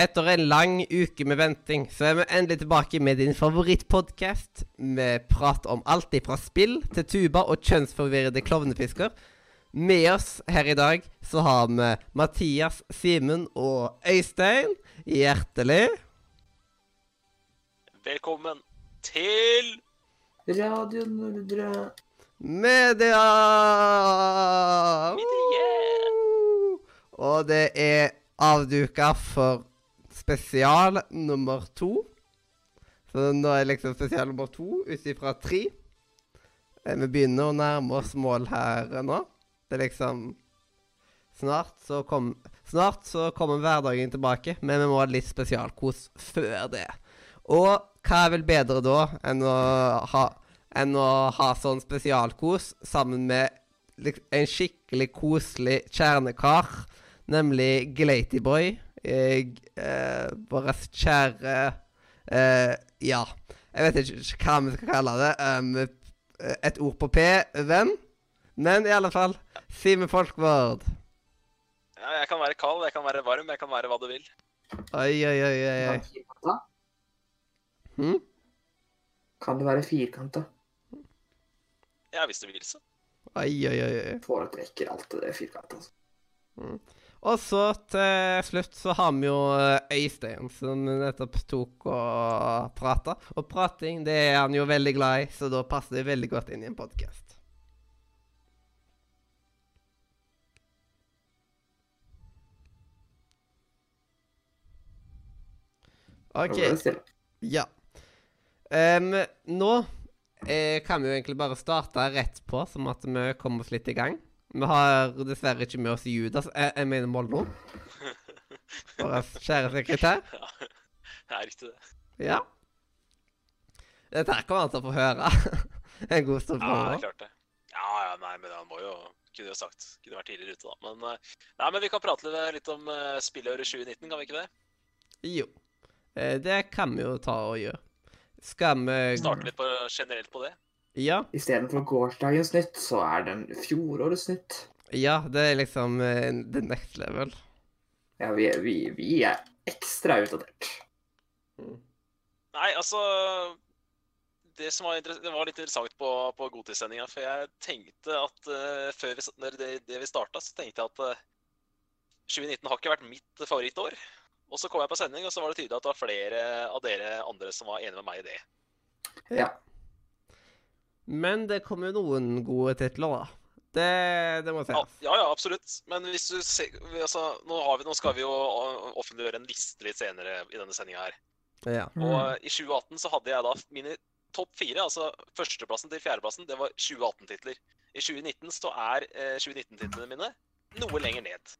Etter en lang uke med venting, så er vi endelig tilbake med din favorittpodkast. Vi prater om alt fra spill til tuba og kjønnsforvirrede klovnefisker. Med oss her i dag så har vi Mathias, Simen og Øystein. Hjertelig Velkommen til Radio Nordre. media! Media. Og det er avduka for spesial nummer to. Så nå er liksom spesial nummer to ut ifra tre. Eh, Vi begynner å nærme oss mål her eh, nå. Det er liksom Snart så, kom, snart så kommer hverdagen tilbake, men vi må ha litt spesialkos før det. Og hva er vel bedre da enn å ha, enn å ha sånn spesialkos sammen med en skikkelig koselig kjernekar, nemlig Glatyboy. Eh, eh, våre kjære eh, Ja, jeg vet ikke hva vi skal kalle det. Um, et ord på P, venn. Men i alle fall, Simen Folkvord. Ja, jeg kan være kald, jeg kan være varm, jeg kan være hva du vil. Oi, oi, oi, oi. oi. Firkanta? Hm? Kan det være firkanta? Ja, hvis du vil, så. Oi, oi, oi. Foretrekker alltid det firkanta. Altså. Og så til slutt så har vi jo eh, Øystein, som nettopp tok og prata. Og prating det er han jo veldig glad i, så da passer det veldig godt inn i en podkast. OK. Ja. Um, nå eh, kan vi jo egentlig bare starte rett på, som at vi kommer oss litt i gang. Vi har dessverre ikke med oss Judas, jeg, jeg mener Mollo. Vår kjære sekretær. Ja, det er riktig, det. Ja. Dette her kommer han til å få høre en god stund Ja, det er klart det. Ja, ja, nei, men han må jo Kunne jo sagt Kunne vært tidligere ute, da. Men, eh, nei, men vi kan prate litt- om uh, spillåret 2019, kan vi ikke det? Jo. Eh, det kan vi jo ta og gjøre. Skal vi Starte litt på, generelt på det. Ja. Istedenfor gårsdagens nytt, så er det en fjorårets nytt. Ja, det er liksom uh, the next level. Ja, vi, vi, vi er ekstra utdatert. Nei, altså Det som var, det var litt interessant på, på godtidssendinga, for jeg tenkte at uh, før vi, når det, det vi starta, så tenkte jeg at uh, 2019 har ikke vært mitt favorittår. Og så kom jeg på sending, og så var det tydelig at det var flere av dere andre som var enige med meg i det. Ja. Men det kommer jo noen gode titler, da. Det, det må Ja, sies. ja, ja, absolutt. Men hvis du ser altså, nå, har vi, nå skal vi jo offentliggjøre en liste litt senere i denne sendinga her. Ja. Og uh, i 2018 så hadde jeg da mine topp fire, altså førsteplassen til fjerdeplassen, det var 2018-titler. I 2019 så er eh, 2019-titlene mine noe lenger ned.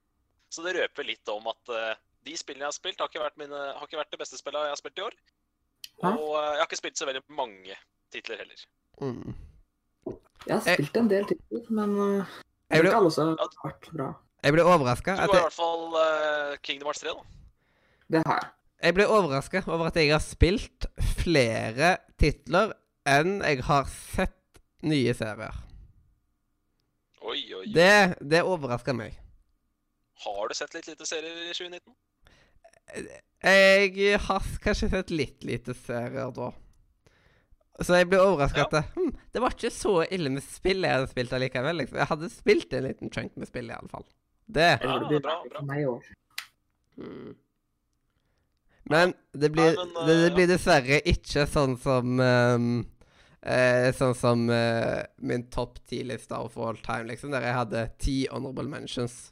Så det røper litt om at eh, de spillene jeg har spilt, har ikke vært, mine, har ikke vært det beste spillet jeg har spilt i år. Hæ? Og eh, jeg har ikke spilt så veldig mange titler heller. Mm. Jeg har spilt en del titler, men uh, Jeg jeg ble- ikke alle som har vært bra. Jeg ble overraska Du har i hvert fall uh, Kingdom Hearts 3, da. Det har jeg. jeg ble overrasket over at jeg har spilt flere titler enn jeg har sett nye serier. Oi, oi, oi. Det, det overraska meg. Har du sett litt lite serier i 2019? Jeg har kanskje sett litt lite serier da. Så jeg ble overraska Ja. hm, det var ikke så ille med spill jeg hadde spilt allikevel. Liksom. Jeg hadde spilt en liten chunk med spill, i alle fall. Det. Ja, det blir bra, bra. Mm. Men det blir, Nei, men, det, det eh, blir dessverre ikke sånn som um, eh, Sånn som eh, min topp ti-liste of all time, liksom, der jeg hadde ti honorable mentions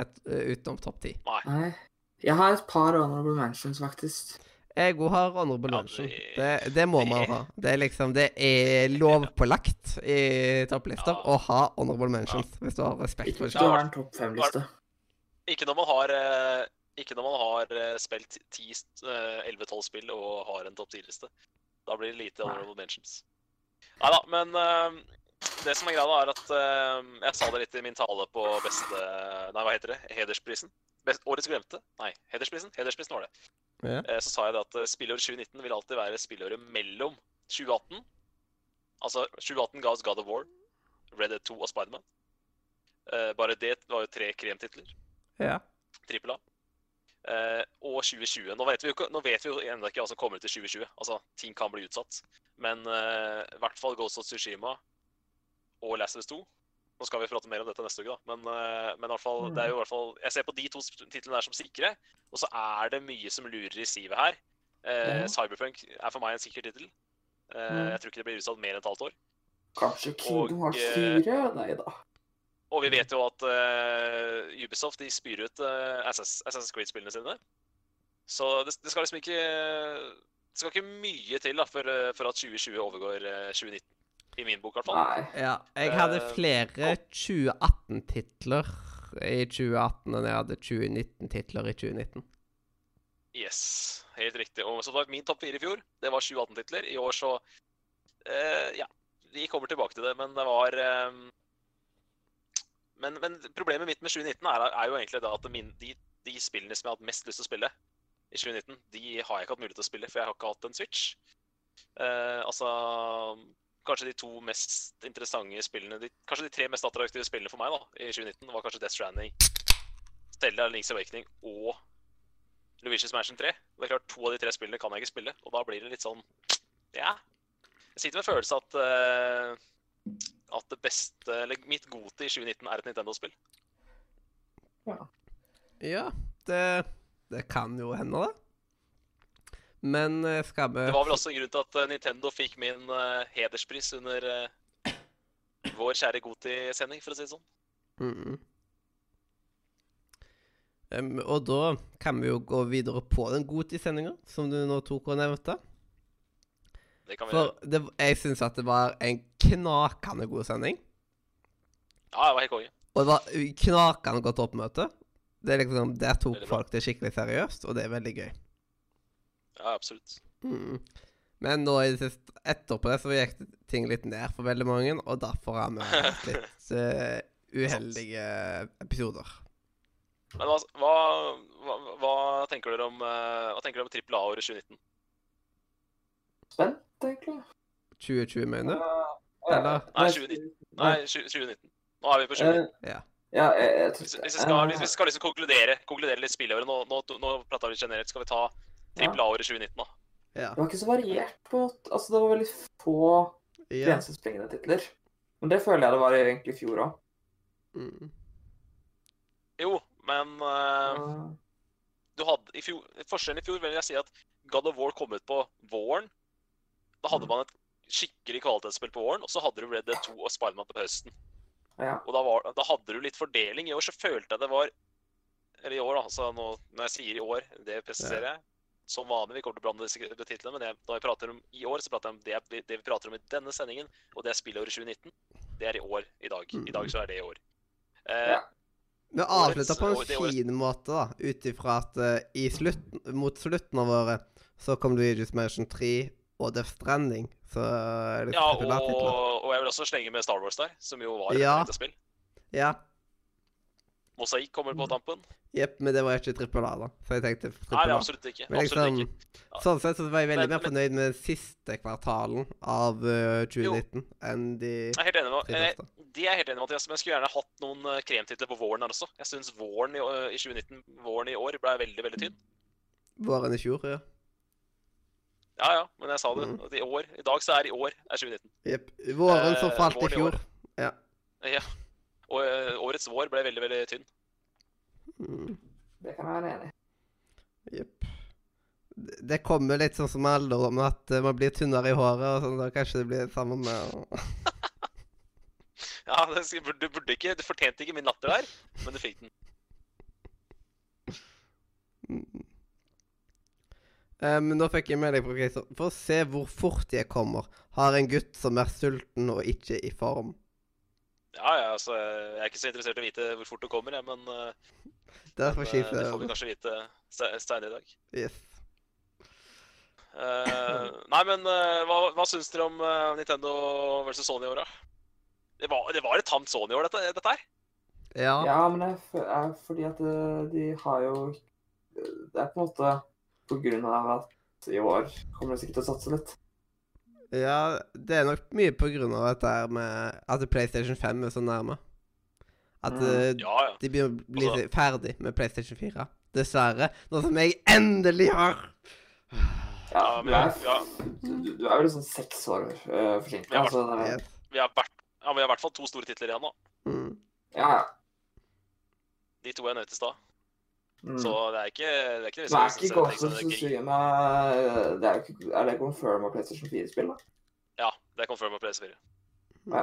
et, uh, utenom topp ti. Nei. Jeg har et par honorable mentions, faktisk. Jeg òg har honorable Ja, mention. det- Det, må man ha. Det er liksom Det er lovpålagt i topplister Ja. å ha honorable mentions hvis du har respekt for hvis det. du har en topp fem-liste. Ikke når man har eh, Ikke når man har eh, spilt 11-12 spill og har en topp 10-liste. Da blir det lite Nei. honorable mentions. Nei da, men eh, det som er greia, er at uh, Jeg sa det litt i min tale på beste Nei, hva heter det? Hedersprisen? Best, årets glemte? Nei, hedersprisen? Hedersprisen var det. Ja. Uh, Så sa jeg det at eh, spillåret 2019 vil alltid være spillåret mellom 2018 Altså, 2018 ga oss God of War, Red Dead 2 og Spiderman. Uh, bare det var jo tre kremtitler. Ja. Trippel A. Uh, og 2020. Nå vet vi jo ikke- vet vi jo ennå ikke hva som kommer ut i 2020. Altså, ting kan bli utsatt. Men i hvert fall Ghost of Tsushima og Last of Us 2. Nå skal vi prate mer om dette neste uke, da. Men, eh, men i hvert fall, det er jo i hvert fall Jeg ser på de to titlene der som sikre. Og så er det mye som lurer i sivet her. Eh. Cyberpunk er for meg en sikker tittel. Eh, Mm. Jeg tror ikke det blir utsatt mer enn et halvt år. Kanskje Kingdom Hearts eh, 4? Nei da. Og vi vet jo at uh, Ubisoft de spyr ut uh, Assassin's Creed-spillene sine. Så det, det skal liksom ikke Det skal ikke mye til da, for, for at 2020 overgår uh, 2019. I min bok, i hvert fall. Nei. Ja, jeg hadde Eh, flere 2018-titler i 2018 enn jeg hadde 2019-titler i 2019. Yes, helt riktig. Og som sagt, min topp fire i fjor, det var 2018-titler. I år så eh, Ja, vi kommer tilbake til det, men det var eh, men, men problemet mitt med 2019 er, er jo egentlig at min, de, de spillene som jeg har hatt mest lyst til å spille i 2019, de har jeg ikke hatt mulighet til å spille, for jeg har ikke hatt en Switch. Eh, altså Kanskje de to mest interessante spillene de, Kanskje de tre mest attraktive spillene for meg da, i 2019 var kanskje Death Stranding, Stella Link's Awakening og Luigi's Mansion 3. Det er klart, To av de tre spillene kan jeg ikke spille, og da blir det litt sånn Ja. Jeg sitter med en følelse at uh, at det beste Eller mitt gode i 2019 er et Nintendo-spill. Ja, det, det kan jo hende, det. Men eh, skal vi Det var vel også en grunn til at eh, Nintendo fikk min eh, hederspris under vår kjære Goti-sending, for å si det sånn. Mhm. Um, og da kan vi jo gå videre på den Goti-sendinga, som du nå tok og nevnte. Det kan vi For gjøre. det, jeg syns at det var en knakende god sending. Ja, det var helt konge. Og det var knakende godt oppmøte. Det er liksom, Der tok folk det skikkelig seriøst, og det er veldig gøy. Ja, absolutt. Mm. Men nå i det siste, etterpå det så gikk ting litt ned for veldig mange, og derfor har vi hatt litt uh, uheldige episoder. Men hva, hva, hva, hva tenker dere om eh, Hva tenker dere om trippel A-året 2019? Spent, egentlig. 2020, mener du? Uh, Eller? Nei, 2019. Nei, 2019. Nå er vi på 2019. Uh, Ja. Ja, jeg, jeg, Hvis, hvis, vi skal, hvis vi skal liksom konkludere, konkludere litt spillåret Nå, nå, nå prata vi generelt. Skal vi ta trippel A-året 2019, da? Ja. Det var ikke så variert på. Altså, det var veldig få ja. grensesprengende titler. Men det føler jeg det var egentlig i fjor òg. Mm. Jo, men uh, du hadde i fjor, Forskjellen i fjor vil jeg si at God of War kom ut på våren. Da hadde Mm. man et skikkelig kvalitetsspill på våren, og så hadde du Red Dead 2 og Spiderman på høsten. Ja. Og da, var, da hadde du litt fordeling. I år så følte jeg det var Eller i år, da. Så nå, når jeg sier i år, det presiserer jeg. Som vanlig, vi kommer til å blande disse titlene, men jeg, når jeg prater om i år, så prater jeg om det, det vi prater om i denne sendingen, og det er spillåret 2019. Det er i år i dag. I dag så er det i år. Eh, Ja. Vi avslutter på en fin måte, da, ut ifra at uh, i slutten, mot slutten av året så kom Luigi's Mansion 3 og Death Stranding, så er det Ja, og, og jeg vil også slenge med Star Wars der, som jo var et Ja. ja. spill. Ja. Mosaikk kommer på tampen. Jepp, men det var ikke trippel A, da. Så jeg tenkte trippel A. Nei, absolutt ikke. Men Absolutt liksom, Ja. sånn sett så var jeg veldig Men- mer fornøyd med siste kvartalen av eh, 2019 enn de Jeg er helt enig med tre eh. De er jeg helt enig med, Mathias, men jeg skulle gjerne hatt noen eh, kremtitler på våren her også. Jeg syns våren i, i 2019, våren i år ble veldig, veldig tynn. Våren i fjor, ja. Ja, ja, men jeg sa det. Mm. I år, i dag så er i år er 2019. Jepp. Våren som Eh, falt i våren i fjor. år. Ja. Og eh, årets vår ble veldig, veldig tynn. Mm. Det kan jeg være enig i. Jepp. Det det kommer litt sånn som med alderdom, at eh, man blir tynnere i håret, og sånn, da kanskje det blir sammen med Ja, det, du burde ikke, du fortjente ikke min latter der, men du fikk den. Mm. Eh, Men nå fikk jeg melding fra Christer. For å se hvor fort jeg kommer, har en gutt som er sulten og ikke i form. Ja, ja, altså, jeg er ikke så interessert i å vite hvor fort du kommer, jeg, men, Det er for kjipt. skifter det får vi kanskje vite seinere i dag. Yes. Uh, nei, men uh, hva, hva syns dere om uh, Nintendo versus Sony i år, da? Det var, det var et tamt Sony i år, dette, dette her. Ja. Ja, men det er fordi at eh, de har jo Det er på en måte på grunn av at i år kommer de sikkert til å satse litt. Ja. Det er nok mye på grunn av dette her med at PlayStation 5 er så nærme. At Mm. eh, Ja, ja. de begynner å bli Altså- ferdig med PlayStation 4. dessverre. Nå som jeg endelig har Ja, men ja, du, du er vel sånn seks år uh, forsinket. Ja, Altså, Yes. vi ja, vi har i hvert fall to store titler igjen nå. Mm. ja, ja. De to jeg nevnte i stad. Mm. Så det er ikke det er ikke godt er liksom- ikke så- Ghost of så- det er, ikke, er det confirm av PlayStation 4-spill, da? Ja, det er confirm på PS4. Ja.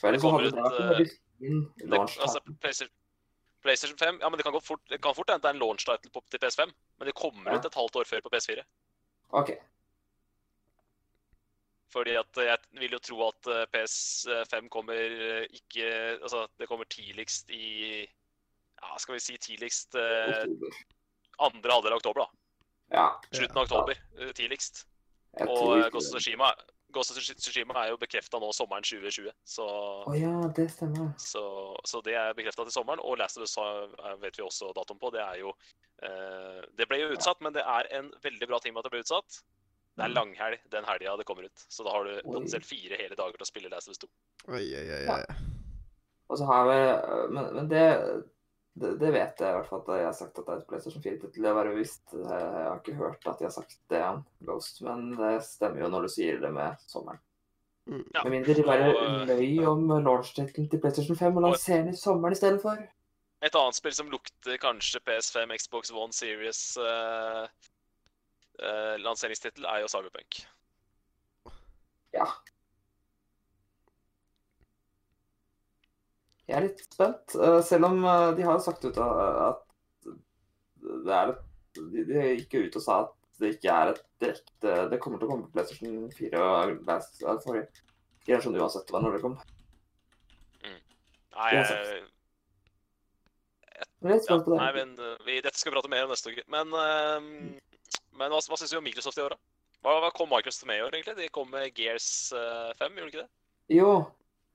For ellers kommer hadde det vært en eh, fin launch altså. PlayStation, PlayStation 5 Ja, men det kan, gå fort, det kan fort hende det er en launch title på, til PS5, men det kommer Ja. ut et halvt år før på PS4. OK. Fordi at jeg vil jo tro at eh, PS5 kommer eh, ikke Altså, det kommer tidligst i Ja, skal vi si tidligst eh, andre halvdel av oktober, da. Ja. Slutten av oktober ja. tidligst. Og eh, Ghost of. Tsushima, er jo bekrefta nå sommeren 2020, så Å ja, det stemmer. Så, så det er bekrefta til sommeren. Og Last of Us har- vet vi også datoen på. Det er jo eh, Det ble jo utsatt, men det er en veldig bra ting med at det ble utsatt. Det er Mm. langhelg den helga det kommer ut. Så da har du potensielt fire hele dager til å spille Last of Us 2. Oi, oi, oi. Ja. oi. Og så har vi Men, men det, det det vet jeg i hvert fall at jeg har sagt at det er et PlayStation 4-tittel. Det var visst Jeg har ikke hørt at de har sagt det om Ghost, men det stemmer jo når du sier det med sommeren. Mm. Ja. Med mindre de bare eh, løy om launch-tittelen til PlayStation 5 og lanserer den i sommeren istedenfor. Et annet spill som lukter kanskje PS5, Xbox One Series uh, lanseringstittel, er jo Cyberpunk. Ja. Jeg er litt spent, eh, selv om eh, de har jo sagt ut at det er De gikk jo ut og sa at det ikke er et direkte Det kommer til å komme på PlayStation 4 og forrige generasjon uansett hva når det kommer. Nei, jeg, eh, jeg ja, nei men eh, vi, dette skal vi prate mer om neste uke. Men, uh, men hva, hva syns du om Microsoft i år, da? Hva, hva kom Microsoft med i år, egentlig? De kom med Gears uh, 5, gjorde de ikke det? Jo.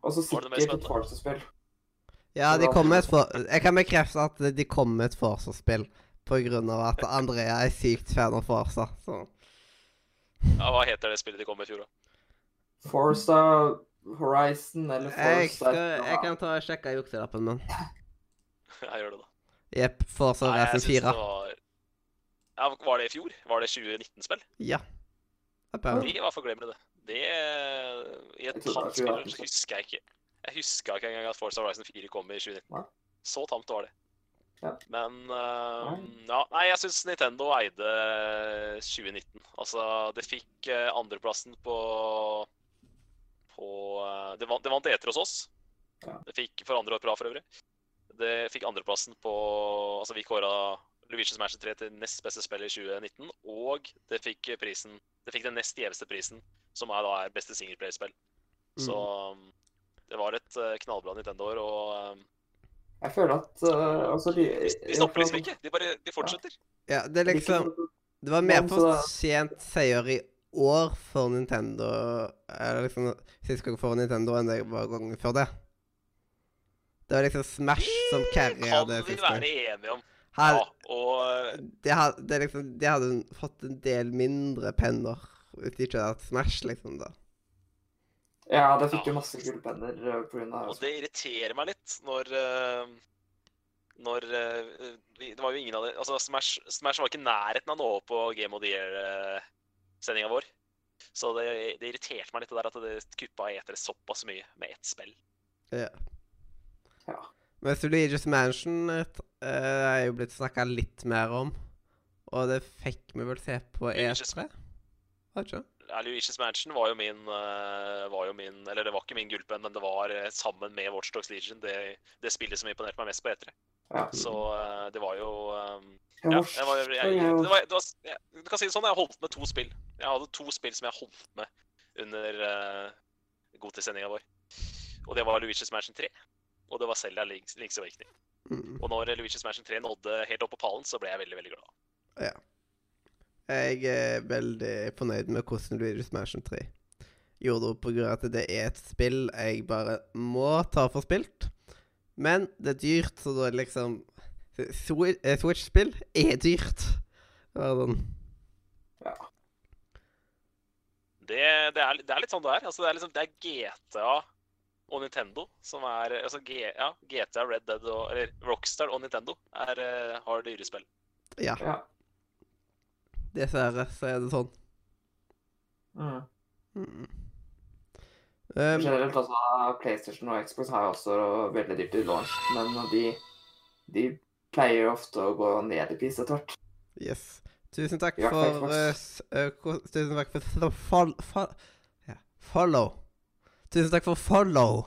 Og så sikkert et? Forza-spill. Ja, de kom med et for... Jeg kan bekrefte at de kom med et grunn av at Andrea er sykt fan av Forza. Så Ja, hva heter det spillet de kom med i fjor, da? Forza Horizon eller jeg, Forza skal, jeg kan ta og sjekke jukselappen min. Jeg gjør det, da. Jepp. Jeg Horizon synes 4. det var ja, Var det i fjor? Var det 2019-spill? Ja. Det De i hvert fall det. Det I et Jeg tror det var tamt spill så husker jeg ikke Jeg huska ikke engang at Forza Horizon 4 kom i 2019. Så tamt var det. Ja. Men uh, ja, Nei, jeg syns Nintendo eide 2019. Altså, det fikk uh, andreplassen på på uh, det, vant, det vant eter hos oss. Ja. Det fikk for andre år på rad, for øvrig. Det fikk andreplassen på Altså, vi kåra Luigi's Mansion 3 til nest beste spill i 2019, og det fikk prisen Det fikk den nest gjeveste prisen, som er da er beste singleplayerspill. Så um, det var et uh, knallbra Nintendo-år, og um, Jeg føler at uh, altså de, de, de stopper liksom ikke. De bare de fortsetter. Ja, det er liksom Det var mer for sent seier i år for Nintendo Eller liksom sist gang for Nintendo enn det var gangen før det. Det var liksom Smash som carria kan det vi sist gang. være enige om. Her, Ja, og de, hadde, det er liksom, de hadde fått en del mindre penner hvis de ikke hadde hatt Smash, liksom. da. Ja, det fikk Ja. jo masse gullpenner pga. på grunn av Og det irriterer meg litt når eh, Når eh, Det var jo ingen av det Altså, Smash, Smash var ikke i nærheten av å nå opp på Game of the Year-sendinga vår. Så det, det irriterte meg litt det der at det kuppa etere såpass mye med ett spill. Ja. Ja. Men Luigi's Mansion et, eh, er jo blitt snakka litt mer om. Og det fikk vi vel se på Luigi's- E3? Har det ikke? Luigi's Mansion var jo min, eh, var jo min Eller det var ikke min gullpenn, men det var eh, sammen med Watch Dogs Legion det, det spillet som imponerte meg mest på E3. Ja. Så eh, det var jo eh, Jeg Ja, jeg var, jeg, jeg, det var, det var, du kan si det sånn, jeg holdt med to spill. Jeg hadde to spill som jeg holdt med under uh, Godtid-sendinga vår. Og det var Luigi's Mansion 3, og det var Links, Links Awakening. Mm. Og når Luigi's Mansion 3 nådde helt opp på pallen, så ble jeg veldig, veldig glad. Ja. Jeg er veldig fornøyd med hvordan Luigi's Mansion 3 gjorde det, på grunn av at det er et spill jeg bare må ta for spilt. Men det er dyrt, så da er det liksom eh, Switch-spill er dyrt. Er sånn Det, det, er, det er litt sånn det er. Altså, det er liksom det er GTA og Nintendo, som er altså G, ja, GTA, Red Dead og Eller Rockstar og Nintendo er, eh, har dyre spill. Ja, Ja. Dessverre så er det sånn. Mm. Mm. Um, Generelt altså, PlayStation og Xbox har jo også veldig dyrt i launch, men de, de pleier ofte å gå ned i pris etter hvert. yes. Tusen takk Ja, for ko- Tusen takk for fo- fol, fol, ja, follow. Tusen takk for follow.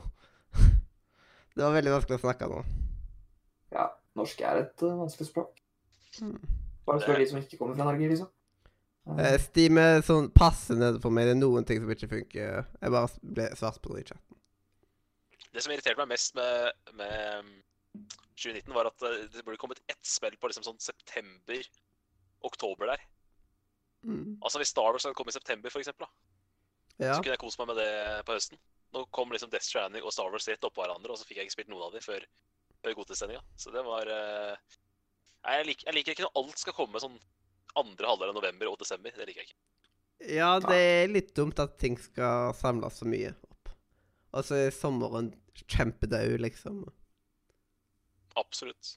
Det var veldig vanskelig å snakke nå. Ja, norsk er et uh, vanskelig språk. Mm. Bare spør de som ikke kommer fra Norge, liksom. Uh, Steam er sånn passe nede for meg. Det er noen ting som ikke funker. Jeg bare ble svart på det i chatten. Det som irriterte meg mest med, med mm, 2019, var at eh, det burde kommet ett spill på liksom sånn september-oktober der. Mm. Altså Hvis Star Wars hadde kommet i september, for eksempel, da, Ja. så kunne jeg kost meg med det på høsten. Nå kom liksom Death Stranding og Star Wars rett oppå hverandre, og så fikk jeg ikke spilt noen av dem før, før godtesendinga. Så det var eh, Nei, jeg, liker, jeg liker ikke når alt skal komme sånn andre halvdel av november og desember. Det liker jeg ikke. ja, det er litt dumt at ting skal samles så mye opp. Og så er sommeren kjempedau, liksom. Absolutt.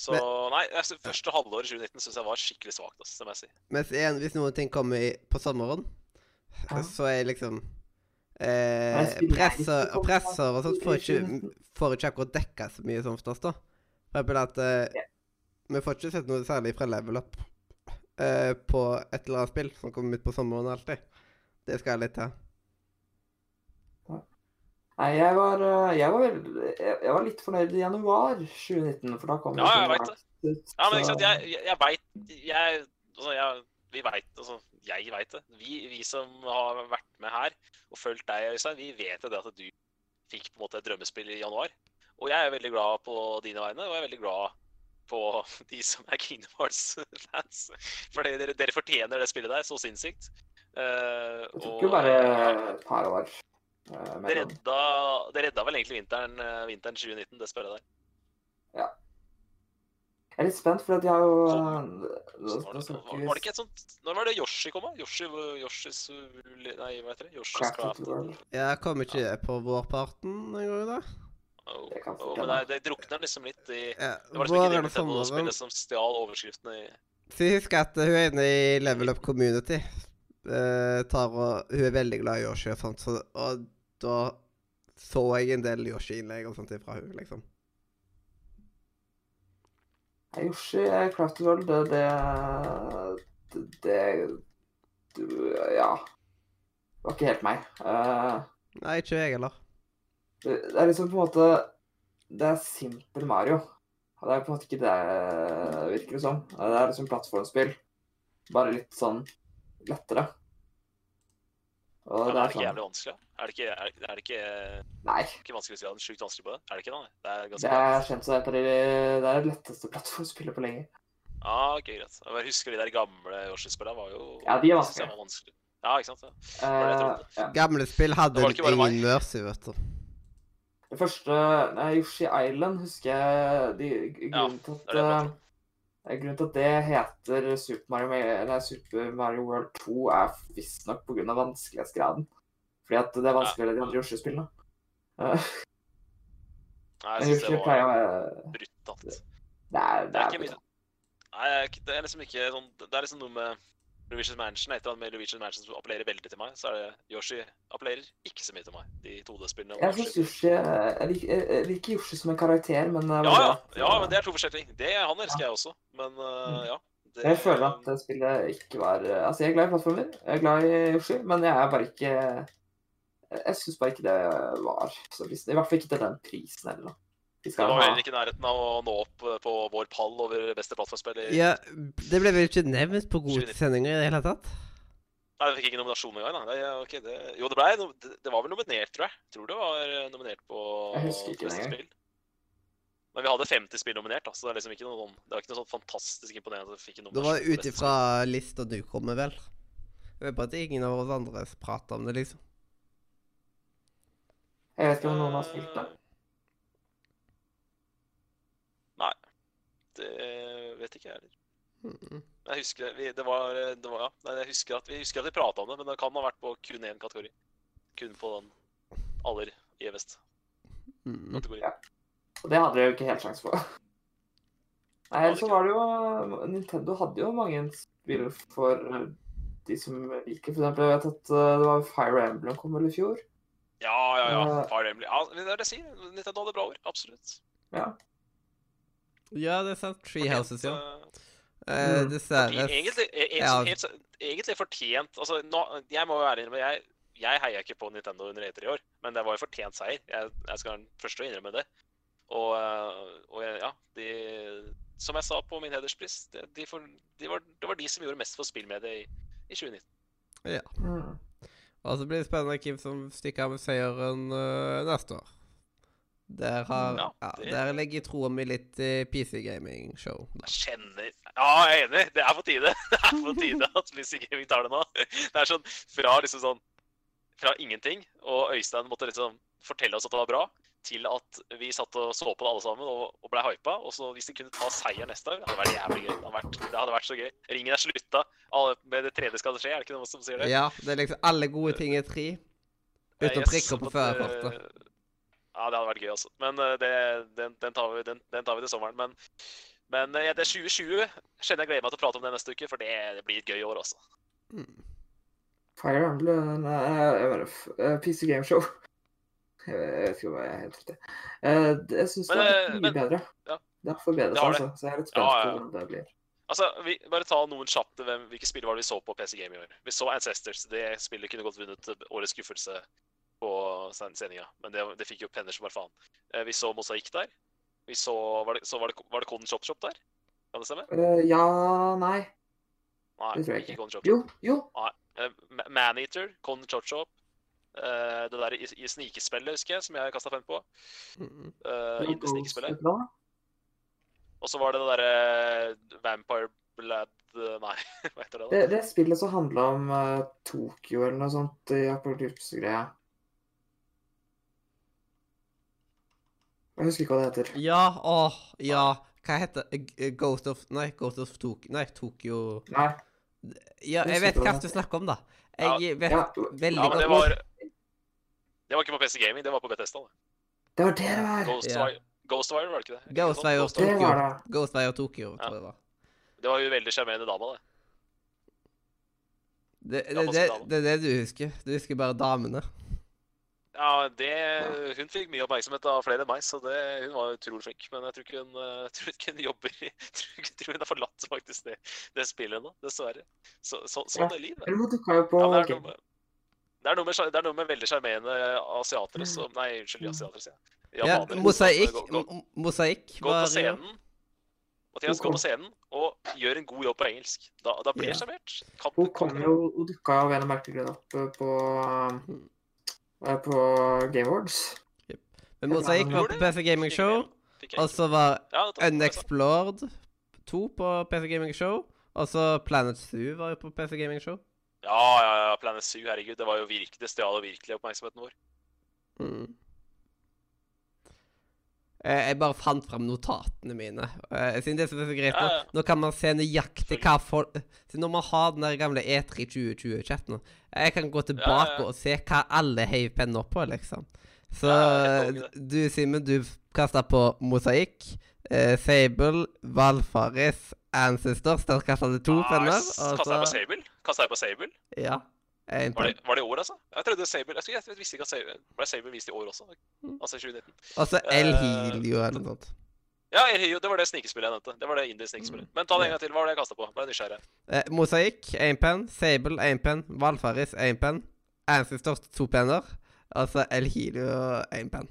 Så Men- nei, altså, første halvår i 2019 syns jeg var skikkelig svakt, Altså, det må jeg si. Mens igjen, hvis noen ting kommer i, på sommeren, Ja. så er liksom eh, jeg presser, og presser og sånt får ikke, 2019? får ikke akkurat dekka så mye som oftest, da. For eksempel at eh. Vi får ikke sett noe særlig fra Level Up eh, på et eller annet spill som kommer ut på sommeren alltid. Det skal jeg litt til. Nei, jeg var, uh, jeg, var jeg, var litt fornøyd i januar 2019, for da kom Ja, jeg veit vet det. ut, Ja, men ikke sant, jeg, jeg, jeg veit jeg, altså, jeg, Vi veit altså, Jeg veit det. Vi, vi som har vært med her og fulgt deg, Øystein, vi vet jo det at du fikk på en måte et drømmespill i januar. Og jeg er veldig glad på dine vegne, og jeg er veldig glad på de som er Kingdom Hearts-fans. For dere, dere fortjener det spillet der så sinnssykt. Eh, Det tok jo bare et par år. uh, Det redda, det redda vel egentlig vinteren, eh, vinteren 2019, det spillet der. Jeg er litt spent, for at jeg har jo Så- uh, Så var, det, var, var det ikke et sånt Når var det Yoshi kom? da? Yoshi, Yoshis Nei, hva heter det? Yoshis Crafted World. Jeg kom ikke på vårparten en gang, da. Oh, oh, men det, det drukner liksom litt i Ja, Det var liksom ikke det. Nintendo-spillet som stjal overskriftene i Så jeg husker at hun er inne i Level Up Community Uh, tar og Hun er veldig glad i Yoshi og sånt, så, og da så jeg en del Yoshi-innlegg og sånt fra hun, liksom. Yoshi eh, Crafted World, det Det, det, du, Ja. Det var ikke helt meg. Uh, Nei, ikke jeg heller. Det, det er liksom på en måte Det er simpel Mario. Det er på en måte ikke det virker det som. Det er liksom plattformspill. Bare litt sånn lettere. Og det er er det ikke sånn jævlig vanskelig? Er det ikke, er, er det ikke, Nei. ikke vanskelig å si at sjukt vanskelig på det? Er det ikke det? Det er Det ganske er kjent som et av Det er det letteste plattformspillet på lenge. Ah, ok, greit. Jeg bare husker de der gamle Yoshi-spillene var jo Ja, de er vanskelige. vanskelig. Ja, ikke sant? Ja. Uh, det Eh, ja. Gamle spill hadde en ingen mercy, vet du. Det første nei, Yoshi Island husker jeg de, Grunnen til at det det eh, Grunnen til at det heter Super Mario, Ma- nei, Super Mario World 2, er visstnok pga. vanskelighetsgraden. Fordi at det er vanskeligere enn de andre Yoshi-spillene. Eh, Nei, jeg synes det var brutalt. Det er, Det det er ikke mye Nei, det det er liksom ikke sånn Det er liksom noe med Luigi's Mansion. At med Luigi's Mansion som appellerer veldig til meg, så er det Yoshi appellerer ikke så mye til meg. De 2D-spillene. Jeg syns Yoshi Jeg liker, jeg- liker Yoshi som en karakter, men eh, Ja, ja, ja, men det er to forskjellige ting. Det, han elsker jeg også, men uh, ja. Det, Jeg føler at det spillet ikke var eh, Altså, jeg er glad i plattformer, jeg er glad i Yoshi, men jeg er bare ikke Jeg, syns bare ikke det var så fristende. I hvert fall ikke til den prisen heller. Vi Det skal var heller ikke i nærheten av å nå opp eh, på vår pall over beste plattformspill. i- Ja, det ble vel ikke nevnt på gode sendinger i det hele tatt? Nei, det fikk ikke nominasjon engang. da. Det, okay, det, jo, det, ble, det, var vel nominert, tror jeg. Tror det var eh, nominert på Jeg beste spill. Men vi hadde 50 spill nominert, da, så det er liksom ikke noe, sånn- det var ikke noe sånn fantastisk imponerende. at vi fikk en Det var ut ifra lista du kommer, vel? Jeg vet bare at ingen av oss andre prater om det, liksom. Jeg vet ikke om noen har spilt det. Eh, Nei. Det vet ikke jeg heller. Mm. Jeg husker, vi, det var, det var, ja, nei, jeg husker at vi husker at vi prata om det, men det kan ha vært på kun én kategori. Kun på den aller gjevest. Mm. Ja. Og det hadde jeg jo ikke helt sjanse på. Nei, ellers så var det jo Nintendo hadde jo mange spill for de som liker. For eksempel, jeg vet at uh, det var Fire Emblem kom vel i fjor. Ja, ja, ja. Eh. Fire Emblem. Ja, det er det jeg sier. Nintendo hadde bra år. Absolutt. Ja. Ja, det er sant. Tree Houses, ja. Eh, Mm. dessverre. Egentlig, e- e- Ja. egentlig fortjent Altså, nå, jeg må jo være innrømme jeg, jeg heier ikke på Nintendo under E3 i år, men det var jo fortjent seier. Jeg, jeg skal være den første å innrømme det. Og, eh, og ja, de Som jeg sa på min hederspris, de, de for, de var, det var de som gjorde mest for spillmediet i, i 2019. Ja. Og så blir det spennende hvem som stikker av med seieren uh, neste år. Der har Ja, ja, Der legger troa mi litt i PC Gaming Show. Jeg kjenner Ja, jeg er enig. Det er på tide. Det er på tide at PC Gaming tar det nå. Det er sånn fra liksom sånn Fra ingenting, og Øystein måtte liksom fortelle oss at det var bra, til at vi satt og så på det alle sammen og, og ble hypa. Og så hvis de kunne ta seier neste år, det hadde vært jævlig gøy. Det hadde vært, det hadde vært så gøy. Ringen er slutta. Alle, med det tredje skal det skje, er det ikke noen som sier det? Ja, det er liksom alle gode ting er tre. Ja, Utenom yes, prikker på førerkortet. Eh, Ja, det hadde vært gøy, altså. Men eh, det, den, den, tar vi, den, den tar vi til sommeren. Men, men ja, det er 2020 kjenner jeg gleder meg til å prate om det neste uke, for det, det blir et gøy år, altså. Mm. Fire Emblem eh, PC Game Show. Jeg vet ikke om jeg er helt i. Eh, Jeg syns det eh, blitt mye men- bedre. ja. Det har forbedret seg, altså. Så jeg er litt spent Ja, ja, på hvordan det blir. Altså, vi, Bare ta noen kjapt hvilke spill var det vi så på PC Game i år. Vi så Ancestors. Det spillet kunne godt vunnet årets skuffelse på sendinga, men det, det fikk jo penner som bare faen. Eh, Vi så Mosaikk der. Vi så Var det, så var det, var det Coden Chop Chop der? Kan det stemme? Uh, ja Nei. Nei, Det tror jeg ikke ikke. Coden Chop Chop. Jo, jo. Eh, Ma- Maneater, Coden Chop Chop. Uh, det der i, i snikespillet, husker jeg, som jeg kasta fem på. Mm. Uh, Jo, Indie-snikespillet. Og så var det det derre Vampire Blood Nei, hva heter det? da? Det, det spillet som handla om uh, Tokyo eller noe sånt i apokalypsegreia. Jeg husker ikke hva det heter. Ja, åh, ja. Hva heter det? Ghost of Nei, Ghost of Tokyo Nei, Tokyo Nei. Ja, Jeg vet hva du snakker om, da. Jeg vet Ja, veldig Ja, men godt det var Det var ikke på PC Gaming, det var på Bethesda. det. det var det det var! Ghostwire, Ghostwire var det ikke det? Ghostwire, Ghostwire Tokyo. Det det. Ghostwire Tokyo, Ja. tror jeg det var. Det var jo veldig sjarmerende dama, det. Det, det, det, det er det du husker. Du husker bare damene. Ja, det Hun fikk mye oppmerksomhet av flere enn meg, så det, hun var utrolig flink. Men jeg tror ikke hun, eh, tror ikke hun jobber i tror, ikke, tror hun har forlatt faktisk det, det spillet nå, dessverre. Så, så, sånn er livet. Ja, det, er noe med, det, er noe med, det er noe med veldig sjarmerende asiatere som Nei, unnskyld, asiatere, sier jeg. Ja, mosaikk Gå, gå, m- Mosaikk gå på scenen. Mathias, Hun gå på scenen og gjør en god jobb på engelsk. Da, da blir Ja. jeg sjarmert. Hun kan- kom jo Hun dukka av en merkelig grunn opp på eh, på Game Awards. Men Mosaikk var på PC Gaming Show, og så var Unexplored 2 på PC Gaming Show, og så Planet Zoo var jo på PC Gaming Show. Ja, ja, ja, Planet Zoo, herregud. Det var jo virkelig, det stjal jo virkelig oppmerksomheten vår. Mm. Eh, Jeg bare fant fram notatene mine. Eh, Siden det som er så greit nå, nå kan man se nøyaktig hva folk Siden når man har den der gamle E E3 2020-chatten Jeg kan gå tilbake og se hva alle heiv penner på, liksom. Så du, Simen, du kasta på Mosaikk. Eh, Sable, Valfaris, Ancestors. Der kasta du to penner. Kasta jeg på Sable? Kastet jeg på Sable? Ja. Var det, var det i år, altså? Jeg trodde Sable Jeg, skulle, jeg visste ikke at Sable ble Sable vist i år også. Altså i 2019. Altså El Eh, uh, eller noe sånt. Ja, El Hio, det var det snikespillet jeg nevnte. Det var det indie-snikespillet. Mm. Men ta det en gang til. Hva var det jeg kasta på? Ble nysgjerrig. Eh, Mosaikk, én penn. Sable, én penn. Valfaris, én penn. Ancestors, to penner. Altså så El Helio, én penn.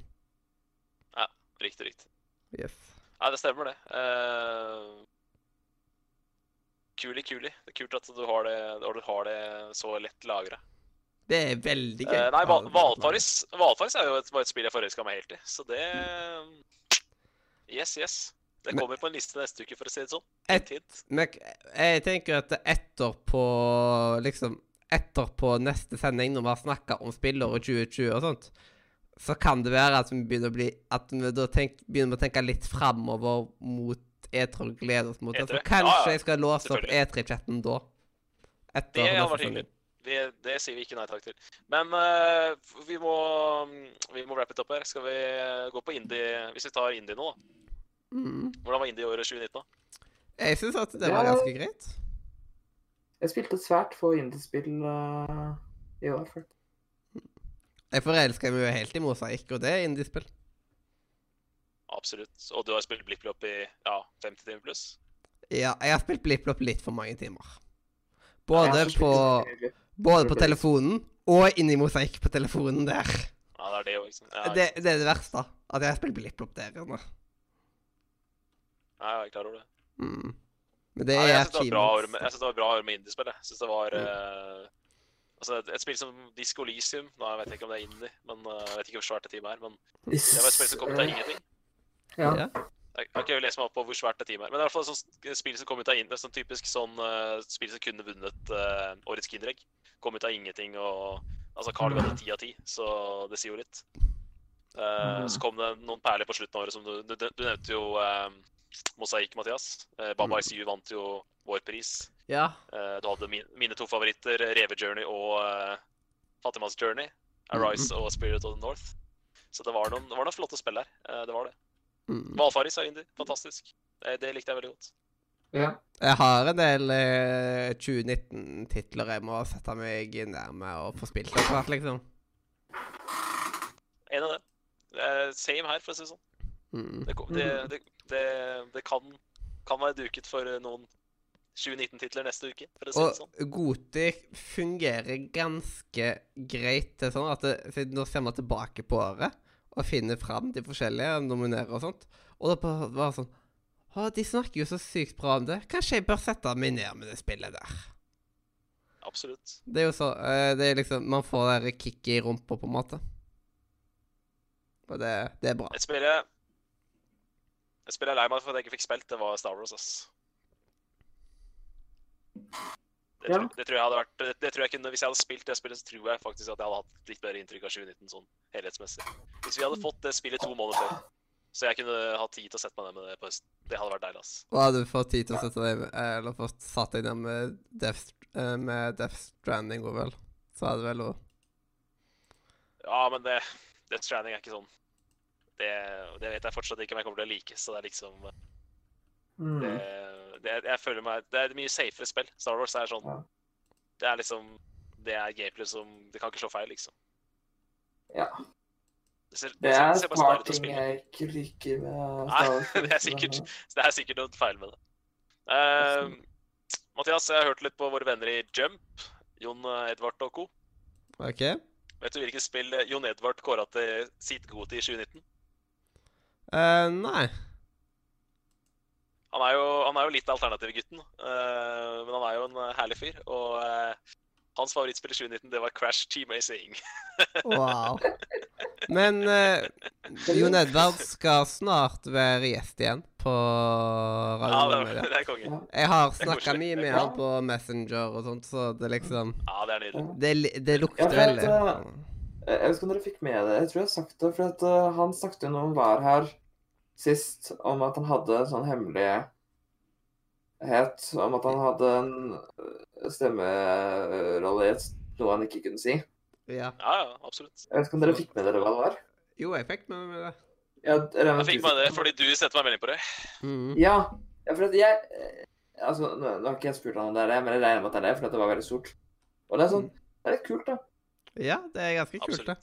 Riktig, riktig. Yes. Nei, det stemmer, det. Uh, kuli, kuli. Det er kult at du har det, du har det så lett lagra. Det er veldig gøy. Eh, nei, Val Valfaris Valfaris er jo et, et spill jeg forelska meg helt i, så det Yes, yes. Det kommer på en liste neste uke, for å si det sånn. Et-. Men jeg tenker at etterpå Liksom Etterpå neste sending, når vi har snakka om spillåret 2020 og sånt, så kan det være at vi begynner å bli At vi da tenk, begynner å tenke litt framover mot E3 og gleder oss mot det. Så kanskje Ja, ja, jeg skal låse opp. E3-chatten da. Etter Det hadde vært hyggelig. Det, det sier vi ikke nei takk til. Men uh, vi, må, vi må wrap it up her. Skal vi gå på indie Hvis vi tar indie nå, da. Mm. Hvordan var indie i året 2019? da? Jeg syns at det var ganske greit. Jeg spilte svært få indiespill uh, i år. faktisk. Jeg forelska meg jo helt i mosaikk, og det er indiespill. Absolutt. Og du har spilt BlippLopp i ja, 50 timer pluss? Ja, jeg har spilt BlippLopp litt for mange timer. Både på, både på telefonen og inni mosaikk på telefonen der. Ja, det er det òg, sant? Ja, Det, det er det verste. At jeg har spilt BlippLopp der inne. ja, jeg er klar over det. Mm. Men det Ja, er jeg syns det var bra å det var bra år med indiespill. Jeg synes det var eh, altså et, et spill som Disco Elysium Nå vet jeg ikke om det er indie, men uh, jeg vet ikke hvor svært det teamet er. Men det var et spill som kom ut av ingenting. Ja. Ja. Jeg kan ikke lese meg opp på hvor svært det teamet er. Men det er i hvert fall et sånt spill som kom ut av ingenting. Sånn typisk sånn uh, spill som kunne vunnet uh, årets Kinderegg. Kom ut av ingenting og Altså, Carl ga det ti av ti, så det sier jo litt. Eh, så kom det noen perler på slutten av året som du Du, du nevnte jo eh, Mosaikk, Mathias. Uh, Baba Mm. ICU vant jo vår pris. ja. Uh, du hadde min, mine to favoritter, Reve Journey og uh, Fattigmanns Journey. Arise og Spirit of the North. Så det var noen, det var noen flotte spill der. Eh, det var det. Mm. Valfaris er indie. Fantastisk. Det, det likte jeg veldig godt. Ja. Jeg har en del eh, 2019-titler jeg må sette meg nærmere og få spilt etter hvert, liksom. En av det. Eh, same her, for å si det sånn. Mm. Det, det, det, det, det kan, kan være duket for noen 2019-titler neste uke, for å si det sånn. Og Gothic fungerer ganske greit til sånn at det, nå ser man tilbake på året og finne fram de forskjellige, nominerer og sånt. Og da var det sånn Å, de snakker jo så sykt bra om det. Kanskje jeg bør sette meg ned med det spillet der. Absolutt. Det er jo så eh, Det er liksom Man får det kicket i rumpa, på en måte. Og det, det er bra. Et spill jeg Et spill jeg er lei meg for at jeg ikke fikk spilt, det var Star Wars, ass. Det, Ja. tror, det tror jeg hadde vært det, det tror jeg kunne, Hvis jeg hadde spilt det spillet, så tror jeg faktisk at jeg hadde hatt litt bedre inntrykk av 2019 sånn helhetsmessig. Hvis vi hadde fått det spillet to måneder før, så jeg kunne hatt tid til å sette meg ned med det på høsten. Det hadde vært deilig, ass. Og hadde du fått tid til å sette deg med, Eller fått satt deg ned med Death, eh, med Death Stranding, og vel, så hadde vel òg Ja, men det Death Stranding er ikke sånn det, det vet jeg fortsatt ikke om jeg kommer til å like, så det er liksom Mm. det, det, Jeg føler meg Det er et mye safere spill. Star Wars er sånn Ja. Det er liksom Det er gameplay som Det kan ikke slå feil, liksom. Ja. Det, ser, Det ser- er et par ting jeg ikke liker med Nei, Star Wars, det er sikkert. det er sikkert noe feil med det. Uh, Mathias, jeg har hørt litt på våre venner i Jump, Jon Edvard og co. OK? Vet du hvilket spill Jon Edvard kåra til sitt gode i 2019? Uh, nei. Han er jo, han er jo litt alternativgutten, uh, men han er jo en eh, herlig fyr. Og uh, hans favorittspill i 2019 det var Crash Team Racing. Wow. Men uh, Jon Edvard skal snart være gjest igjen på Ja, Radio det, Ja, det er konge. Jeg har er snakka mye med han på Messenger og sånt, så det liksom Ja, det er nydelig. Det, det lukter Ja, veldig. eh, Jeg vet ikke om dere fikk med det. Jeg tror jeg har sagt det. For at, uh, han snakket jo når han var her sist, om at han hadde en sånn hemmelighet om at han hadde en eh, stemmerolle i noe han ikke kunne si. Ja. Ja, ja, absolutt. Jeg vet ikke om dere fikk med dere hva det var? Jo, jeg fikk med meg det. Ja, Jeg fikk med det fordi du sendte meg melding på det. Mm. Ja, ja for at jeg eh, Altså, nå, nå har ikke jeg spurt han om det er det, men jeg regner med at det er det, for at det var veldig stort. Og det er sånn Det er litt kult, da. Ja, det er ganske kult, det.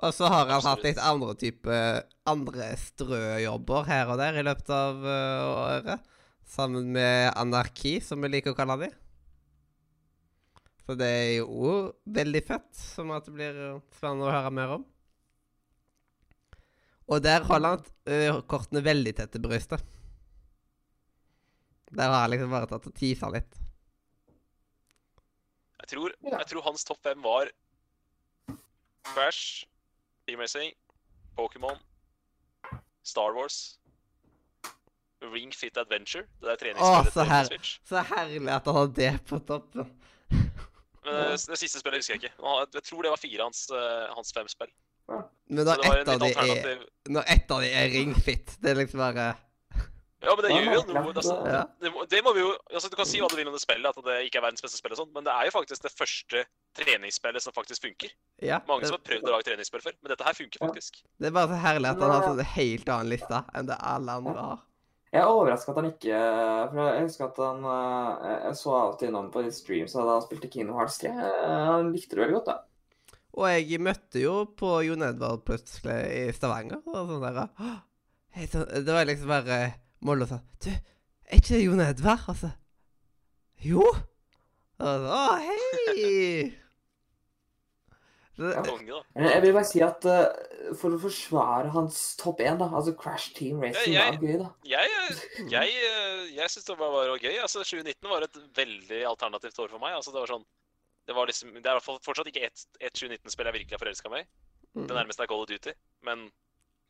Og så har han hatt Absolutt. litt andre type andre strøjobber her og der i løpet av øh, året. Sammen med Anarki, som vi liker å kalle de. Så det er jo veldig fett, som at det blir øh, spennende å høre mer om. Og der holder han øh, kortene veldig tett til brystet. Der har jeg liksom bare tatt og tisa litt. Jeg tror, jeg tror hans topp fem var Crash, Team Racing, Pokémon, Star Wars, Ring Fit Adventure. Det er treningsspillet så til Switch. Så herlig at han har det på toppen. Men det, det siste spillet husker jeg ikke. Jeg tror det var fire hans, eh, hans fem spill. Men når ett av de er Når ett av de er ringfit, det er liksom bare Ja, men det gjør jo noe. Altså, Ja. det, må, det må vi jo altså, Du kan si hva du vil om det spillet, at det ikke er verdens beste spill, og sånt, men det er jo faktisk det første treningsspillet som faktisk funker. Ja. Mange Det, som har prøvd å lage treningsspill før, men dette her funker Ja. faktisk. det er bare så herlig at han har en helt annen liste enn det alle andre har. Jeg er overraska at han ikke For jeg husker at han eh, Jeg så av og til innom på de streams da han spilte Kingdom Hearts 3. Eh, Han likte det veldig godt, da. Og jeg møtte jo på Jon Edvard plutselig i Stavanger. Og sånn der, «Åh, hei, så, Det var liksom bare Molle sa Du, er ikke det Jon Edvard? Og så Jo. Og så, Å, hei! Men Jeg vil bare si at uh, for å forsvare hans topp én, da, altså Crash Team Racing, Ja, jeg- var gøy, da. Jeg, eh, jeg, eh, jeg syns det bare var gøy. Altså, 2019 var et veldig alternativt år for meg. Altså, det var sånn Det var liksom Det er i hvert fall fortsatt ikke ett et 2019-spill jeg virkelig har forelska meg i. mm. Det nærmeste er Call of Duty, men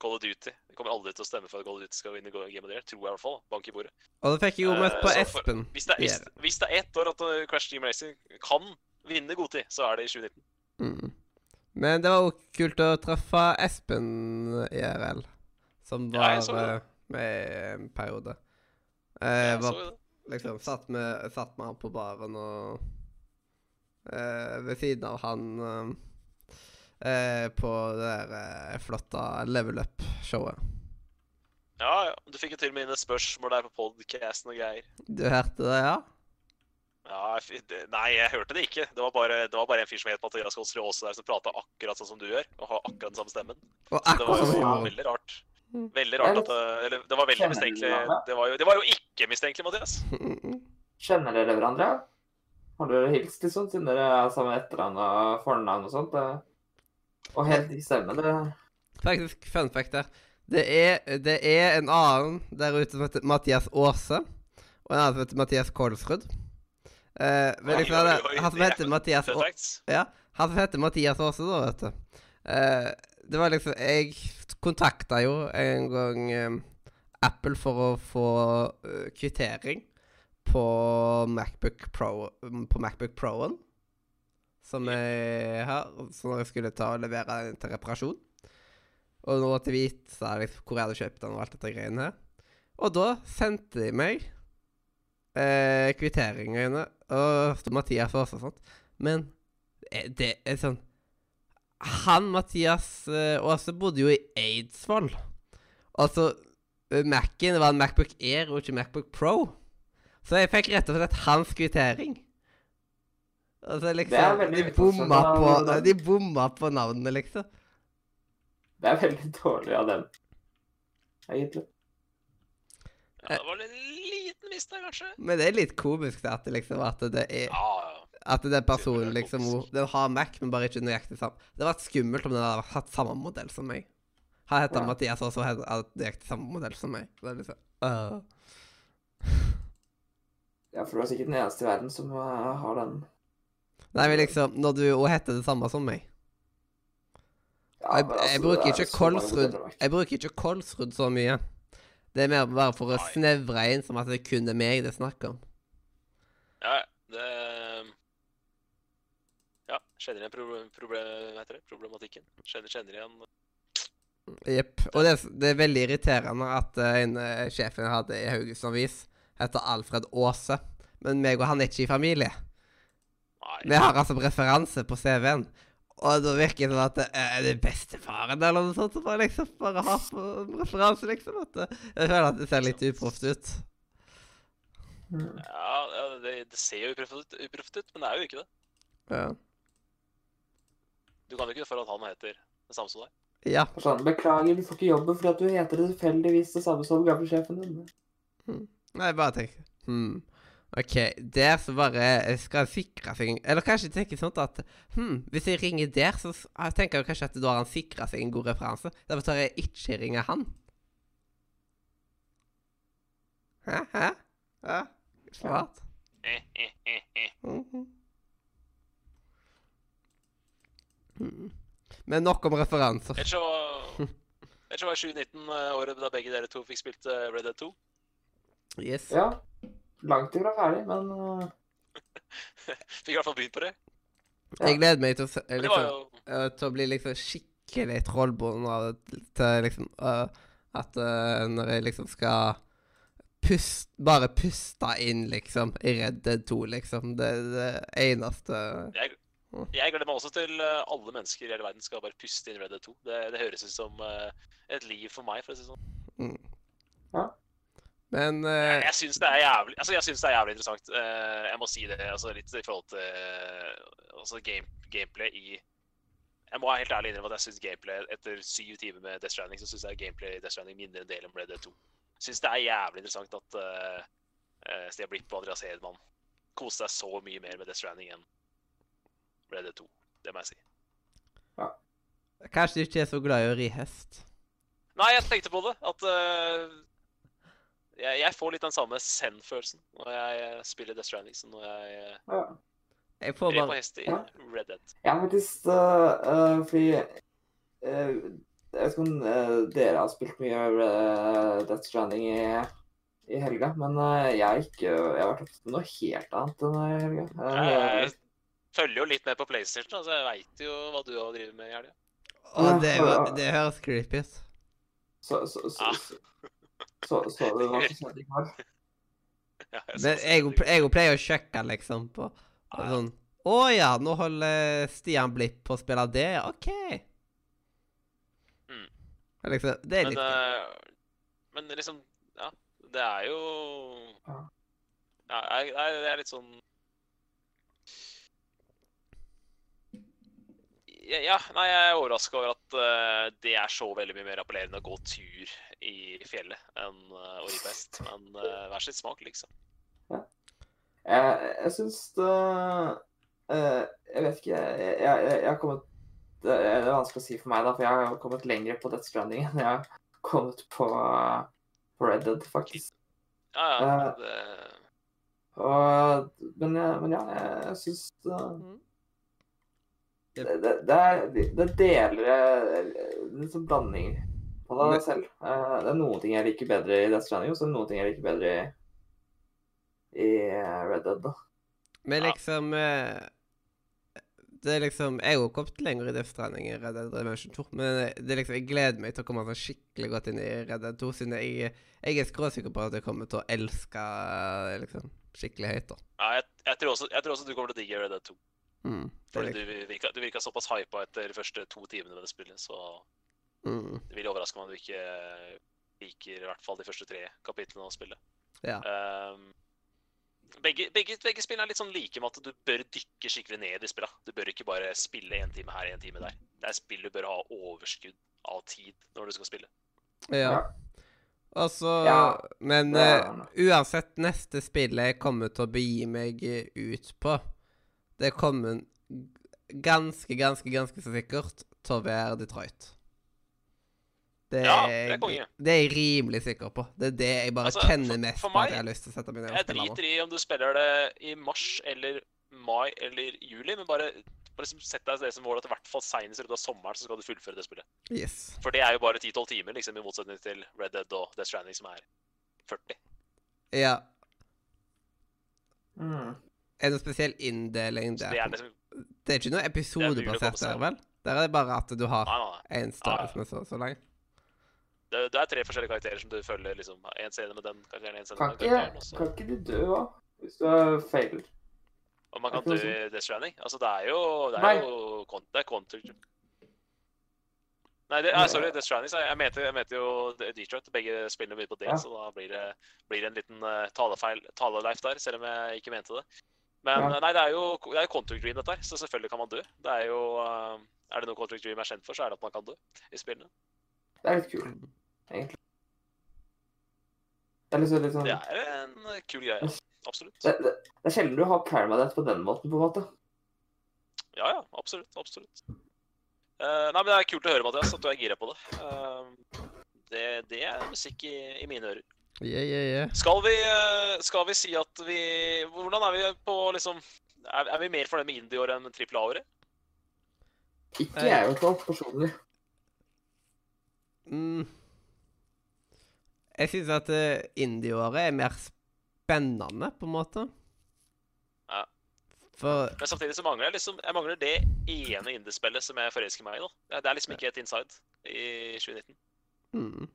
Call of Duty Jeg kommer aldri til å stemme for at Call of Duty skal vinne Game of the Year. Tror jeg i hvert fall. Bank i bordet. Og så fikk jeg jo møtt Eh, på så for- Espen. Hvis det, hvis, hvis det er ett år at uh, Crash Team Racing kan vinne god tid, så er det i 2019. Mm. Men det var jo kult å treffe Espen IRL, som var ja, eh, med en periode. Jeg, Jeg var, liksom satt med, satt med han på baren og uh, Ved siden av han eh, eh, på det der eh, flotte Level Up-showet. Ja, ja. Du fikk jo til og med inn et spørsmål der på podcasten og greier. Du hørte det, ja? Ja, Nei, jeg hørte det ikke. Det var bare, det var bare en fyr som het Mathias Kolsrud Aase der, som prata akkurat sånn som du gjør, og har akkurat den samme stemmen. Og Så det var jo Ja. veldig rart. Veldig rart at det, Eller det var veldig Kjenner mistenkelig. Det var jo, det var jo ikke mistenkelig, Mathias. Kjenner dere hverandre? Har dere hilst, liksom, siden dere er samme etternavn og fornavn og sånt? Det... Og helt ikke stemme, det Faktisk, fun fact der. Det er, det er en annen der ute som heter Mathias Aase, og en annen som heter Mathias Kolsrud. Eh, men liksom, det- han som er heter Mathias Aase. Ja, han som heter Mathias Aase, da, vet du. Eh, det var liksom Jeg kontakta jo en gang eh, Apple for å få eh, kvittering på Macbook Pro På Macbook Pro-en. Som jeg har. Så når jeg skulle ta og levere den til reparasjon. Og nå til vite liksom, hvor jeg hadde kjøpt den og alt dette greiene her. Og da sendte de meg eh, kvitteringene og Mathias også og sånt. Men eh, det er sånn Han Mathias eh, Aase bodde jo i Eidsvoll. Altså eh, Mac-en var en Macbook Air og ikke Macbook Pro. Så jeg fikk rett og slett hans kvittering. Altså liksom De bomma på, av de bomma på navnene, liksom. Det er veldig dårlig av dem, egentlig. Ja, det var en liten der, kanskje. Men det er litt komisk det at det liksom at det er Ja, ja. At den personen er liksom. Den har Mac, men bare ikke nøyaktig samme. Det hadde vært skummelt om den hadde hatt samme modell som meg. Han heter Ja. Mathias også og hatt nøyaktig samme modell som meg. Det er liksom øh. Ja, for du er sikkert den eneste i verden som eh, har den. Nei, men liksom Når du òg heter det samme som meg Ja, jeg, altså, jeg bruker er ikke Kolsrud. Jeg bruker ikke Kolsrud så mye. Det er mer bare for å Nei. snevre inn som at det kun er meg det er snakk om. ja det Ja, kjenner igjen problem, problem, heter det? problematikken. Kjenner, kjenner igjen Jepp. Og det, er det er veldig irriterende at uh, en eh, sjefen jeg hadde i Haugesund Avis, heter Alfred Aase. Men meg og han er ikke i familie. Vi har altså referanse på CV-en. Og da virker det som at det er det bestefaren eller noe sånt som bare liksom bare har på referanse, liksom. At jeg føler at det ser litt uproft ut. Ja, ja, det, det ser jo uproft ut, uproft ut, men det er jo ikke det. Ja. Du kan jo ikke for at han heter det samme som deg. ja. Sånn, Beklager, du får ikke jobben fordi at du heter det tilfeldigvis det samme som gamle sjefen din. Nei, bare tenk Hm. OK, der så bare skal sikre seg Eller kanskje tenke sånn at hm, hvis jeg ringer der, så tenker jeg kanskje at da har han sikra seg en god referanse. Derfor tør jeg ikke ringe han. Hæ? Hæ? Ja, smart. Mhm. Mhm. Men nok om referanser. Ellers så var 2019 eh, året da begge dere to fikk spilt eh, Red Dead 2. Yes. Ja. Langt ifra ferdig, men uh, Fikk i hvert fall begynt på det. Jeg gleder meg til å, se, liksom, jo eh, til å bli liksom skikkelig trollbond av det til liksom uh, At uh, når jeg liksom skal pust, bare puste inn, liksom, i Red Dead 2, liksom. Det er det eneste Jeg, jeg gleder meg også til eh, alle mennesker i hele verden skal bare puste inn Red Dead 2. Det, det høres ut som eh, et liv for meg, for å si det sånn. mm. Ja. Men Jeg, eh, jeg syns det er altså synes det er jævlig interessant. Uh, jeg må si det altså litt i forhold til eh, altså game, gameplay i Jeg må være helt ærlig innrømme at jeg syns gameplay etter syv timer med Death Stranding, så syns jeg gameplay i Death Stranding minner en del om Red Dead 2. Syns det er jævlig interessant at uh, Stian Blipp og Andreas Hedman koste seg så mye mer med Death Stranding enn Red Dead 2. Det må jeg si. Ja. kanskje du ikke er så glad i å ri hest. Nei, jeg tenkte på det. At eh, jeg, jeg får litt den samme Zen-følelsen når jeg eh, spiller Death Stranding som når jeg uh, Ja. Jeg får rir på bare hest i Ja. Red Dead. Jeg har faktisk øh, øh, Fordi uh, Jeg vet ikke om dere har spilt mye uh, Death Stranding i, i helga, men jeg har ikke Jeg har vært opptatt med noe helt annet enn i helga. Jeg, Eh, jeg følger jo litt med på PlayStation, altså jeg veit jo hva du har drevet med i helga. Å, det, jo- det høres creepy ut. Så så så, Ah. så, så, så det var som skjedde i går? Ja, jeg Men jeg, jeg pleier å sjekke, liksom, på Ja, ja. sånn Å ja, nå holder Stian Blipp på å spille det. OK. Mm. Liksom, det er litt men, uh, men liksom Ja, det er jo Ja. Ja, jeg, jeg, det er litt sånn Ja, ja, nei, jeg er overraska over at uh, det er så veldig mye mer appellerende å gå tur i fjellet enn uh, å ri på hest. Men uh, hver sitt smak, liksom. Jeg, jeg syns det Jeg vet ikke. Jeg, jeg, jeg har kommet det er vanskelig å si for meg, da, for jeg har kommet lenger på Death Stranding enn jeg har kommet på, på Red Dead, faktisk. Ja, ja. Eh, Det, Og, men, men ja, jeg, jeg syns det, Mm. Det, det, det er Det deler eh, litt sånn blanding på det selv. Eh, Det er noen ting jeg liker bedre i Death Stranding, og så er det noen ting jeg liker bedre i, i eh, Red Dead. da. Men liksom ja. Det er liksom Jeg har jo kommet lenger i Death Stranding i Red Dead Redemption 2, men det er liksom, jeg gleder meg til å komme sånn skikkelig godt inn i Red Dead 2, siden jeg, jeg er skråsikker på at jeg kommer til å elske eh, liksom, skikkelig høyt. da. ja, jeg, jeg, tror også, jeg tror også du kommer til å digge Red Dead 2. Mm. Det Fordi du virka, du virka såpass hypa etter de første to timene med det spillet, så mm. det vil overraske meg om du ikke liker i hvert fall de første tre kapitlene av spillet. Ja. Um, begge, begge, begge spillene er litt sånn like med at du bør dykke skikkelig ned i spillene. Du bør ikke bare spille en time her, en time der. Det er spill du bør ha overskudd av tid når du skal spille. ja. Altså Ja, Men eh, uansett, neste spillet jeg kommer til å begi meg ut på, det kommer ganske, ganske, ganske så sikkert til å være Detroit. Det Ja, er, det er jeg- konge. det er jeg rimelig sikker på. Det er det jeg bare Altså, kjenner for- mest for på at jeg har lyst til å sette meg ned og Jeg spille driter i om du spiller det i mars eller mai eller juli, men bare, bare liksom sett deg det som mål at i hvert fall seinest i løpet av sommeren så skal du fullføre det spillet. Yes. For det er jo bare 10-12 timer, liksom, i motsetning til Red Dead og Death Stranding, som er 40. Ja. Mm. Er det noe spesiell inndeling der? det er liksom Det er ikke noe episodebasert der, vel? Der er det bare at du har Nei, nei, nei. én story som er så, så lang. Det, det er tre forskjellige karakterer som du følger. liksom, En scene med den karakteren, en scene Kan med den karakteren. Også. Kan ikke du dø òg, hvis du er feiler? og man kan dø i Death Stranding. Altså, det er jo Det er jo det er counter... Nei, det, nei, sorry, Death Stranding. Jeg mente, jeg mente jo Detroit. Begge spiller mye på det, Ja. så da blir det, blir det en liten uh, talefeil, taleleif der, selv om jeg ikke mente det. Men Ja. eh, nei, det er jo det er jo contract Dream, dette her, så selvfølgelig kan man dø. Det er jo eh, Er det noe contract Dream er kjent for, så er det at man kan dø i spillene. Det er litt kult, egentlig. Det er liksom sånn Det er en eh, kul greie. Absolutt. det, det, det er sjelden du har permadeath på den måten, på en måte. Ja, ja. Absolutt. Absolutt. Uh, nei, men Det er kult å høre, Mathias, at du er gira på det. Uh, det, det er musikk i, i mine ører. Yeah, yeah, yeah. Skal vi, eh, skal vi si at vi Hvordan er vi på liksom Er, er vi mer fornøyd med indie-året enn trippel A-året? Ikke jeg, i hvert fall, personlig. Mm. Jeg syns at uh, indie-året er mer spennende, på en måte. Ja. For Men samtidig så mangler jeg liksom Jeg mangler det ene indiespillet som jeg forelsker meg i. da. Er- Det er liksom ikke et inside i 2019. mm.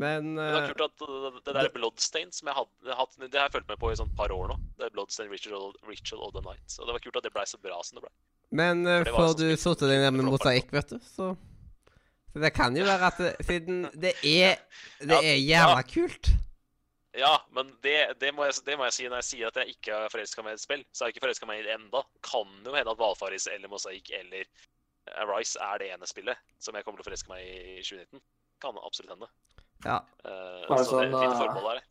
Men Men det eh, er kult at det, det der Bloodstain som jeg hadde hatt, Det har jeg fulgt med på i sånn par år nå. Det er Bloodstain Ritual, Ritual of the Night. Og det var kult at det ble så bra som det blei. Men eh, For får sånn du satt deg ned med mosaikk, vet du, så Så det kan jo være at det, Siden det er Det Ja, er jævla kult. Ja, men det, det, må jeg, det må jeg si når jeg sier at jeg ikke er forelska meg i et spill. Så er jeg ikke forelska meg i det enda. Kan jo hende at Valfaris eller Mosaikk eller Arise er det ene spillet som jeg kommer til å forelske meg i i 2019. Kan absolutt hende. Ja. Uh, Bare så det er sånn, et fint eh, formål der.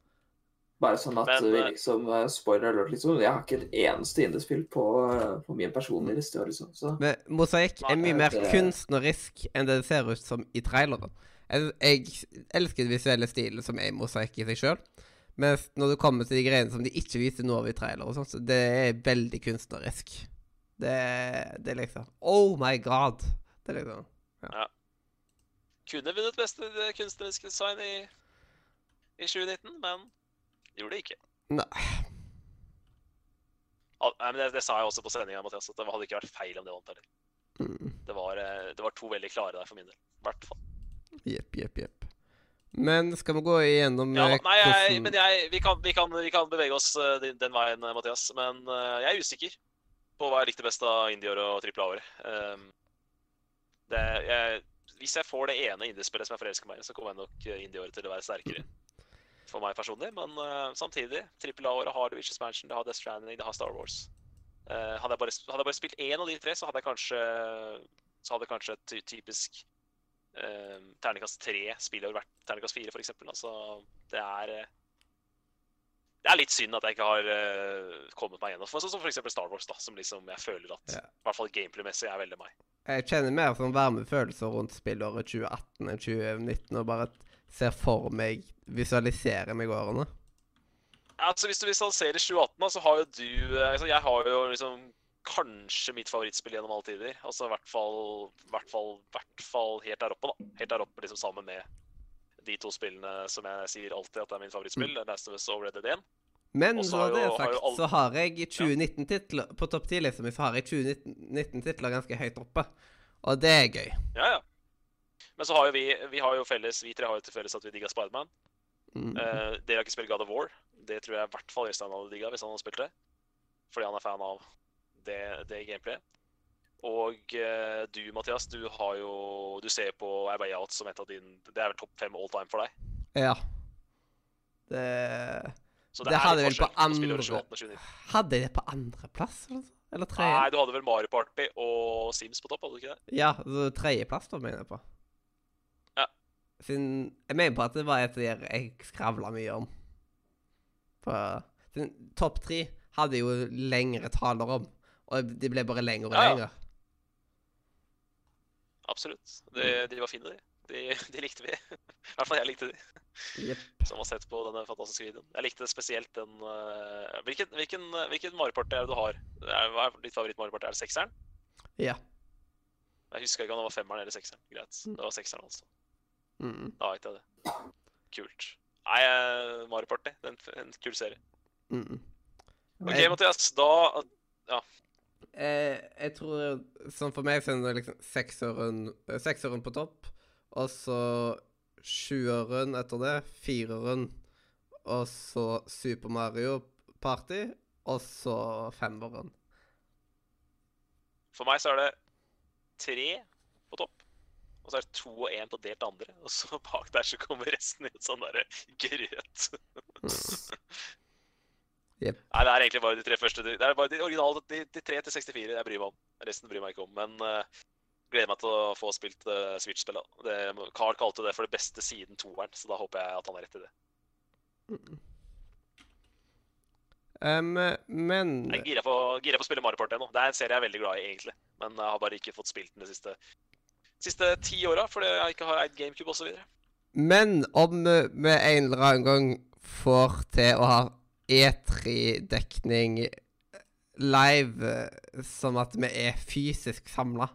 Bare sånn at Men, vi eh, liksom Spoiler alert, liksom. Jeg har ikke et eneste indiespill på, på min personlige liste. liksom. Så Men mosaikk er mye mer det- kunstnerisk enn det det ser ut som i traileren. Jeg, jeg elsker den visuelle stilen som er mosaikk i seg sjøl. Mens når du kommer til de greiene som de ikke viser noe av i trailer, og sånt, så det er veldig kunstnerisk. Det, det er liksom Oh my god! Det er liksom Kunne vunnet beste eh, kunstneriske design i, i 2019, men gjorde det ikke. Nei. Al- Nei, men det, det sa jeg også på sendinga, Mathias, at det hadde ikke vært feil om det vant heller. mm, Det var, eh, det var to veldig klare der for min del. I hvert fall. Jepp, jepp, jepp. Men skal vi gå igjennom Ja, eh, nei, jeg, men jeg, vi, kan, vi, kan, vi kan bevege oss den, den veien, Mathias. Men uh, jeg er usikker på hva jeg likte best av indie-året og trippel A-året. Um, det, jeg, hvis jeg får det ene indiespillet som jeg forelsker meg i, så kommer jeg nok indieåret indie-året til å være sterkere. For meg personlig. Men uh, samtidig, trippel A-året har The Witches Mansion, det har Death Stranding, det har Star Wars. Uh, hadde, jeg bare, hadde jeg bare spilt én av de tre, så hadde jeg kanskje hadde kanskje et typisk uh, terningkast tre spillår vært terningkast fire, f.eks. Altså, det er eh, Det er litt synd at jeg ikke har uh, kommet meg gjennom. Sånn som f.eks. Star Wars, da, som liksom jeg føler at Ja. I hvert fall gameplay-messig er veldig meg. Jeg kjenner mer sånn varme følelser rundt spillåret 2018 enn 2019, og bare ser for meg Visualiserer meg årene. Altså, Hvis du visualiserer 2018, da, så har jo du eh, altså, Jeg har jo liksom kanskje mitt favorittspill gjennom alle tider. Altså i hvert fall, hvert fall, hvert fall helt der oppe, da. Helt der oppe liksom sammen med de to spillene som jeg sier alltid at er min favorittspill. Mm. Last of Us og Red Dead 1. Men så har det jo- sagt, har så har jeg 2019-titler På topp 10-lista mi så har jeg 2019-titler ganske høyt oppe. Og det er gøy. Ja, ja. Men så har jo vi vi har jo felles, vi tre har jo til felles at vi digga Spiderman. Mm. Uh, dere har ikke spilt God of War. Det tror jeg i hvert fall Øystein hadde digga hvis han hadde spilt det. Fordi han er fan av det, det gameplayet. Og eh, du, Mathias, du har jo Du ser på A Way Out som et av dine Det er vel topp fem all time for deg? Ja. Det Så Det det hadde jeg vel på andre- 2018 og 2019. Hadde jeg det på andreplass, eller? Eller tredje? Nei, du hadde vel Mario Party og Sims på topp, hadde du ikke det? Ja, så tredjeplass, da, mener jeg på. Ja. Siden Jeg mener på at det var et av de jeg skravla mye om. På topp tre hadde jo lengre taler om, og de ble bare lengre og Ja, ja. lengre. Absolutt. De, de var fine, de. de. De likte vi. I hvert fall jeg likte de. Yep. som har sett på denne fantastiske videoen. Jeg likte spesielt den uh, Hvilken, hvilken, hvilken Mario Party er det du har? Hva er ditt favoritt-Mario Party? Er det sekseren? Ja. Jeg husker ikke om det var femmeren eller sekseren. Greit. Det var sekseren, altså. Mm. Da vet jeg det. Kult. Nei, eh, Mario Party. Det er en, en kul serie. Mm. OK, Mathias. Da Eh, jeg tror Sånn for meg så er det liksom seksåren, eh, på topp, og så sjueren etter det, fireren, og så Super Mario Party, og så femåren. For meg så er det tre på topp. Og så er det to og én på delt andre. Og så bak der så kommer resten i et sånn derre grøt. Jepp. Nei, det er egentlig bare de tre første. Det er bare de originale, de, de tre til 64 jeg bryr meg om. Resten bryr meg ikke om. Men uh, gleder meg til å få spilt uh, Switch-spillet. Carl kalte det for det beste siden toeren, så da håper jeg at han har rett i det. Um, men Jeg er gira på, gira på å spille Mario Party nå. Det er en serie jeg er veldig glad i, egentlig. Men jeg har bare ikke fått spilt den de siste, siste ti åra, fordi jeg ikke har eid GameCube osv. Men om vi vi en eller annen gang får til å ha E3-dekning live, eh, som at vi er fysisk samla,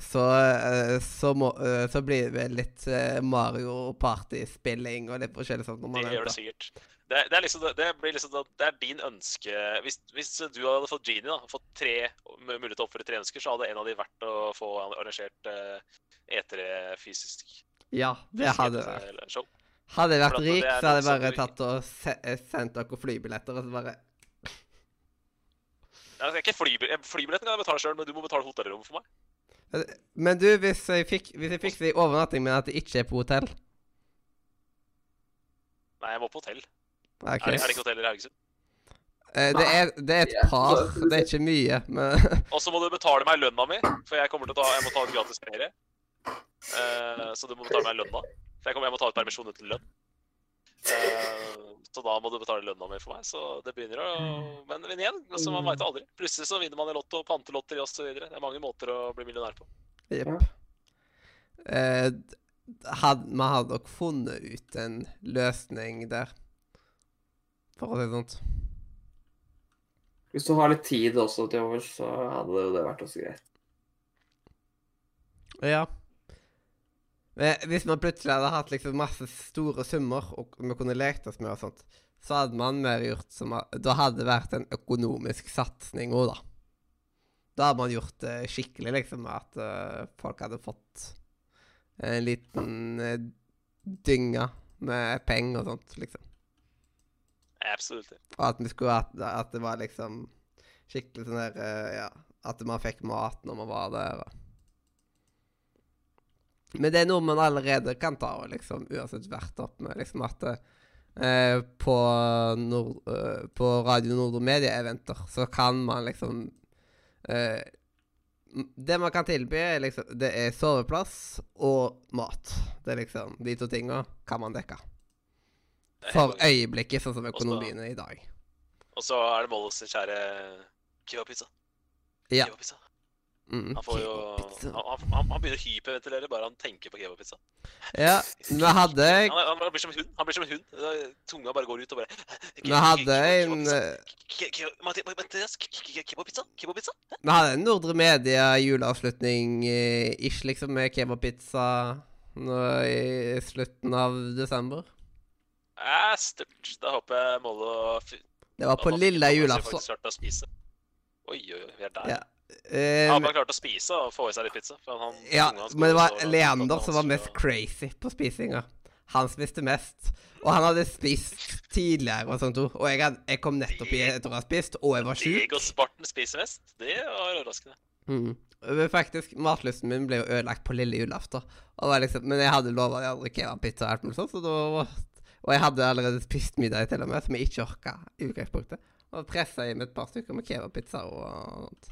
så, eh, så, må, eh, så blir det litt Mario Party-spilling og litt forskjellig sånt. når man Det gjør det sikkert. Det, det er liksom det, det blir liksom det, det er din ønske hvis, hvis du hadde fått Genie, da, fått tre mulighet til å oppføre tre ønsker, så hadde en av de vært å få arrangert eh, E3 fysisk. Ja, det hadde vært. Hadde jeg vært rik, så hadde jeg bare tatt og se eh, sendt dere flybilletter og så bare Ja, det er ikke flybill Flybilletten kan jeg betale sjøl, men du må betale hotellrom for meg. Men du, hvis jeg fikk Hvis jeg fikser overnatting, men at det ikke er på hotell Nei, jeg må på hotell. Okay. Er, det- er det ikke hotell i Haugesund? Eh, det, er, det er et par. Det er ikke mye, men Og så må du betale meg lønna mi, for jeg kommer til å ta Jeg må ta gratis ferie. Eh, så du må betale meg lønna. For jeg, kommer, jeg må ta ut permisjon uten lønn. Eh, så da må du betale lønna mi for meg. Så det begynner å Men, men igjen, altså, man veit aldri. Plutselig så vinner man i Lotto, pantelotteri osv. Det er mange måter å bli millionær på. Jepp. Eh, had, man hadde nok funnet ut en løsning der, for å si det sånn. Hvis du har litt tid også til overs, så hadde det vært også greit. Ja. Hvis man plutselig hadde hatt liksom masse store summer, og vi kunne lekt oss med og sånt, så hadde man mer gjort som Da hadde det vært en økonomisk satsing òg, da. Da hadde man gjort det skikkelig, liksom, at eh, folk hadde fått en liten uh, dynge med penger og sånt, liksom. Absolutt. Og at vi skulle at, at det var liksom skikkelig sånn der eh, Ja, at man fikk mat når man var der. Og. Men det er noe man allerede kan ta og liksom uansett vært opp med. liksom At eh, på, Nord, eh, på Radio Nordre Media-eventer så kan man liksom eh, Det man kan tilby, er liksom Det er soveplass og mat. Det er liksom De to tinga kan man dekke. For øyeblikket, sånn som økonomien er i dag. Og så er det Molles kjære kebabpizza. Ja. Kebabpizza. Mm, Han får jo han, han, han begynner å hyperventilere bare han tenker på kebabpizza. Ja, nå hadde Han, er- han blir som en hund. Han blir som en hund. Tunga bare går ut og bare Nå hadde en eh, ke- ke- kebabpizza? Kebabpizza? Nå hadde en Nordre Media juleavslutning eh, liksom, med kebabpizza i slutten av desember. Ja, størt. Da håper jeg Molle og Det var på lille julaften. Oi, oi, oi, vi er der. Ja. Eh, Han bare klart å spise og få i seg litt pizza. Han, ja, men det var Leander som var mest crazy på spisinga. Han spiste mest. Og han hadde spist tidligere og sånt òg. Og jeg, hadde, jeg kom nettopp i etter å ha spist, og jeg var sjuk. Diego Spartan spiser mest. Det var overraskende. Mm. Faktisk, Matlysten min ble jo ødelagt på lille julaften. Og liksom, men jeg hadde lova de andre kebabpizza og alt mulig sånt, så da var Og jeg hadde allerede spist middag til og med, som jeg ikke orka i utgangspunktet. Og pressa inn et par stykker med kebabpizza og sånt.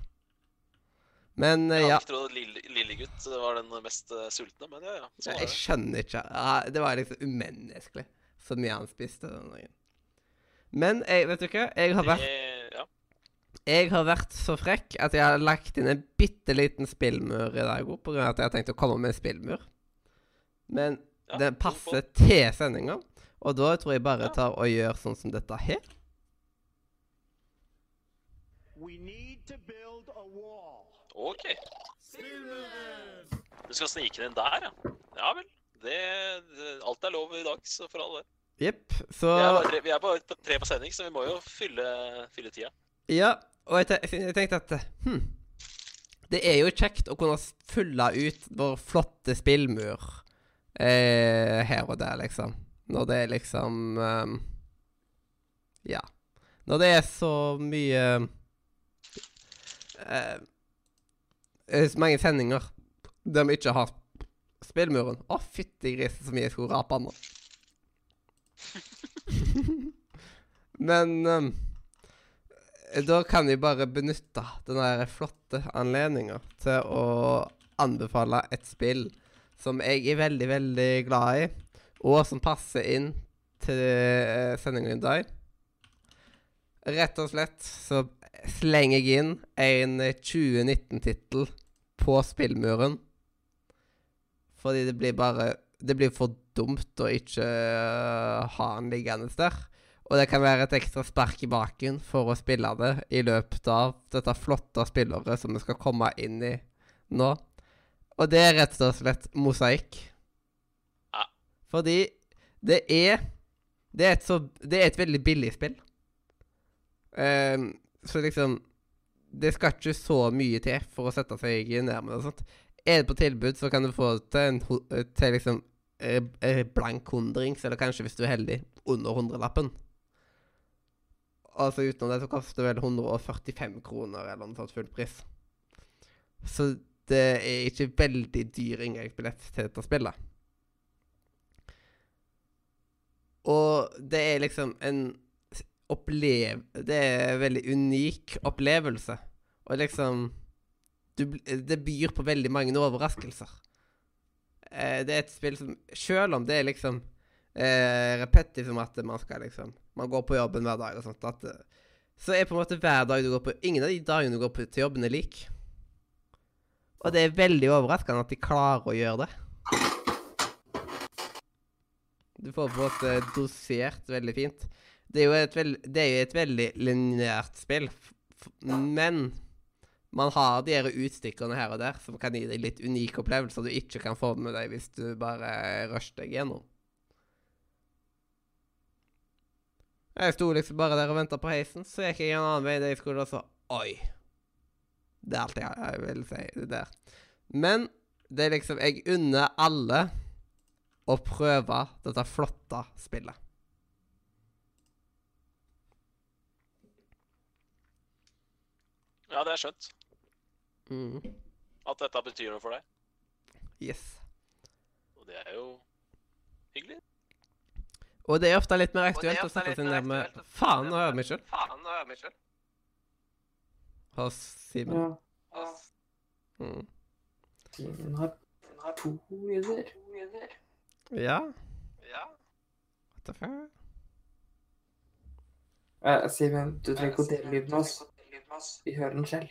Men eh, Jeg ja. ikke trodd at lille, lille var den mest eh, sultne, men ja, ja. Sånn Jeg skjønner ikke. Ja, det var liksom umenneskelig så mye han spiste den dagen. Men jeg, vet du hva? Jeg har vært Ja. Jeg har vært så frekk at jeg har lagt inn en bitte liten spillmur i dag òg, pga. at jeg har tenkt å komme med en spillmur. Men Ja, den passer til sendinga, og da tror jeg bare Ja. tar og gjør sånn som dette her. We need to build. OK. Du skal snike den inn der, ja? Ja vel. Det, det, alt er lov i dag, så for all del. Jepp. Så Vi er bare tre, vi er bare tre på sending, så vi må jo fylle, fylle tida. Ja, og jeg, te jeg tenkte at hm, Det er jo kjekt å kunne fylle ut vår flotte spillmur eh, her og der, liksom. Når det er liksom um, Ja. Når det er så mye uh, eh, Så mange sendinger der vi ikke har spillmuren. Å, fytti grisen, så mye jeg skulle rape nå. Men um, da kan vi bare benytte denne flotte anledninga til å anbefale et spill som jeg er veldig, veldig glad i, og som passer inn til eh, sendinga i dag. Rett og slett så slenger jeg inn en 2019-tittel på spillmuren. Fordi det blir bare Det blir for dumt å ikke eh, ha den liggende der. Og det kan være et ekstra spark i baken for å spille det i løpet av dette flotte spillåret som vi skal komme inn i nå. Og det er rett og slett mosaikk. Ja. Fordi det er Det er et, så, det er et veldig billig spill. Um, så liksom Det skal ikke så mye til for å sette seg nærmere og sånt. Er det på tilbud, så kan du få det til, en, til liksom eh, eh, blank hundrings, eller kanskje hvis du er heldig, under hundrelappen. Altså utenom det så koster det vel 145 kroner eller noe sånt fullpris. Så det er ikke veldig dyr inngangsbillett til dette spillet. Og det er liksom en opplev... Det er en veldig unik opplevelse. Og liksom du, Det byr på veldig mange overraskelser. Eh, det er et spill som Selv om det er liksom eh, repetitivt som at man skal liksom Man går på jobben hver dag og sånt, at, eh, så er på en måte hver dag du går på Ingen av de dagene du går på til jobben, er lik. Og det er veldig overraskende at de klarer å gjøre det. Du får på en måte dosert veldig fint. Det er jo et, veld, er jo et veldig lineært spill, men man har de her utstikkerne her og der som kan gi deg litt unike opplevelser du ikke kan få med deg hvis du bare rusher deg gjennom. Jeg sto liksom bare der og venta på heisen, så gikk jeg en annen vei der jeg skulle, og så Oi. Det er alt jeg, jeg vil si. det der. Men det er liksom Jeg unner alle å prøve dette flotte spillet. Ja, det er skjønt. Mm. At dette betyr noe for deg. Yes. Og det er jo hyggelig. Og det er ofte litt mer er aktuelt å sette seg ned med Faen, nå hører jeg meg sjøl. Faen, nå hører vi ikke. hos Simen. Ja. Mm. Simen har to lyder. Ja, Ja. what the fuck? Uh, Simen, du trenger ikke å dele lyden hans. Vi hører den selv.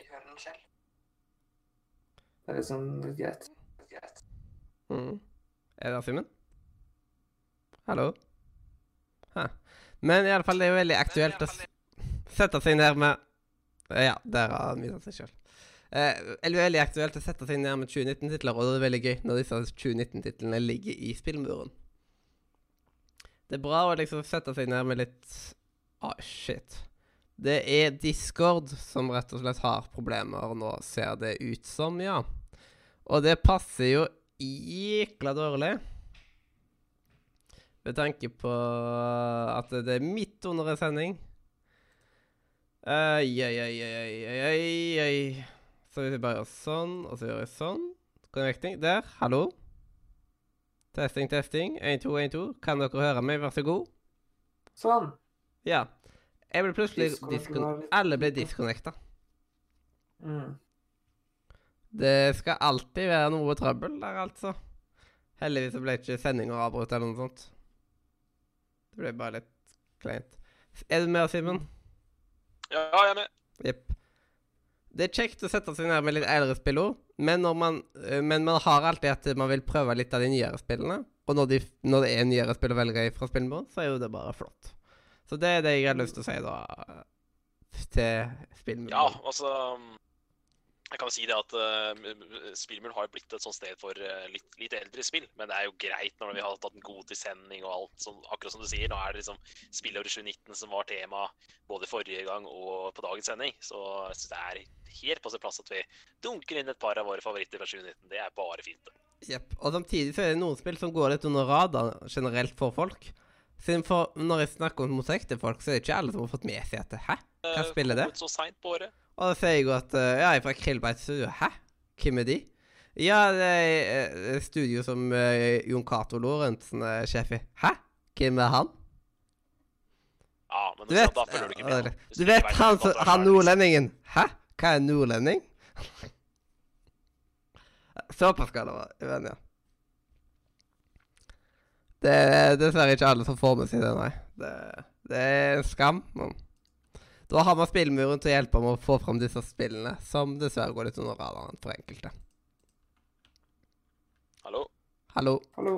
Det er liksom litt greit. Mm. Er det filmen? Hallo? Hæ. Men i alle fall, det er jo veldig aktuelt å s- sette seg ned med Ja, der har han myta seg sjøl. Eh, eller veldig aktuelt å sette seg ned med 2019-titler, og det er veldig gøy når disse 2019-titlene ligger i spillmuren. Det er bra å liksom sette seg ned med litt Å, shit. Det er Discord som rett og slett har problemer nå, ser det ut som, ja. Og det passer jo jækla dårlig. Med tanke på at det er midt under en sending. Oi, oi, oi, oi, oi, oi. Så hvis jeg bare gjør sånn, og så gjør jeg sånn Connecting. Der. Hallo. Testing, testing. 1, 2, 1, 2. Kan dere høre meg? Vær så god. Sånn. Ja. Jeg ble plutselig diskon... Alle ble disconnecta. Mm. Det skal alltid være noe trøbbel der, altså. Heldigvis så ble ikke sendinga avbrutt eller noe sånt. Det ble bare litt kleint. Er du med oss, Simen? Ja, jeg er med. Jepp. Det er kjekt å sette seg ned med litt eldre spillord, men, når man, eh, men man har alltid at man vil prøve litt av de nyere spillene. Og når, de, når det er nyere spill å velge fra spillmuren, så er jo det bare flott. Så det er det jeg har lyst til å si, da, til spillmuren. Ja, altså Jeg kan jo si det at uh, Spillmuren har blitt et sånt sted for uh, litt, litt eldre spill. Men det er jo greit når vi har tatt en god sending og alt. Sånn, akkurat som du sier, nå er det liksom spillåret 2019 som var tema både forrige gang og på dagens sending. Så jeg synes det er helt på sin plass at vi dunker inn et par av våre favoritter fra 2019. Det er bare fint. Jepp. Og samtidig så er det noen spill som går litt under radaren generelt for folk. Siden for Når jeg snakker om musikk til folk, så er det ikke alle som har fått med seg at Hæ? Hva Eh, spiller det? så sent på året. Og da sier jeg at eh, Ja, jeg er fra Krillbeit Studio. Hæ? Hvem er de? Ja, det er et studio som eh, Jon Cato Lorentzen er sjef i. Hæ? Hvem er han? Ja, men Du vet, da følger du ikke med. du ikke vet han, han, han så det liksom- nordlendingen? Hæ? Hva er nordlending? Såpass skal det være. Men ja. Det er dessverre ikke alle som får med seg det, nei. Det, det er en skam. Men da har vi spillmuren til å hjelpe med å få fram disse spillene, som dessverre går litt under radaren for enkelte. Hallo? Hallo. Hallo.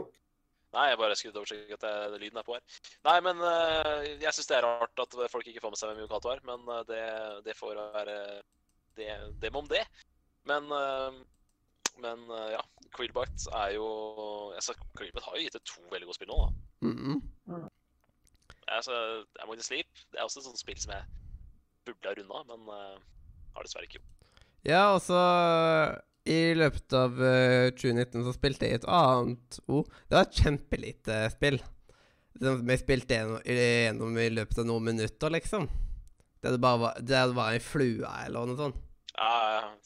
Nei, jeg bare skrudde over slik at jeg, lyden er på her. Nei, men eh, jeg syns det er rart at folk ikke får med seg hvem Jon Cato er, men eh, det, det får være det, det med om det. Men eh, men eh, ja, Quillbite er jo altså, Quillbite har jo gitt det to veldig gode spill nå, da. Mm så, Altså, Among the Sleep det er også et sånt spill som jeg burde ha runda, men uh, har dessverre ikke gjort. Ja, altså I løpet av uh, 2019 så spilte jeg et annet O. Det var et kjempelite spill. Som vi spilte gjennom, gjennom i løpet av noen minutter, liksom. Det hadde bare det var en flue eller noe sånt. Ja,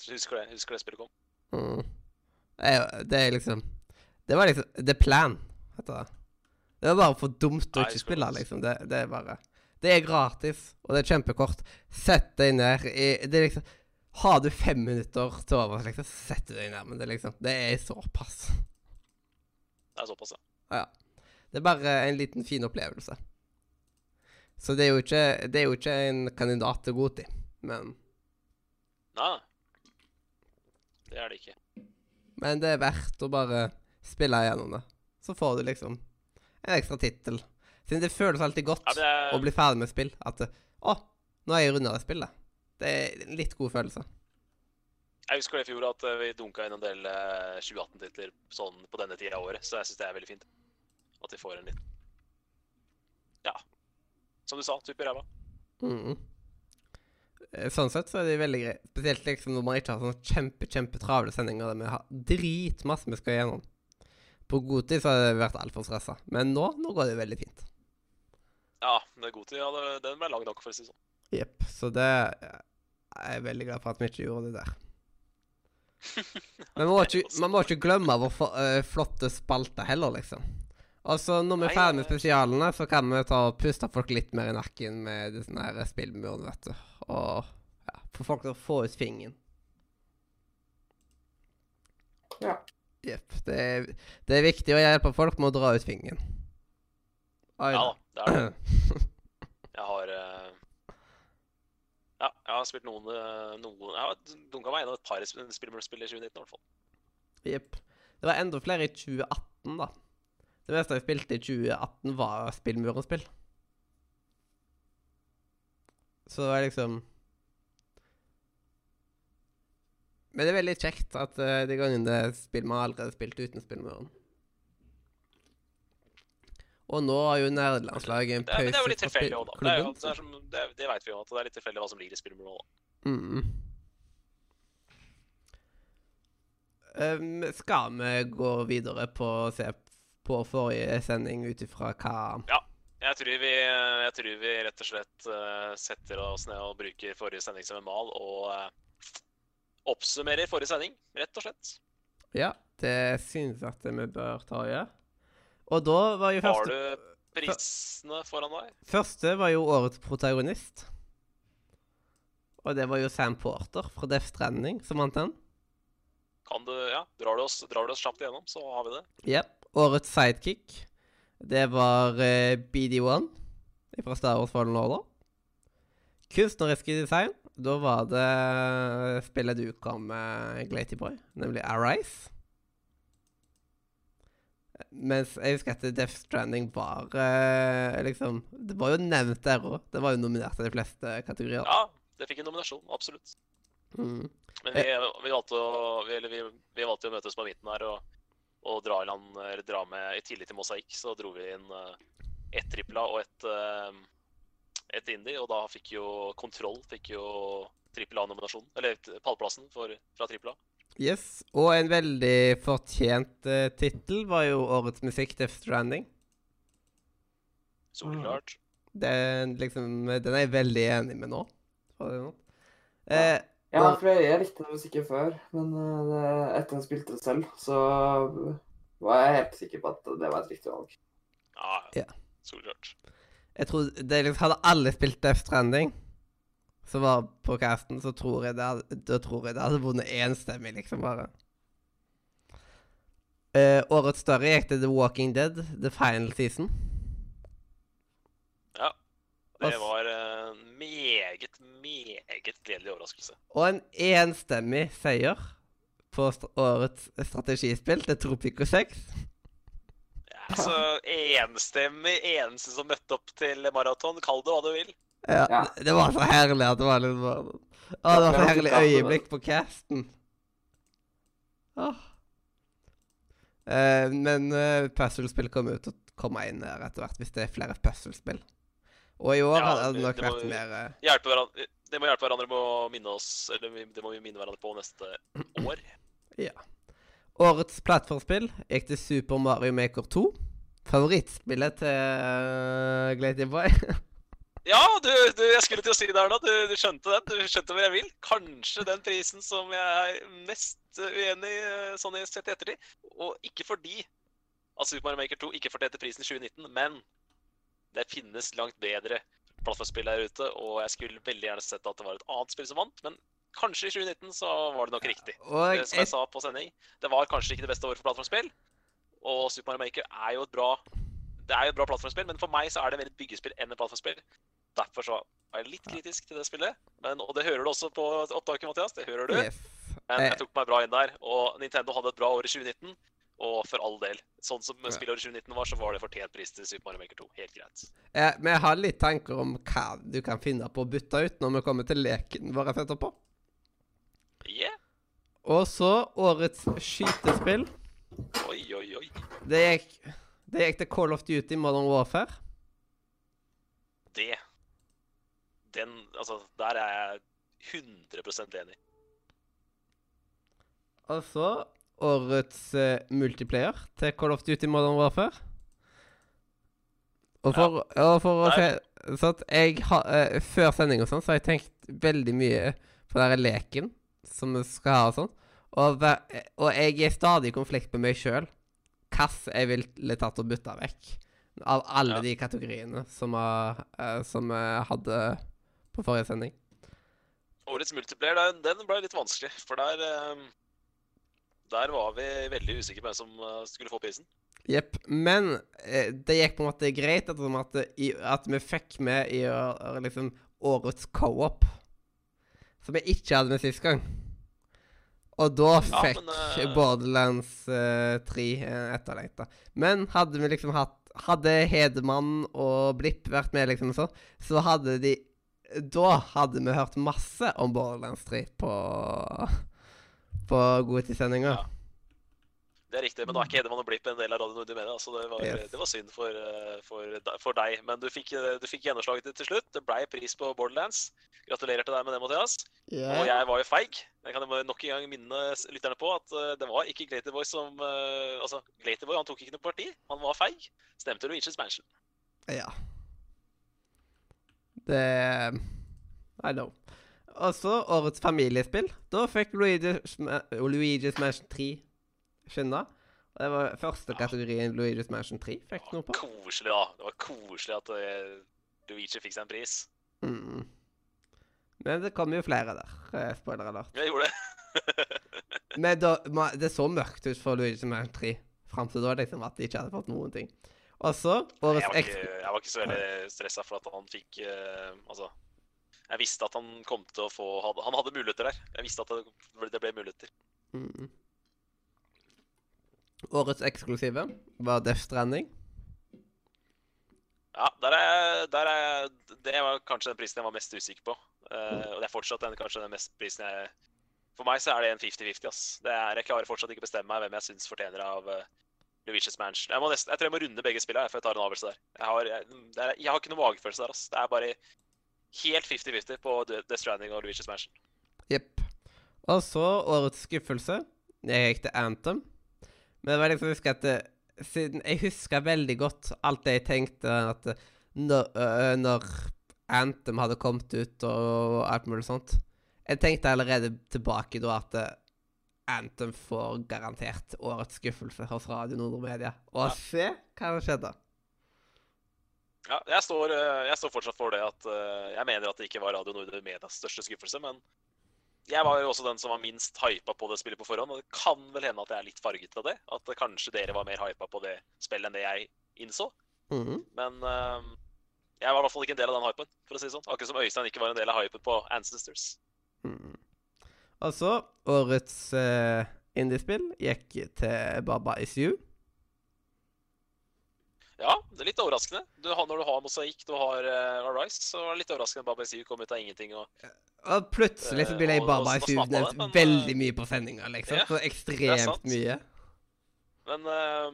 jeg husker det. Jeg husker det spillet kom. Mm. Det, er, det liksom Det var liksom The Plan, heter det. Det var bare for dumt å ikke spille, liksom. Det, det er bare Det er gratis, og det er kjempekort. Sett deg ned i Det er liksom Har du fem minutter til overs, liksom, du deg ned. Men det er liksom Det er såpass. Det er såpass, ja. Ja. Det er bare en liten fin opplevelse. Så det er jo ikke, det er jo ikke en kandidat til Goti, men nei. Det er det ikke. Men det er verdt å bare spille igjennom det. Så får du liksom en ekstra tittel. Siden det føles alltid godt Ja, er- å bli ferdig med spill. At Å, nå er jeg runda det spillet. Det er en litt god følelse. Jeg husker det i fjor at eh, vi dunka inn en del eh, 2018-titler sånn på denne tida av året, så jeg syns det er veldig fint. At vi får en litt Ja. Som du sa, tupp i ræva. Mhm. Eh, Sånn sett så er det veldig greit. Spesielt liksom når man ikke har sånne kjempe, kjempe travle sendinger der vi har dritmasse vi skal gjennom. På god tid så har det vært altfor stressa. Men nå, nå går det veldig fint. Ja, det er god tid. Ja, det, den ble lang nok, for å si det sånn. Jepp. Så det Jeg er veldig glad for at vi ikke gjorde det der. Men man må ikke, man må ikke glemme vår eh, flotte spalte heller, liksom. Altså, når vi er ferdig med spesialene, så kan vi ta og puste folk litt mer i nakken med disse spillmurene, vet du. Og ja, få folk til å få ut fingeren. Ja. Jepp. Det, er- det er viktig å hjelpe folk med å dra ut fingeren. Ja da. det er det. Jeg har eh, Ja, jeg har spilt noen, eh, noen Jeg har dunka meg gjennom et par sp- i 2019 i hvert fall. Jepp. Det var enda flere i 2018, da. Det meste jeg spilte i 2018, var spillmurenspill. Så det var liksom Men det er veldig kjekt at uh, de gangene det er spill man allerede spilt uten spillmuren. Og nå har jo nerdelandslaget en Det er, det er jo pause litt tilfeldig òg, da. Det, er jo, det, som, det, det vet vi jo, at det er litt tilfeldig hva som ligger i spillmuren da. Mm. Um, skal vi gå videre på å se på forrige sending ut ifra hva Jeg tror, vi, jeg tror vi rett og slett eh, setter oss ned og bruker forrige sending som en mal, og eh, oppsummerer forrige sending, rett og slett. Ja, det synes jeg at vi bør ta og gjøre. Og da var jo Har du prisene foran deg? første var jo årets protagonist. Og det var jo Sam Porter fra Death Stranding som vant den. Kan du, ja, drar du oss, drar du oss kjapt igjennom, så har vi det. Jepp. Årets sidekick, det var eh, BD1 fra Star Wars Fallen Order. Kunstnerisk design, da var det spillet du kom med, Glaty Boy, nemlig Arise. Mens jeg husker at Death Stranding var eh, liksom Det var jo nevnt der òg. Det var jo nominert til de fleste kategorier. Ja, det fikk en nominasjon, absolutt. Mm. Men vi, vi, valgte å, vi, vi valgte å møtes på midten her og, og dra, land, dra med I tillegg til Mosaikk så dro vi inn uh, ett tripla og ett et indie, og da fikk jo Kontroll fikk jo trippel A-nominasjonen, Eller pallplassen for, fra trippel A. Yes. Og en veldig fortjent uh, tittel var jo årets musikk, Death Stranding. Soleklart. Den, liksom, den er jeg veldig enig med nå. sånn. Eh, Ja, for jeg, jeg likte den musikken før, men eh, det, etter jeg spilte det selv, så var jeg helt sikker på at det var et riktig valg. Ja, Ja. soleklart. jeg tror det liksom, Hadde alle spilt Death Stranding, som var på casten, så tror jeg det hadde, da tror jeg det hadde vunnet enstemmig, liksom, bare. Uh, årets større gikk til The Walking Dead, The Final Season. Ja. Det var en meget, gledelig overraskelse. Og en enstemmig seier på st årets strategispill til Tropico 6. Ja, altså enstemmig, eneste som møtte opp til maraton, kall det hva du vil. Ja, Ja. Det, det var så herlig at det var litt bare Å, det var så herlig øyeblikk på casten. Åh. Eh, men uh, puzzlespill kommer ut og kommer komme inn her etter hvert, hvis det er flere puzzlespill. Og i år Ja, hadde det nok det vært mer eh, Hjelpe hverandre, det må hjelpe hverandre med å minne oss Eller det må vi minne hverandre på neste år. Ja. Årets plattformspill gikk til Super Mario Maker 2. Favorittspillet til uh, Glaty Boy. Ja, du, du, jeg skulle til å si det her nå. Du, du skjønte den. Du skjønte hvor jeg vil. Kanskje den prisen som jeg er mest uenig i eh, sånn i sett i ettertid. Og ikke fordi at Super Mario Maker 2 ikke fortjente prisen i 2019, men det finnes langt bedre plattformspill der ute, og jeg skulle veldig gjerne sett at det var et annet spill som vant, men kanskje i 2019 så var det nok riktig. Og som jeg sa på sending, det var kanskje ikke det beste året for plattformspill. Og Super Mario Maker er jo et bra det er jo et bra plattformspill, men for meg så er det mer et byggespill enn et plattformspill. Derfor så er jeg litt kritisk til det spillet. Men, og det hører du også på opptaket, Mathias. Det hører du. Men Eh. jeg tok meg bra inn der. Og Nintendo hadde et bra år i 2019. Og for all del. Sånn som spillåret 2019 var, så var det fortjent pris til Super Mario Maker 2. Helt greit. Eh, jeg har litt tanker om hva du kan finne på å bytte ut når vi kommer til leken vår etterpå. Yeah. Og så årets skytespill. Oi, oi, oi. Det gikk, det gikk til Call of Duty Modern Warfare. Det Den Altså, der er jeg 100% enig. Og så årets eh, multiplayer til Call of Duty Modern Warfare. Og for, og for å se så at jeg ha, uh, Før sending og sånn, så har jeg tenkt veldig mye på den leken som vi skal ha og sånn. Og, og jeg er stadig i konflikt med meg sjøl. Hvilken jeg ville tatt og bytta vekk. Av alle Ja. de kategoriene som, jeg, eh, hadde på forrige sending. Årets multiplayer, den, ble litt vanskelig. For der eh, Der var vi veldig usikre på hvem som eh, skulle få prisen. Jepp. Men eh, det gikk på en måte greit at, at vi fikk med i liksom årets co-op. Som vi ikke hadde med sist gang. Og da Ja, fikk men, uh... Borderlands eh, 3 eh, etterlengta. Men hadde vi liksom hatt Hadde Hedemann og Blipp vært med, liksom sånn, så hadde de Da hadde vi hørt masse om Borderlands 3 på På Godtidssendinga. Ja. Det er riktig, men nå er ikke Hedemann og Blipp en del av Radio Nordre Media, så det var, Yes. det var synd for, eh, for, for deg. Men du fikk, eh, du fikk gjennomslaget til slutt. Det blei pris på Borderlands. Gratulerer til deg med det, Mathias. Og jeg var jo feig. Jeg kan nok en gang minne lytterne på at eh, det var ikke Glaterboy som Altså, Glaterboy han tok ikke noe parti. Han var feig. Stemte Luigi's Mansion. Ja. Det I know. Og så årets familiespill. Da fikk Luigi's, Ma- Luigi's Mansion 3 skynda. Og det var første kategorien Luigi's Mansion 3 fikk noe på. Koselig, da. Det var koselig at eh, Luigi fikk seg en pris. Mm. Men det kom jo flere der. eh, Spoiler alert. Jeg gjorde det. Men da, det så mørkt ut for Luigi's Mansion 3 fram til da, liksom, at de ikke hadde fått noen ting. Og så Jeg årets var, ikke, jeg var ikke så veldig stressa for at han fikk uh, Altså, jeg visste at han kom til å få Han hadde muligheter der. Jeg visste at det, det ble muligheter. Mm. Årets eksklusive var Death Stranding. Ja, der er, der er Det var kanskje den prisen jeg var mest usikker på. Eh, og det er fortsatt den, kanskje den mest prisen jeg For meg så er det en 50-50, ass. Det er, jeg klarer fortsatt ikke å bestemme meg hvem jeg syns fortjener av uh, Luigi's Mansion. Jeg, nesten, jeg tror jeg må runde begge spillene før jeg tar en avgjørelse der. Jeg har, jeg, jeg har ikke noen magefølelse der, ass. Det er bare helt 50-50 på The Stranding og Luigi's Mansion. Jepp. Og så årets skuffelse. Jeg gikk til Anthem. Men det var liksom jeg husker at det, siden Jeg husker veldig godt alt det jeg tenkte at når, øh, når Anthem hadde kommet ut og alt mulig sånt. Jeg tenkte allerede tilbake da at Anthem får garantert årets skuffelse hos Radio Nordre Media. Og Ja. se hva som skjedde. Ja, jeg står, eh, jeg står fortsatt for det at eh, jeg mener at det ikke var Radio Nordre Medias største skuffelse, men jeg var jo også den som var minst hypa på det spillet på forhånd, og det kan vel hende at jeg er litt farget av det. At kanskje dere var mer hypa på det spillet enn det jeg innså. Mhm. Men eh, jeg var i hvert fall ikke en del av den hypen, for å si det sånn. Akkurat som Øystein ikke var en del av hypen på Ancestors. Mm. Altså, årets uh, indiespill gikk til Baba Is You. Ja, det er litt overraskende. Du når du har Mosaikk, du har uh, Arise, så er det litt overraskende at Baba Siu kom ut av ingenting. og Og plutselig så blir Eh, jeg og- Baba og Is så You snappa det, nevnt men, veldig eh, mye på sendinga, liksom. ja, så ekstremt mye. Men uh,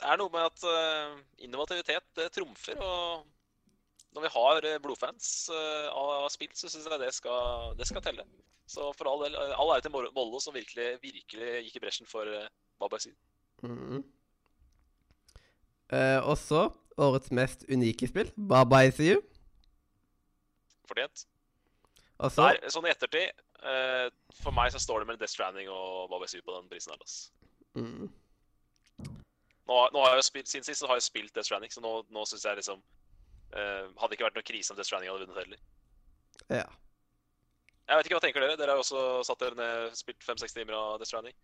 det er noe med at uh, innovativitet det trumfer, og når vi har eh, blodfans eh, av spill, så syns jeg det skal, det skal telle. Så for all del, eh, all ære til Mollo, som virkelig, virkelig gikk i bresjen for uh, Mm Sy. Mhm. og også årets mest unike spill, Baba ICU. Fortjent. Også Der, sånn i ettertid, uh, for meg så står det mellom Death Stranding og Baba Sy på den prisen her. mm. Nå, nå har jeg spilt, Siden sist så har jeg spilt Death Stranding, så nå, nå syns jeg liksom uh, Hadde ikke vært noe krise om Death Stranding hadde vunnet heller. Ja. Jeg vet ikke hva tenker dere? Dere har jo også satt dere ned og spilt fem-seks timer av Death Stranding.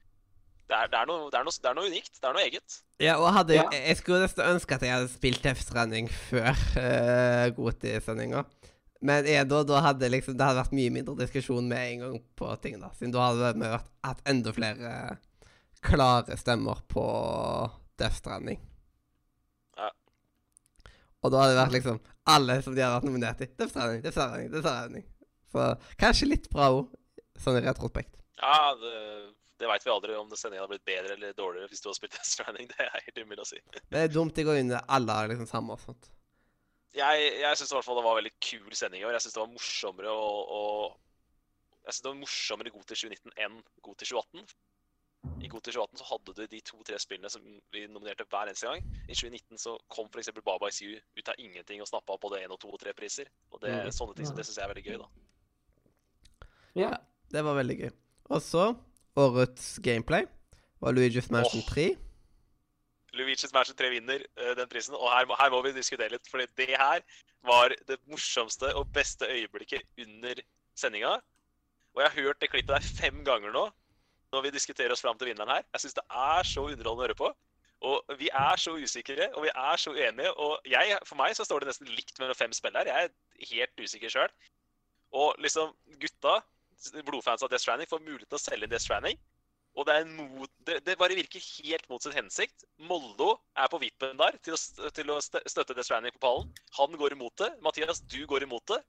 Det er, det, er noe, det, er noe, det er noe unikt. Det er noe eget. Ja, og hadde, Ja. jeg skulle nesten ønske at jeg hadde spilt Death Stranding før uh, Goti-sendinga. Men jeg, da, da hadde liksom, det hadde vært mye mindre diskusjon med en gang på ting, da. Siden da hadde vi hatt enda flere klare stemmer på Death Stranding. Ja. Og da hadde det vært liksom alle som de hadde vært nominert i. Death Stranding, Death Stranding, Death Stranding. Så kanskje litt bra òg, sånn i retrospekt. Ja, det, det veit vi aldri om det sendinga hadde blitt bedre eller dårligere hvis du har spilt Death Stranding. Det er helt umulig å si. Det er dumt å gå inn alle er liksom samme og sånt. Jeg, jeg syns i hvert fall det var en veldig kul sending i år. Jeg syns det var morsommere å, og Jeg synes det var morsommere God til 2019 enn God til 2018. I God til 2018 så hadde du de to-tre spillene som vi nominerte hver eneste gang. I 2019 så kom f.eks. Baba ICU ut av ingenting og snappa både én og to og tre priser. Og det, Mm. sånne ting, som det syns jeg er veldig gøy, da. Ja. Det var veldig gøy. Og så årets gameplay var Luigi's Mansion oh. 3. Luigi's Mansion 3 vinner uh, den prisen, og her, her må vi diskutere litt. For det her var det morsomste og beste øyeblikket under sendinga. Og jeg har hørt det klippet der fem ganger nå, når vi diskuterer oss fram til vinneren her. Jeg syns det er så underholdende å høre på. Og vi er så usikre, og vi er så uenige. Og jeg, for meg så står det nesten likt mellom fem spill her. Jeg er helt usikker sjøl. Og liksom, gutta, blodfans av Death Stranding, får mulighet til å selge Death Stranding. Og det, mot, det, det bare virker helt mot sin hensikt. Moldo er på vippen der til å, til å støtte Death Stranding på pallen. Han går imot det. Mathias, du går imot det.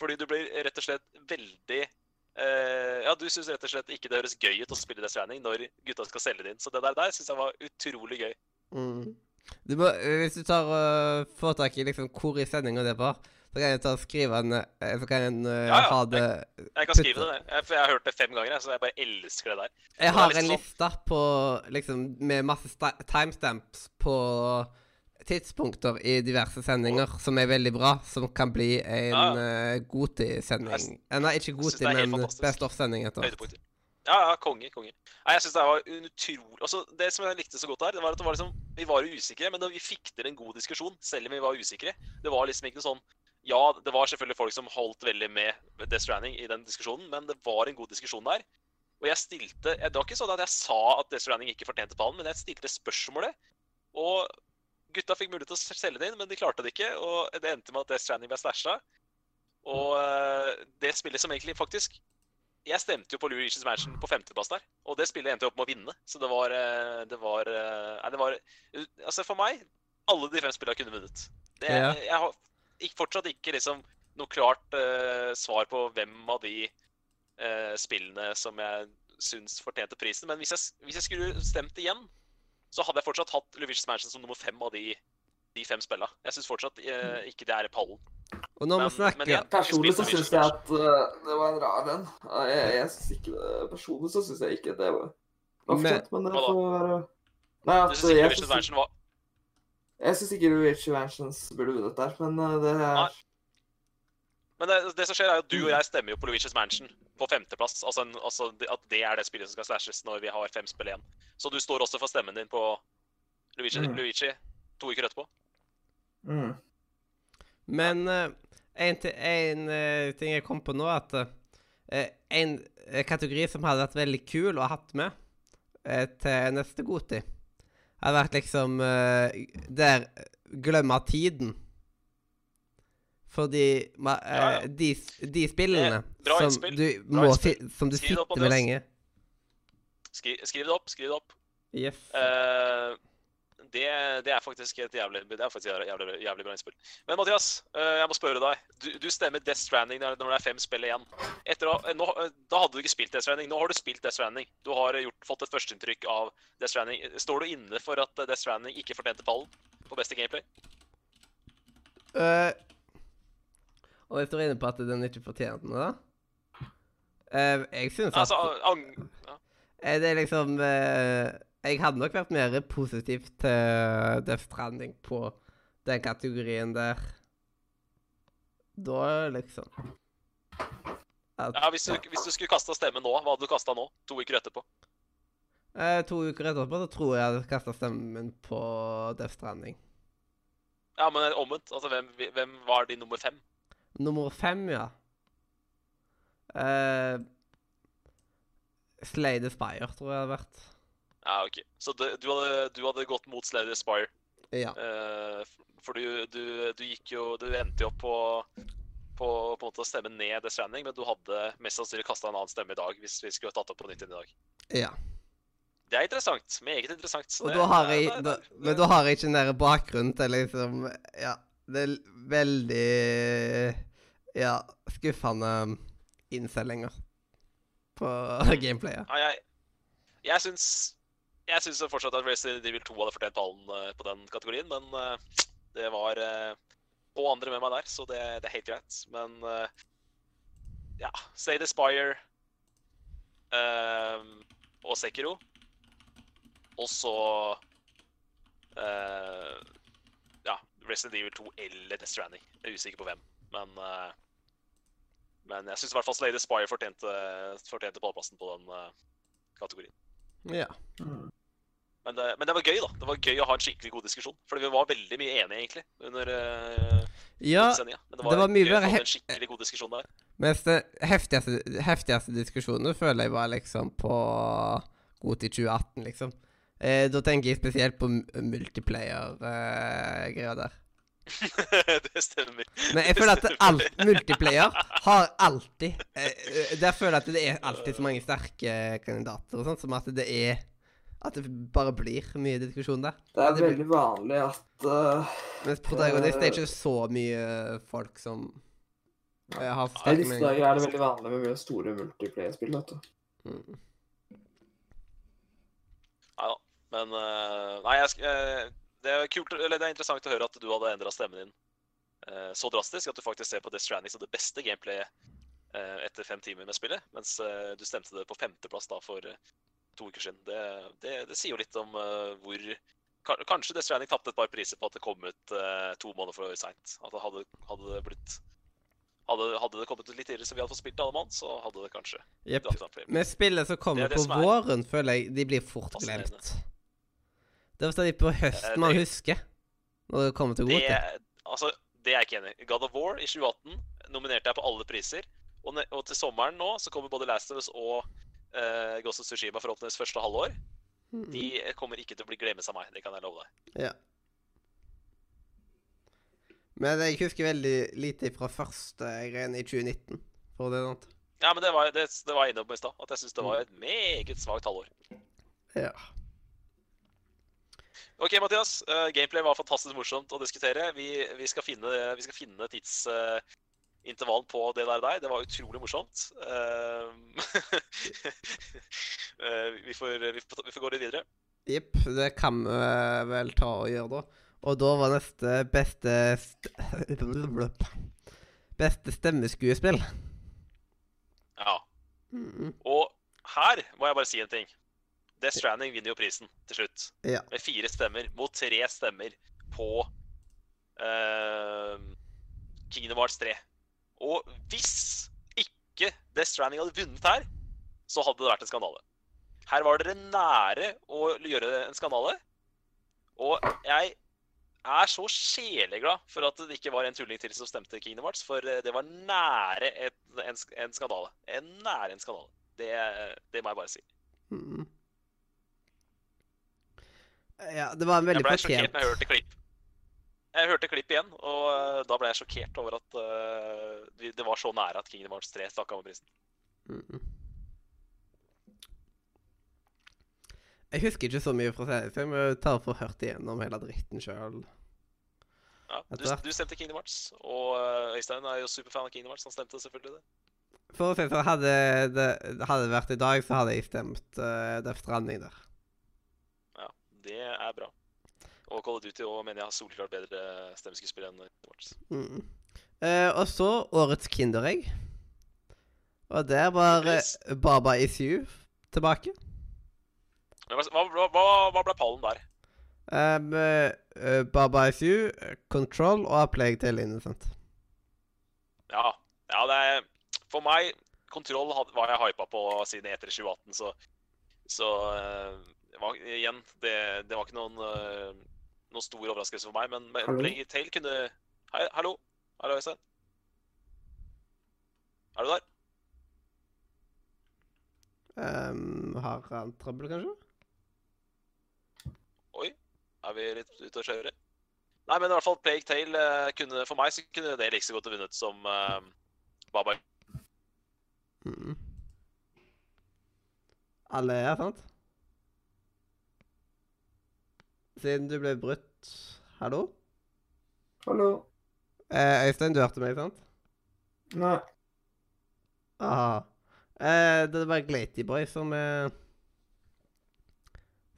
Fordi du blir rett og slett veldig eh, Ja, du syns rett og slett ikke det høres gøy ut å spille Death Stranding når gutta skal selge det inn. Så det der, der syns jeg var utrolig gøy. Mm. Du må, hvis du tar uh, får tak i liksom hvor i sendinga det var, så kan jeg ta og skrive en eh, Så kan jeg uh, Ja, ja, ha det Jeg kan skrive det, jeg- jeg har hørt det fem ganger, så jeg bare elsker det der. Jeg har liksom en sånn- liste på liksom med masse timestamps på tidspunkter i diverse sendinger som er veldig bra, som kan bli en Ja. uh, Goti-sending. Eh, Nei, ikke Goti, men. Best of-sending etter hvert. Ja, ja, konge, konge. Nei, jeg synes det var utrolig altså, Det som jeg likte så godt her, det var at det var liksom, vi var usikre, men vi fikk til en god diskusjon, selv om vi var usikre. Det var liksom ikke noe sånn Ja, det var selvfølgelig folk som holdt veldig med Death Stranding i den diskusjonen, men det var en god diskusjon der. Og jeg stilte Det var ikke sånn at jeg sa at Death Stranding ikke fortjente pallen, men jeg stilte spørsmålet. Og gutta fikk mulighet til å selge det inn, men de klarte det ikke. Og det endte med at Death Stranding ble stæsja. Og eh, det spillet som egentlig faktisk jeg stemte jo på Luigi's Mansion på femteplass der, og det spillet endte opp med å vinne. Så det var eh, Det var eh, Nei, det var Altså, for meg Alle de fem spillene kunne vunnet. Det, Ja. Jeg har ikke, fortsatt ikke liksom noe klart uh, svar på hvem av de uh, spillene som jeg syns fortjente prisen. Men hvis jeg, hvis jeg skulle stemt igjen, så hadde jeg fortsatt hatt Luigi's Mansion som nummer fem av de, de fem spillene. Jeg syns fortsatt eh, ikke det er i pallen. Og når Men- vi snakker men igjen, Personlig så syns jeg at uh, det var en rar en. Jeg, jeg synes ikke det, Personlig så syns jeg ikke det var var Men- fortjent, men det får være Nei, Du at syns ikke jeg syns var jeg syns ikke Luigi Mansions burde vunnet der, men uh, det Nei. er Men det, det som skjer er jo at du og jeg stemmer jo på Luigi's Mansion på femteplass. Altså, en, altså at det er det spillet som skal slashes når vi har fem spill igjen. Så du står også for stemmen din på Luigi, Mm. Luigi to uker etterpå. mm. Men eh, en, eh, ting jeg kom på nå, at uh, en kategori som hadde vært veldig kul å ha hatt med til neste Goti, hadde vært liksom Der Glemmer tiden. Fordi ma, Ja, ja. De, de spillene som innspill. du, må si, som du sitter med lenge Skri, skriv det opp, skriv det opp. Yes. Eh, det, det er faktisk et jævlig, det er faktisk et jævlig, jævlig bra innspill. Men Mathias, eh, jeg må spørre deg. Du, du stemmer Death Stranding når, det er fem spill igjen. Etter, nå, eh, da hadde du ikke spilt Death Stranding. Nå har du spilt Death Stranding. Du har gjort, fått et førsteinntrykk av Death Stranding. Står du inne for at Death Stranding ikke fortjente pallen på beste gameplay? Uh, Og jeg er inne på at den ikke fortjente noe, da Uh, Jeg syns at Altså, ang... ja. eh, det er liksom eh, Jeg hadde nok vært mer positiv til Death Stranding på den kategorien der. Da liksom at, ja hvis, du, hvis du skulle kasta stemme nå, hva hadde du kasta nå? To uker etterpå? eh, To uker etterpå så tror jeg jeg hadde kasta stemmen min på Death Stranding. Ja, men omvendt. Altså, hvem, hvem var din nummer fem? Nummer fem, ja. Eh, Slay the Spire, tror jeg det hadde vært. Ja, OK. Så du, du, hadde, du hadde gått mot Slay Spire. Ja. Uh, for du, du, du gikk jo Du endte jo opp på på, på å stemme ned The Stranding, men du hadde mest sannsynlig kasta en annen stemme i dag hvis vi skulle tatt opp på nytt inn i dag. ja. Det er interessant. Meget interessant. Og det- da har jeg det- det- Men da har jeg ikke den der bakgrunnen til liksom Ja. Det er veldig Ja, skuffende innsellinger på gameplayet. Ja, jeg, jeg syns jeg syns fortsatt at Resident Evil 2 hadde fortjent ballen eh, på den kategorien, men eh, det var på andre med meg der, så det, det er helt greit. Men eh, ja, Say the Spire um, og Sekiro. Og så uh, ja, Resident Evil 2 eller Death Stranding. Jeg er usikker på hvem, men uh, men jeg syns i hvert fall Slay the Spire fortjente, fortjente pallplassen på den uh, kategorien. Ja. Mm. Men det, men det var gøy, da. Det var gøy å ha en skikkelig god diskusjon. For vi var veldig mye enige, egentlig, under uh, ja sendinga. Men det var mye gøy å ha få en skikkelig god diskusjon der. mens det heftigste, heftigste diskusjonen føler jeg var liksom på god til 2018, liksom. Eh, da tenker jeg spesielt på multiplayer-greia der. det stemmer. Men jeg føler at alt multiplayer har alltid eh, eh, Der føler jeg at det er alltid så mange sterke kandidater og sånt, som at det er At det bare blir mye diskusjon der. Det er Det blir- veldig vanlig at uh, Mens protagonist er ikke så mye folk som eh, har I disse dager er det veldig vanlig med mye store multiplayer-spill, vet du. Mm. Nei da. Men uh, Nei, jeg, skal eh, det er kult, eller det er interessant å høre at du hadde endra stemmen din uh, så drastisk at du faktisk ser på Death Stranding som det beste gameplayet uh, etter fem timer med spillet, mens uh, du stemte det på femteplass da for to uker siden. Det, det, det sier jo litt om hvor Kanskje Death Stranding tapte et par priser på at det kom ut to måneder for seint. Hadde, hadde det blitt hadde, hadde det kommet ut litt tidligere så vi hadde fått spilt alle mann, så hadde det kanskje Jepp. Med spillet som kommer Det det på som våren, føler jeg de blir fort glemt. Det er de på høsten Eh, man husker. Når det kommer til Det, GOTY. altså, det er jeg ikke enig i. God of War i 2018 nominerte jeg på alle priser. Og, og til sommeren nå så kommer både Last of Us og uh, Ghost of Tsushima forhåpentligvis første halvår. Mm. De kommer ikke til å bli glemt av meg. Det kan jeg love deg. Ja. Men jeg husker veldig lite fra første greiene i 2019. For det noe. Ja, men det var, det, det var jeg inne på i stad. At jeg syns det var et meget svakt halvår. Ja. OK, Mathias. eh, gameplay var fantastisk morsomt å diskutere. Vi, vi skal finne, vi skal finne tidsintervallen på det der deg. Det var utrolig morsomt. Eh, eh, vi, får, vi, får, vi får gå litt videre. Jepp, det kan vi vel ta og gjøre, da. Og da var neste beste st Beste stemmeskuespill. Ja. Mm. Og her må jeg bare si en ting. Death Stranding vinner jo prisen til slutt. Ja. Med fire stemmer mot tre stemmer på uh, Kingdom Hearts 3. Og hvis ikke Death Stranding hadde vunnet her, så hadde det vært en skandale. Her var dere nære å gjøre en skandale. Og jeg er så sjeleglad for at det ikke var en tulling til som stemte Kingdom Hearts, for eh, det var nære et, en, en skandale. En nære en skandale. Det, det må jeg bare si. Mm. Ja, det var en Jeg ble sjokkert når jeg hørte klipp. Jeg hørte klipp igjen, og eh, da ble jeg sjokkert over at uh, det var så nære at Kingdom Hearts 3 stakk av med prisen. Mm. Jeg husker ikke så mye fra serien, så jeg må ta og få hørt igjennom hele dritten sjøl. Ja, du, du stemte Kingdom Hearts, og eh, Øystein er jo superfan av Kingdom Hearts. Han stemte selvfølgelig det. For å si det sånn, hadde det vært i dag, så hadde jeg stemt uh, Death Stranding der. Det er bra. Og Call of Duty og mener jeg har solklart bedre stemmeskuespill enn Hearts. Mm. Eh, og så årets Kinderegg. Og der var eh, Yes. Baba Is You tilbake. Hva, hva, hva, hva ble pallen der? Um, eh, Baba Is You, Control og A Plague Tale Innocent. Ja, ja det er For meg, kontroll var jeg hypa på siden etter 2018, så Så det var, igjen, det, det var ikke noen, eh, noen stor overraskelse for meg, men Hallo? Plague Tale kunne Hei, hallo? Hallo, Øystein? Er du der? Um, har han trøbbel, kanskje? Oi, er vi litt ute å kjøre? Nei, men i hvert fall Plague Tale eh, kunne For meg så kunne det like så godt vunnet som uh, Baba. Mm. Alle er, sant? Siden du ble brutt Hallo? Hallo. Eh, Øystein, du hørte meg, sant? Nei. Aha. Eh, det er bare Glaty Boy som eh,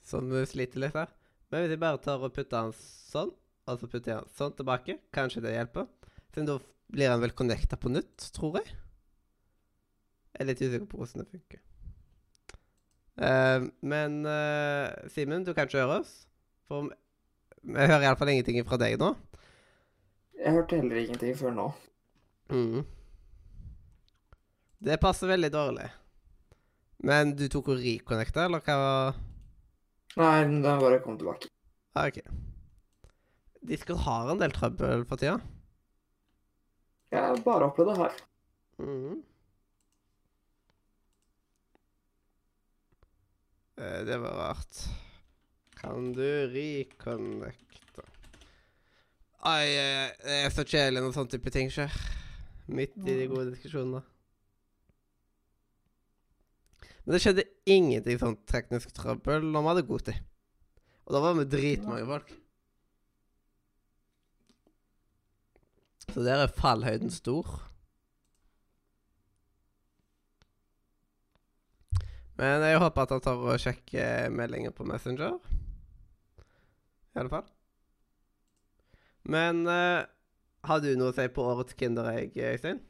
Som sliter litt her. Men hvis jeg bare tar og putter han sånn, og så putter jeg han sånn tilbake, kanskje det hjelper. Siden da blir han vel connecta på nytt, tror jeg. Jeg er litt usikker på hvordan det funker. Eh, men eh, Simen, du kan ikke høre oss. For vi hører iallfall ingenting fra deg nå. Jeg hørte heller ingenting før nå. Mm. Det passer veldig dårlig. Men du tok og reconnecta, eller hva var Nei, den bare kom tilbake. ah, OK. Discord har en del trøbbel for tida. Jeg har bare opplevd det her. Mhm. Eh, Det var rart. Kan du reconnecte Ai, det er så kjedelig når sånne type ting skjer. Midt i de gode diskusjonene. Men det skjedde ingenting sånn teknisk trøbbel når vi hadde god tid. Og da var vi dritmange folk. Så der er fallhøyden stor. Men jeg håper at han tar og sjekker meldinger på Messenger. I alle fall. Men uh, har du noe å si på årets Kinderegg, Øystein?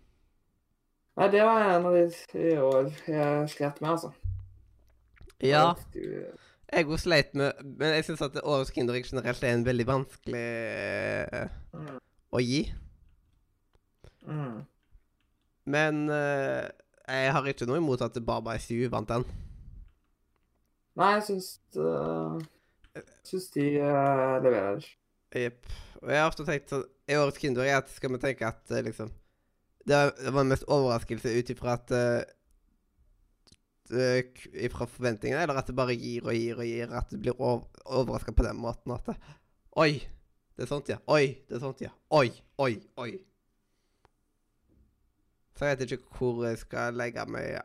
Nei, det var en av de i år jeg slet med, altså. Ja, jeg òg sleit med Men jeg syns at årets Kinderegg generelt er en veldig vanskelig uh, Mm. å gi. Mm. Men uh, jeg har ikke noe imot at Baba SU vant den. Nei, jeg syns uh, Syns de uh, leverer. Jepp. Og jeg har ofte tenkt sånn I årets Kinder at skal vi tenke at uh, liksom Det var- den mest overraskelse ut ifra at uh, Ifra forventningene, eller at det bare gir og gir og gir. At du blir ov overraska på den måten at Oi! Det er sånt, ja. Oi! Det er sånt, ja. Oi! Oi! Oi! Så jeg vet ikke hvor jeg skal legge meg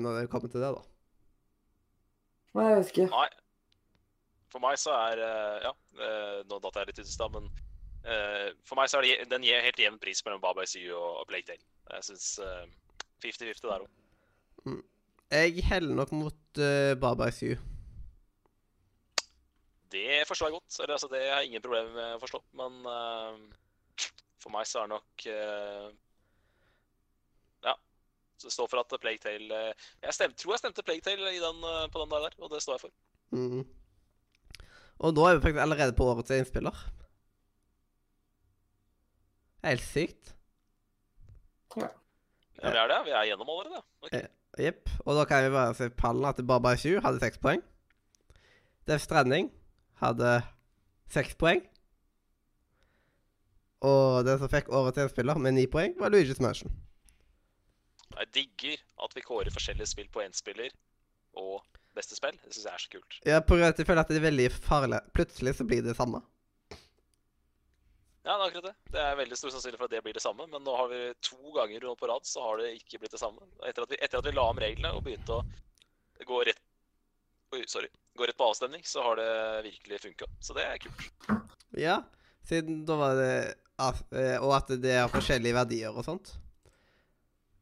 når det kommer til det, da. Nei, jeg vet ikke. Nei. For meg så er eh, Ja, eh, nå datt jeg litt ut i stad, men eh, for meg så er det den gir helt jevn pris mellom Baba ICU og og Plague Tale. Jeg syns 50-50 der òg. Jeg heller nok mot uh, Baba SU. Det forstår jeg godt. Eller, altså, det har jeg ingen problemer med å forstå. Men uh, for meg så er det nok uh, Ja. Så det står for at Plague Tale eh, Jeg stemte, tror jeg stemte Plague Tale den, på den der, og det står jeg for. Mm. Og nå er vi faktisk allerede på årets innspiller. Helt sykt. Ja, vi er det. Vi er gjennom allerede. Okay. Eh. Jepp. Og da kan vi bare se pallen at Baba SU hadde seks poeng. Def Stranding hadde seks poeng. Og den som fikk årets innspiller med ni poeng, var Luigi's Mansion. Jeg digger at vi kårer forskjellige spill på én spiller og beste spill. Det syns jeg er så kult. Ja, på grunn av at jeg føler at det er veldig farlig. Plutselig så blir det samme. Ja, det er akkurat det. Det er veldig stor sannsynlighet for at det blir det samme, men nå har vi to ganger på rad så har det ikke blitt det samme. Etter at vi, etter at vi la om reglene og begynte å gå rett Oi, sorry. Gå rett på avstemning, så har det virkelig funka. Så det er kult. Ja, siden da var det eh, Og at det har forskjellige verdier og sånt.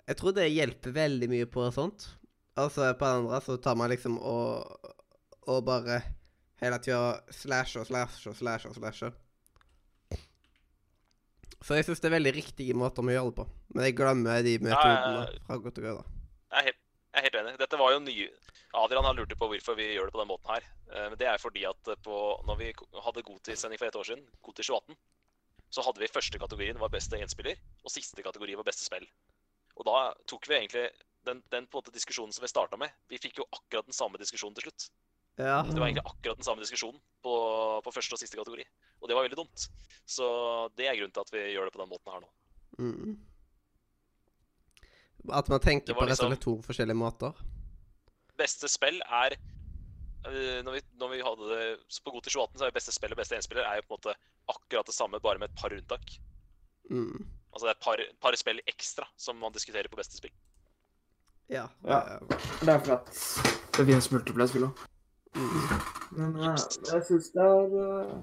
Jeg tror det hjelper veldig mye på sånt. Altså, på den andre så tar man liksom og Og bare hele tida slasher og slasher og slasher og slasher. Så jeg syns det er veldig riktige måter vi gjør det på. Men jeg glemmer de metodene fra godt og gøy, da. Jeg er helt, jeg er helt enig. Dette var jo ny Adrian har lurt på hvorfor vi gjør det på den måten her. Eh, Men det er fordi at eh, på, når vi hadde Goti-sending for et år siden, Goti 2018, så hadde vi første kategorien var beste enspiller, og siste kategori var beste spill. Og da tok vi egentlig den, den på en måte diskusjonen som vi starta med. Vi fikk jo akkurat den samme diskusjonen til slutt. Ja. Det var egentlig akkurat den samme diskusjonen på, på første og siste kategori. Og det var veldig dumt. Så det er grunnen til at vi gjør det på den måten her nå. Mm. At man tenker på rett og liksom- slett to forskjellige måter. Beste spill er øh, når, vi, når vi hadde det så På til 2018 så er beste spill og beste enspiller er jo på en måte akkurat det samme, bare med et par unntak. Mm. Altså det er et par, par spill ekstra som man diskuterer på beste spill. Ja. Ja. Det er fordi at det finnes multiplayer-spill òg. Mm. Men eh, jeg syns det er uh...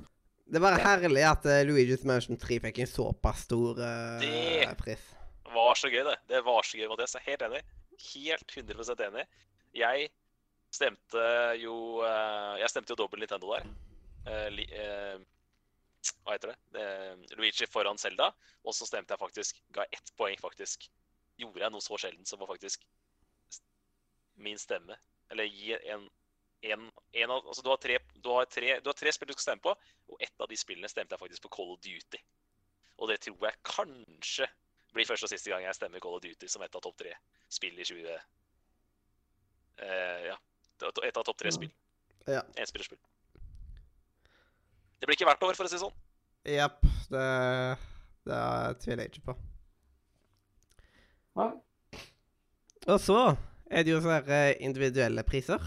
Det var herlig at uh, Luigi's Mansion 3 fikk en såpass stor uh, Det- pris. Det var så gøy, det. Det var så gøy, Mathias. Jeg er helt enig. Helt 100% enig. Jeg stemte jo uh, Jeg stemte jo dobbel Nintendo der. Eh, li, hva heter det? Luigi foran Zelda. Og så stemte jeg faktisk Ga ett poeng, faktisk. Gjorde jeg noe så sjelden som å faktisk Min stemme Eller gi en, en, en av Altså, du har, tre, du, har tre, du har tre spill du skal stemme på, og ett av de spillene stemte jeg faktisk på Call of Duty. Og det tror jeg kanskje blir første og siste gang jeg stemmer Call of Duty som et av topp tre spill i 20... Uh, ja. Et av topp tre spill. Ja. Enspillerspill. Det blir ikke hvert år, for å si det sånn. Jepp. Det, det tviler jeg ikke på. Hva? Og så er det jo sånne eh, individuelle priser.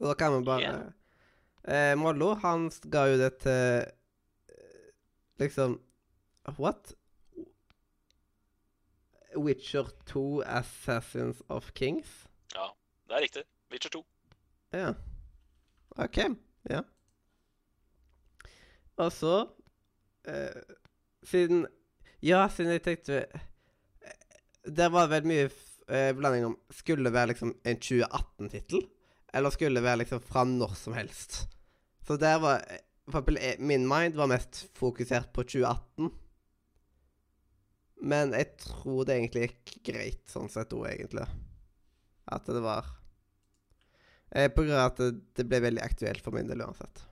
Og da kan vi bare yeah. eh, Mollo, han ga jo det til eh, Liksom What? Witcher 2 Assassins of Kings? Ja, det er riktig. Witcher 2. Ja. OK. Ja. Og så eh, Siden Ja, siden jeg tenkte eh, Der var det vel mye eh, blanding om Skulle det være liksom en 2018-tittel, eller skulle det være liksom fra når som helst? Så der var eh, min mind var mest fokusert på 2018. Men jeg tror det egentlig gikk greit sånn sett òg, egentlig. At det var eh, På grunn av at det, det ble veldig aktuelt for min del uansett.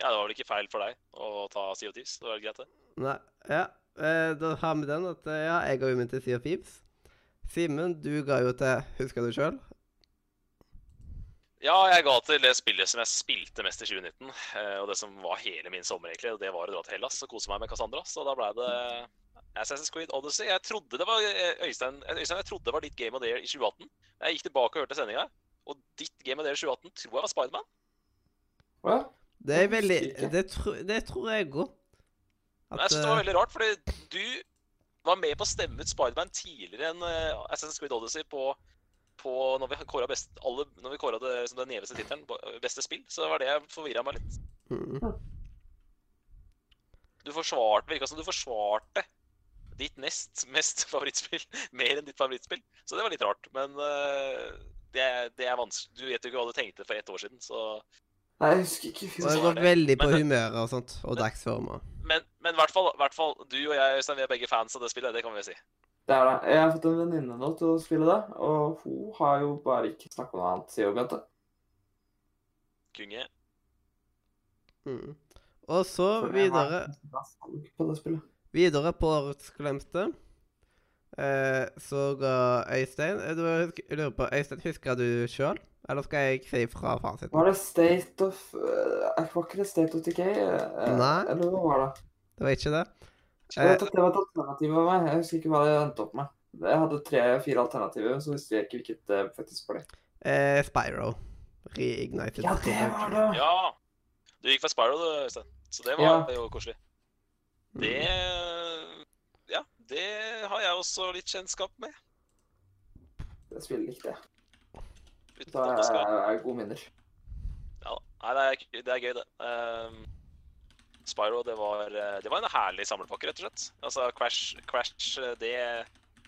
Ja, det var vel ikke feil for deg å ta Sea of Thieves. Det var greit, det. Nei, ja. Eh, da har vi den at ja, jeg går jo min til Sea of Thieves. Simen, du ga jo til Husker du sjøl? Ja, jeg ga til det spillet som jeg spilte mest i 2019, eh, og det som var hele min sommer, egentlig. og Det var å dra til Hellas og kose meg med Cassandra. Så da ble det Assassin's Creed Odyssey. Jeg trodde det var eh, Øystein, Øystein, jeg trodde det var ditt Game of the Year i 2018. Jeg gikk tilbake og hørte sendinga, og ditt Game of the Year i 2018 tror jeg var Spiderman. Hva? Det er veldig. Det, tro, det tror jeg òg. Men jeg syns det var veldig rart, fordi du var med på å stemme ut Spiderman tidligere enn uh, Assassin's Creed Odyssey på, på når vi kåra det som den gjeveste tittelen, beste spill. Så det var det jeg forvirra meg litt. mm. Du forsvarte, virka som du forsvarte ditt nest mest favorittspill mer enn ditt favorittspill. Så det var litt rart. Men uh, det, det er vanskelig. Du vet jo ikke hva du tenkte for ett år siden, så Nei, jeg husker ikke. Jeg var går veldig på Men humøret og sånt, og dagsformer. Men men i hvert fall, hvert fall du og jeg Øystein, vi er begge fans av det spillet. Det kan vi si. Det er det. Jeg har fått en venninne nå til å spille det, og hun har jo bare ikke snakka om noe annet siden hun begynte. Kunge. mm. Og så var videre på det. Videre på årets glemte. Eh, så ga Øystein eh, du, Jeg lurer på, Øystein, husker du sjøl? Eller skal jeg si fra fasiten? Var det State of uh, Var ikke det State of Decay? Uh, Nei. Eller hva var det? Det var ikke det? Jeg vet at det var et alternativ av meg. Jeg husker ikke hva det endte opp med. Jeg hadde tre-fire alternativer, så visste jeg ikke hvilket det faktisk ble. Eh, Spyro. Reignited. Ja, det var det! Ja! Du gikk for Spyro, du, Øystein. Så det var Ja. jo koselig. Mm. Det det har jeg også litt kjennskap med. Det spillet likte jeg. Uten skal er gode minner. Ja, nei, det er, det er gøy, det. Um, Spyro, det var, det var en herlig samlepakke, rett og slett. Altså, Crash, Crash, det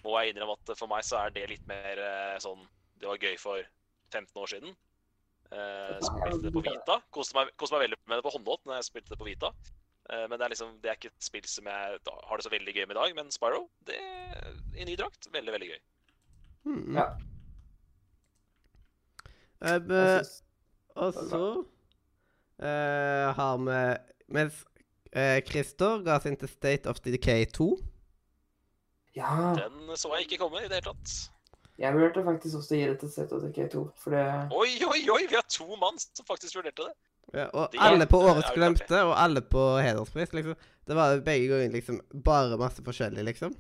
må jeg innrømme at for meg så er det litt mer eh, sånn Det var gøy for 15 år siden. Uh, spilte det på Vita. Koste meg, koste meg veldig med det på håndholdt når jeg spilte det på Vita. Eh, Men det er liksom, det er ikke et spill som jeg har det så veldig gøy med i dag. Men Spyro, det i ny drakt, veldig, veldig gøy. Mm. Ja. Eh, synes- og så uh, har vi Mens eh, Christer ga sin til State of Decay 2. Ja, Den så jeg ikke komme i det hele tatt. jeg vurderte faktisk også å gi det til State of Decay 2, for det Oi, oi, oi! Vi har to mann som faktisk vurderte det. Ja, og Det alle på Årets glemte, og alle på hederspris. liksom. Det var begge ganger liksom bare masse forskjellig, liksom.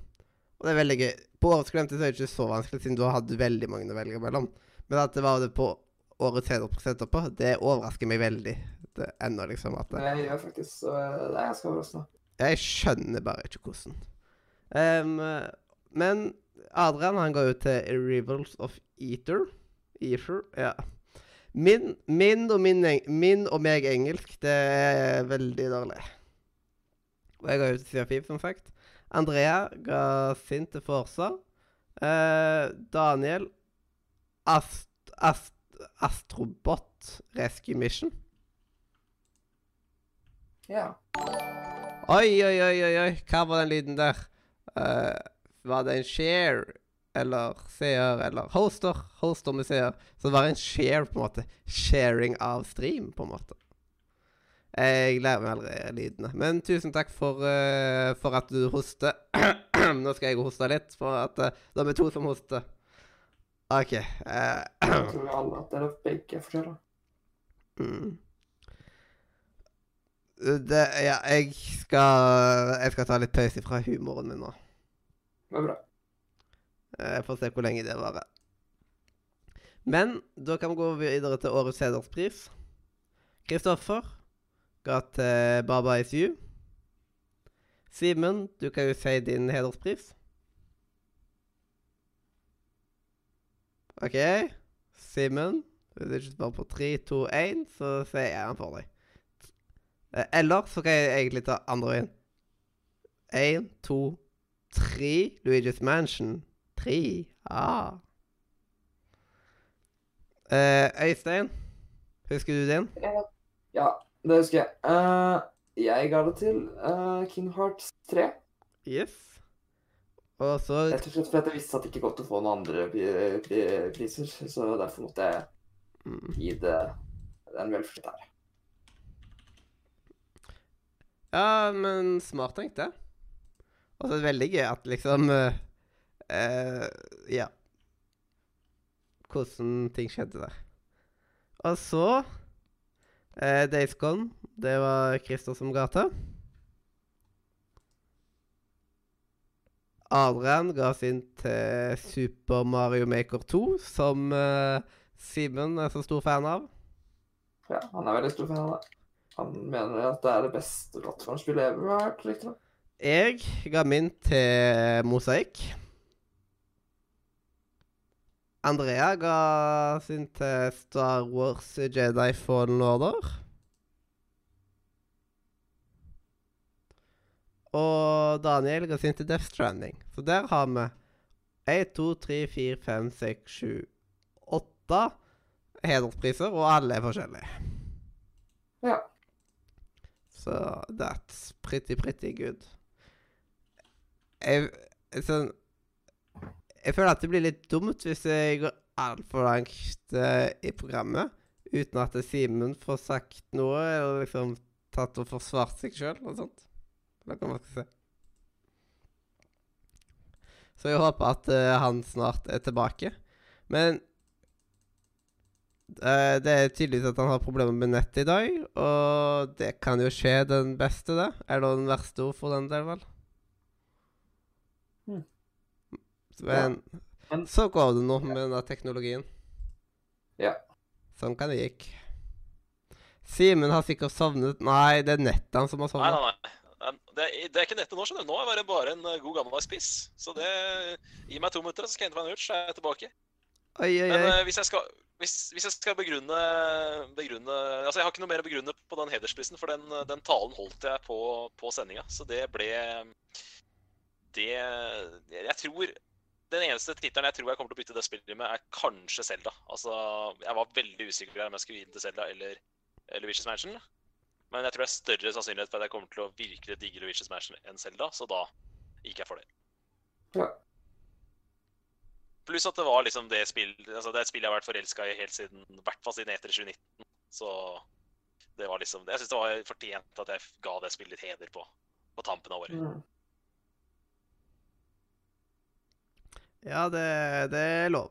Og det er veldig gøy. På Årets glemte så er det ikke så vanskelig, siden du har hatt veldig mange å velge mellom. Men at det var det på Årets hederspris etterpå, det overrasker meg veldig. Det ennå, liksom. at det, jeg gjør faktisk så Det er ganske overraskende. Jeg skjønner bare ikke hvordan. Um, men Adrian han går jo til Rivals of Eater. Eater, ja. Min, min, og min, min og meg engelsk, det er veldig dårlig. Og jeg har jo til Sida 5, som sagt. Andrea ga sin til Forsa. Eh, Daniel Ast, Ast, Astrobot Rescue Mission. Ja. Oi, oi, oi, oi, oi. Hva var den lyden der? Eh, var det en share? Eller seer? Eller hoster? Hoster med seer. Så det var en share, på en måte. Sharing av stream, på en måte. Jeg lærer meg allerede lydene. Men tusen takk for, uh, for at du hoster. Nå skal jeg hoste litt, for at uh, det er to som hoster. OK. Uh, Jeg tror alle at dere begge er forskjellige. Mm. Det, ja, jeg skal Jeg skal ta litt pause fra humoren min nå. Det er bra. Jeg får se hvor lenge det varer. Men da kan vi gå videre til årets hederspris. Kristoffer ga til Baba Is You. Simen, du kan jo si din hederspris. OK. Simen, hvis du ikke svarer på 3, 2, 1, så sier jeg den for deg. Eh, Eller så kan jeg egentlig ta andre veien. Én, to, tre. Luigi's Mansion. Tre. Ah. Eh, Øystein, husker du din? Ja, det husker jeg. Uh, jeg ga det til uh, King Hearts 3. Yes. Og så Rett og slett fordi jeg visste at det ikke kom til å få noen andre pri- pri- priser, så derfor måtte jeg mm. gi det en velfortjent ære. Ja, men smart tenkt, det. Og så er det veldig gøy at liksom eh, eh, Ja. Hvordan ting skjedde der. Og så uh, Days Gone. Det var Christer som ga til. Adrian ga sin til Super Mario Maker 2, som uh, Simen er så stor fan av. Ja, han er veldig stor fan av det. Han mener at det er det beste plattformspillet jeg har hørt, riktignok. Jeg ga min til Mosaikk. Andrea ga sin til Star Wars Jedi Fallen Order. Og Daniel ga sin til Death Stranding. Så der har vi 1, 2, 3, 4, 5, 6, 7, 8 hederspriser, og alle er forskjellige. Ja. Så that's pretty, pretty good. Jeg, sånn, jeg føler at det blir litt dumt hvis jeg går altfor langt uh, i programmet uten at Simen får sagt noe, eller liksom tatt og forsvart seg sjøl og sånt. Det kan man skal se. Så jeg håper at uh, han snart er tilbake. Men uh, det er tydeligvis at han har problemer med nettet i dag, og det kan jo skje den beste, det. Er det den verste ord for den del, vel? Hmm. Men Men- så går det noe med denne teknologien. Ja. Sånn kan det gikk. Simen har sikkert sovnet Nei, det er nettet han som har sovnet. nei, nei. Det er, det er ikke nettet nå, skjønner du. Nå er det bare en eh, god gammeldags piss. Så det Gi meg to minutter, så skal jeg hente meg en urge, så er jeg tilbake. Oi, oi, Men oi. eh, hvis jeg skal hvis, hvis jeg skal begrunne, begrunne Altså, jeg har ikke noe mer å begrunne på den hedersprisen, for den, den talen holdt jeg på, på sendinga. Så det ble Det Jeg tror Den eneste tittelen jeg tror jeg kommer til å bytte det spillet med, er kanskje Zelda. Altså, jeg var veldig usikker på om jeg skulle gi den til Zelda eller, eller Vicious Mansion. Men jeg tror det er større sannsynlighet for at jeg kommer til å virkelig digge Luigi's Mansion enn Zelda, så da gikk jeg for det. Ja. Pluss at det var liksom det spill, altså det er et spill jeg har vært forelska i helt siden i hvert fall siden etter 2019. Så det var liksom Jeg syns det var fortjent at jeg ga det spillet litt heder på, på tampen av året. Mm. Ja, det, det er lov.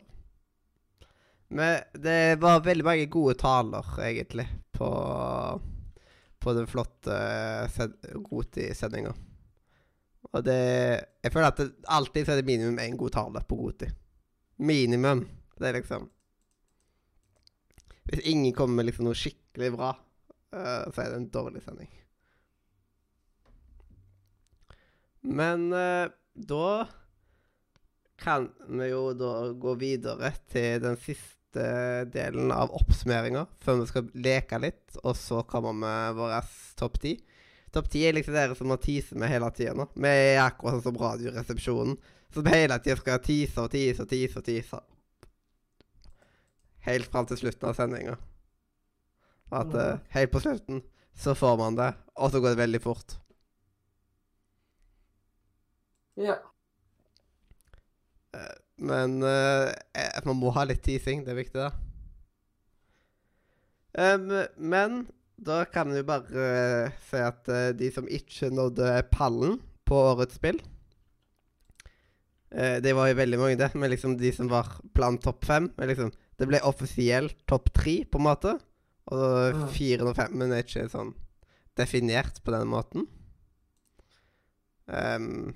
Men det var veldig mange gode taler, egentlig, på, på den flotte send- Goti-sendinga. Og det Jeg føler at det alltid er det minimum én god tale på Goti. Minimum. Det er liksom Hvis ingen kommer med liksom noe skikkelig bra, uh, så er det en dårlig sending. Men uh, da kan vi jo da gå videre til den siste delen av oppsummeringa, før vi skal leke litt, og så kommer vi vår topp ti. Topp ti er liksom dere som må teaser med hele tida nå. Vi er akkurat sånn som Radioresepsjonen, som hele tida skal tease og tease og tease og tease. Helt fram til slutten av sendinga. At uh, helt på slutten så får man det, og så går det veldig fort. Ja. Men eh, eh, man må ha litt teasing. Det er viktig, da. Men da kan vi bare eh, si at de som ikke nådde pallen på årets spill Det var jo veldig mange, det. Men liksom de som var blant topp fem men liksom, Det ble offisielt topp tre, på en måte. Og Mm. fire og men er ikke sånn definert på den måten. Um,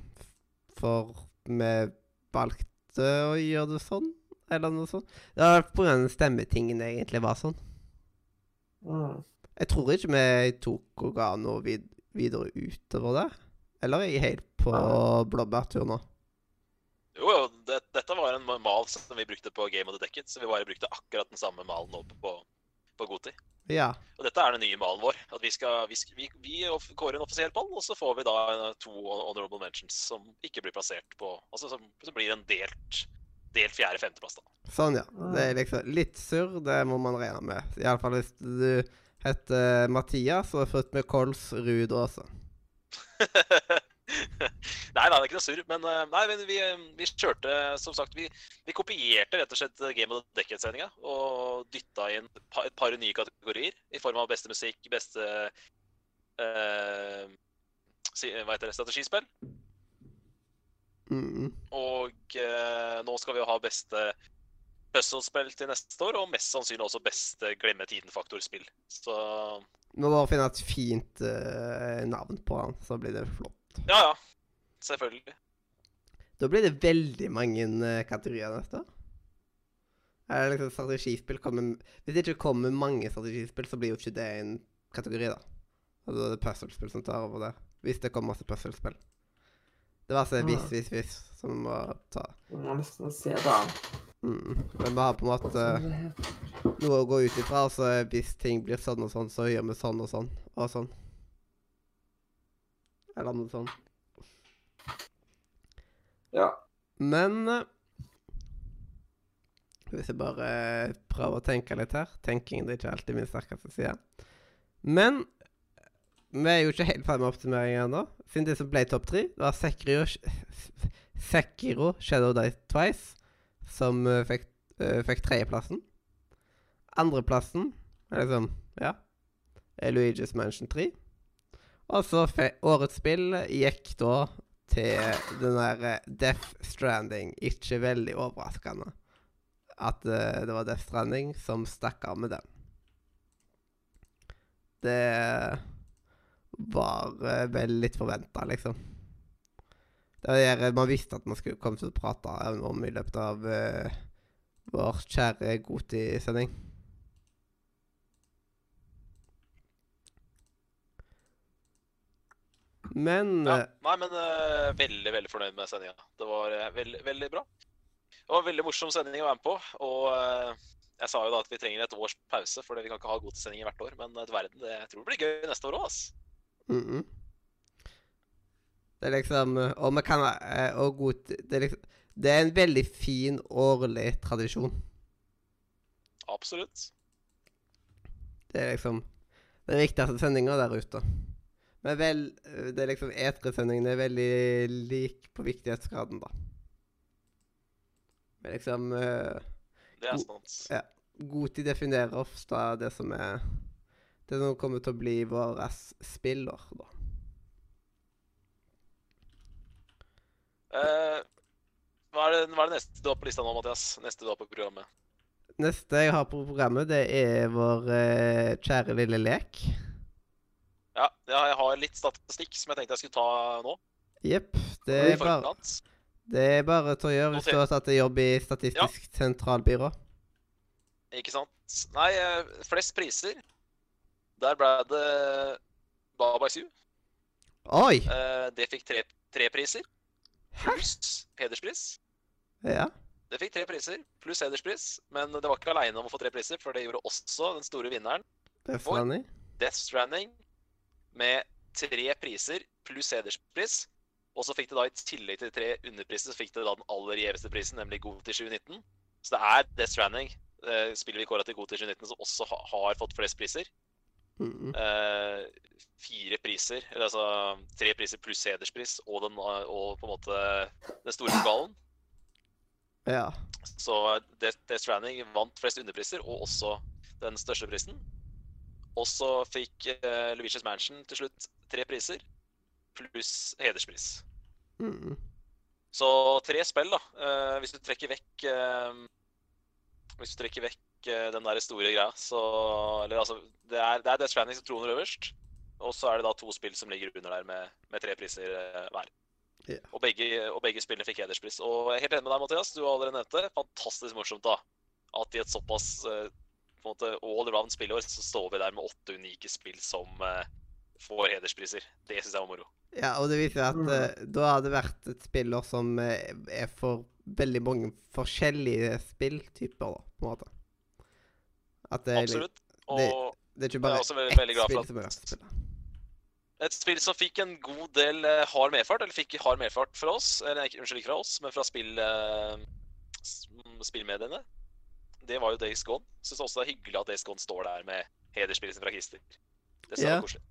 for vi valgte å gjøre det sånn, eller noe sånt. Det var på av stemmetingen egentlig var sånn. Mm. Jeg tror ikke vi tok og ga noe vid videre utover det. Eller er jeg helt på blåbærtur nå? Jo, jo, det, dette var en mal som vi brukte på Game of the Decade, så vi bare brukte akkurat den samme malen nå på, på Goti. Ja. Og dette er den nye malen vår. At vi, skal, vi, vi, vi kårer en offisiell pall, og så får vi da eh, to honorable mentions som ikke blir plassert på Altså som, som blir en delt, delt fjerde-femteplass, da. Sånn, ja. Det er liksom litt surr, det må man regne med. Iallfall hvis du heter Mathias og er født med kols, Ruud også. nei, nei, det er ikke noe surr. Men, eh, nei, men vi, eh, vi kjørte Som sagt, vi, vi kopierte rett og slett Game of the Decade-sendinga og dytta inn et par, nye kategorier i form av beste musikk, beste eh, Hva heter det? Strategispill. Mm. Og eh, nå skal vi jo ha beste puzzlespill til neste år, og mest sannsynlig også beste glemme tiden-faktorspill. Så Nå må bare finne et fint uh, navn på han, så blir det flott. ja, ja. Selvfølgelig. Da blir det veldig mange eh, kategorier neste år. Er det liksom strategispill kommer, Hvis det ikke kommer mange strategispill, så blir jo ikke det en kategori, da. Og da er det puslespill som tar over det. Hvis det kommer masse puslespill. Det var altså hvis, hvis, hvis som må ta. Jeg må nesten se det an. Mm. Men vi har på en måte noe å gå ut ifra. Altså hvis ting blir sånn og sånn, så gjør vi sånn og sånn og sånn. Eller noe sånt. Ja. Men eh, Hvis jeg bare prøver å tenke litt her Tenking det er ikke alltid min sterkeste side. Men vi er jo ikke helt ferdig med oppsummeringen ennå. Siden det som ble topp tre, var Sekiro, Sekiro Shadow Die Twice, som eh, fikk, uh, fikk tredjeplassen. Andreplassen er liksom Ja. Luigi's Mansion 3. Og så årets spill gikk da til den der eh, Death Stranding. Ikke veldig overraskende at uh, det var Death Stranding som stakk av med den. Det var uh, vel litt forventa, liksom. Der, Man visste at man skulle komme til å prate om i løpet av uh, vår kjære Goti-sending. Men Ja. eh, Nei, men uh, veldig, veldig fornøyd med sendinga. Det var uh, veldig, veldig bra. Det var en veldig morsom sending å være med på. Og uh, jeg sa jo da at vi trenger et års pause, for vi kan ikke ha Goti-sendinger hvert år. Men et verden, det, jeg tror jeg blir gøy neste år òg, ass. Mhm. Det er liksom eh, Og vi kan eh, Og god Det er liksom Det er en veldig fin årlig tradisjon. Absolutt. Det er liksom Den viktigste sendinga der ute. Men vel, eh, det er liksom E3-sendingen er veldig lik på viktighetsgraden, da. Men liksom uh, Det er sant. Ja. Goti definerer ofte det som er Det som kommer til å bli vår spiller, da. Uh, hva, er det, hva er det neste du har på lista nå, Mathias? Neste du har på programmet? Neste jeg har på programmet, det er vår uh, kjære lille lek. Ja, ja, jeg har litt statistikk som jeg tenkte jeg skulle ta nå. Jepp. Det, er bare- det er bare til å gjøre hvis du har tatt jobb i Statistisk sentralbyrå. Ikke sant? Nei, eh, flest priser. Der ble det Baba Isu. Oi! Eh, det fikk tre, tre priser. Pluss hederspris. Ja. Det fikk tre priser, pluss hederspris. Men det var ikke aleine om å få tre priser, for det gjorde også den store vinneren, Death Stranding. Death Stranding, med tre priser pluss hederspris. Og så fikk det da i tillegg til tre underpriser, så fikk det da den aller gjeveste prisen, nemlig Goti 2019. Så det er Death Stranding, eh, spillet vi kåra til Goti 2019, som også ha, har fått flest priser. Mm. Eh, fire priser, eller altså tre priser pluss hederspris, og, den, og på en måte den store pokalen. Ja. Så Death, Death Stranding vant flest underpriser, og også den største prisen. Og så fikk uh, Luigi's Mansion til slutt tre priser, pluss hederspris. Mm. Så tre spill, da. Uh, hvis du trekker vekk uh, Hvis du trekker vekk uh, den der store greia, så Eller altså Det er, det er Death Stranding som troner øverst. Og så er det da to spill som ligger under der med, med tre priser hver. Yeah. Og, begge, og begge spillene fikk hederspris. Og jeg er helt enig med deg, Mathias. Du har allerede nevnt det. Fantastisk morsomt, da. At i et såpass på en måte all around spillår, så står vi der med åtte unike spill som eh, får hederspriser. Det syns jeg var moro. ja, og det viser at eh, da har det vært et spiller som eh, er for veldig mange forskjellige spilltyper, da, på en måte. At det, Absolutt. Og det er ikke bare er ett spill at... som er verdt å spille. Et spill som fikk en god del hard medfart, eller fikk hard medfart fra oss, eller unnskyld, ikke fra oss, men fra spill, spillmediene, det var jo Days Gone. Syns også det er hyggelig at Days Gone står der med hedersprisen fra Christer. Det ser Ja. koselig.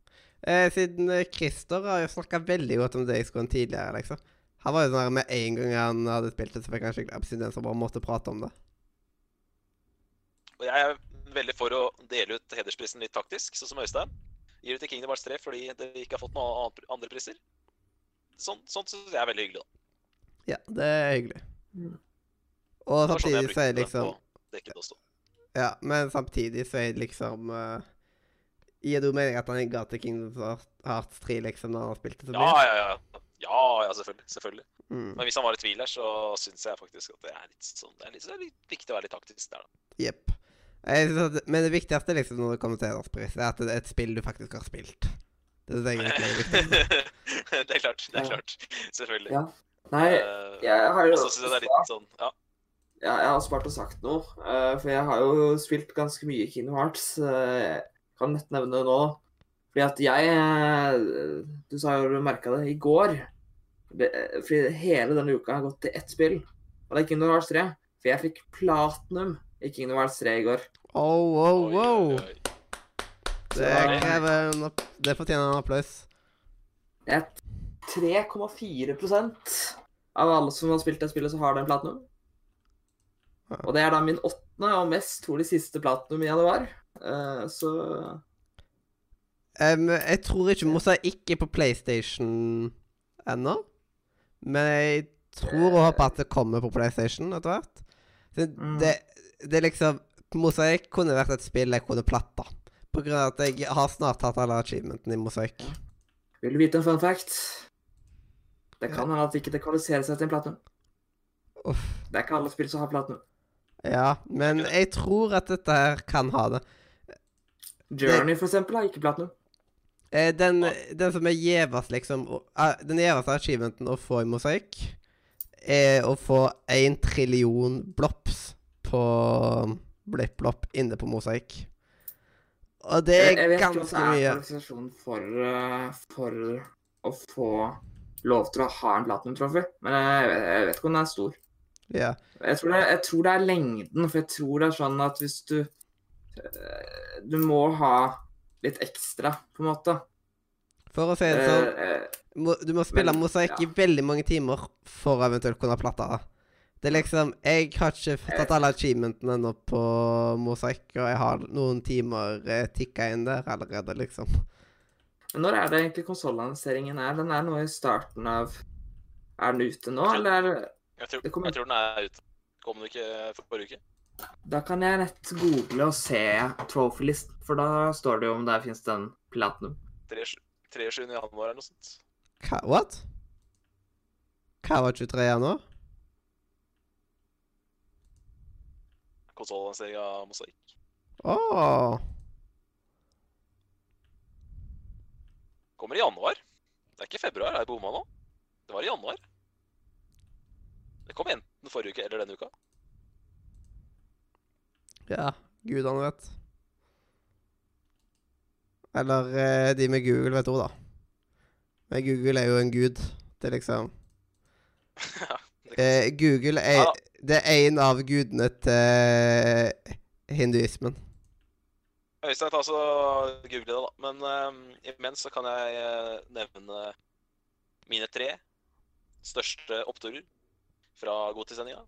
Eh, siden eh, Christer har jo snakka veldig godt om Days Gone tidligere, liksom. Han var jo sånn her med en gang han hadde spilt det, så fikk han skikkelig abstinens og bare måtte prate om det. Og jeg er veldig for å dele ut hedersprisen litt taktisk, sånn som Øystein. Gir det til Kingdom Hearts 3 fordi det ikke har fått noen andre priser. Sånn, sånt syns jeg er veldig hyggelig, da. Ja, det er hyggelig. Mm. Og sånn samtidig så er brukte det er ikke på å stå. Ja, men samtidig så er det liksom uh, Gir det jo mening at han ga til Kingdoms Hearts 3 liksom når han har spilt det så Ja, mye? ja, ja. Ja, ja, selvfølgelig. selvfølgelig. Mm. Men hvis han var i tvil her, så syns jeg faktisk at det er litt sånn Det er litt, det er litt viktig å være litt taktisk der, da. Jepp. Synes Men det viktigste liksom når det kommer til hederspris, er at det er et spill du faktisk har spilt. Det synes er det viktigste. det er klart. Det er Ja. klart. Selvfølgelig. Ja. Nei, Eh, jeg har jo og så syns jeg det er litt sånn Ja. Ja, jeg har spart og sagt noe, eh, for jeg har jo spilt ganske mye Kingdom Hearts. eh, Jeg kan nett nevne det nå. Fordi at jeg eh, Du sa jo du merka det i går. Det, fordi hele denne uka har gått til ett spill, og det er Kingdom Hearts 3. For jeg fikk platinum i Kingdom Hearts 3 i går. Oh, wow, Oi, wow. oi, oi. Det krever en Det fortjener en applaus. Er 3,4% av alle som har spilt det spillet, så har den platinum. Og det er da min åttende og mest trolig siste platinum i var. Uh, så um, jeg tror ikke Mosaikk er på PlayStation ennå. Men jeg tror og håper at det kommer på PlayStation etter hvert. Det, Mm. det, det er liksom Mosaikk kunne vært et spill jeg kunne platta. På grunn av at jeg har snart hatt alle achievementene i Mosaikk. Vil du vite en fun fact? Det kan hende at det ikke det kvalifiserer seg til en platinum. Uff. Det er ikke alle spill som har platinum. Ja, men jeg tror at dette her kan ha det. Journey, for eksempel, har ikke platinum. Eh, den, den som er gjevest, liksom eh, Den gjeveste achievementen å få i Mosaikk, er å få én trillion blops på blipp-blopp inne på Mosaikk. Og det er Jeg, mye. jeg vet ikke hva det er mye. for, eh, for å få lov til å ha en platinum-trofé, men jeg, jeg vet ikke om den er stor. Ja. Jeg tror, det, jeg tror det er lengden, for jeg tror det er sånn at hvis du eh, Du må ha litt ekstra, på en måte. For å si det sånn, Eh, eh, du må spille men, mosaikk i veldig mange timer for å eventuelt kunne platte av. Det er liksom Jeg har ikke tatt alle achievementene ennå på mosaikk, og jeg har noen timer tikka inn der allerede, liksom. men når er det egentlig konsollanseringen er? Den er nå i starten av Er den ute nå, eller er Jeg tror, kommer- jeg tror den er ute. Kom den ikke forrige uke? Da kan jeg nett google og se trophy-list, for da står det jo om der fins den platinum. 23. januar eller noe sånt. Hva? What? Hva var 23 januar? Konsollansering av mosaikk. Åh. Kommer i januar. Det er ikke februar. Er jeg bomma nå? Det var i januar. Det kom enten forrige uke eller denne uka. Ja, gudene vet. Eller eh, de med Google vet òg, da. Men Google er jo en gud. Det er liksom Ja, det eh, Google er, Ja. det er en av gudene til hinduismen. Øystein, ta så google det, da. Men eh, imens så kan jeg nevne mine tre største oppturer fra Godtisendinga.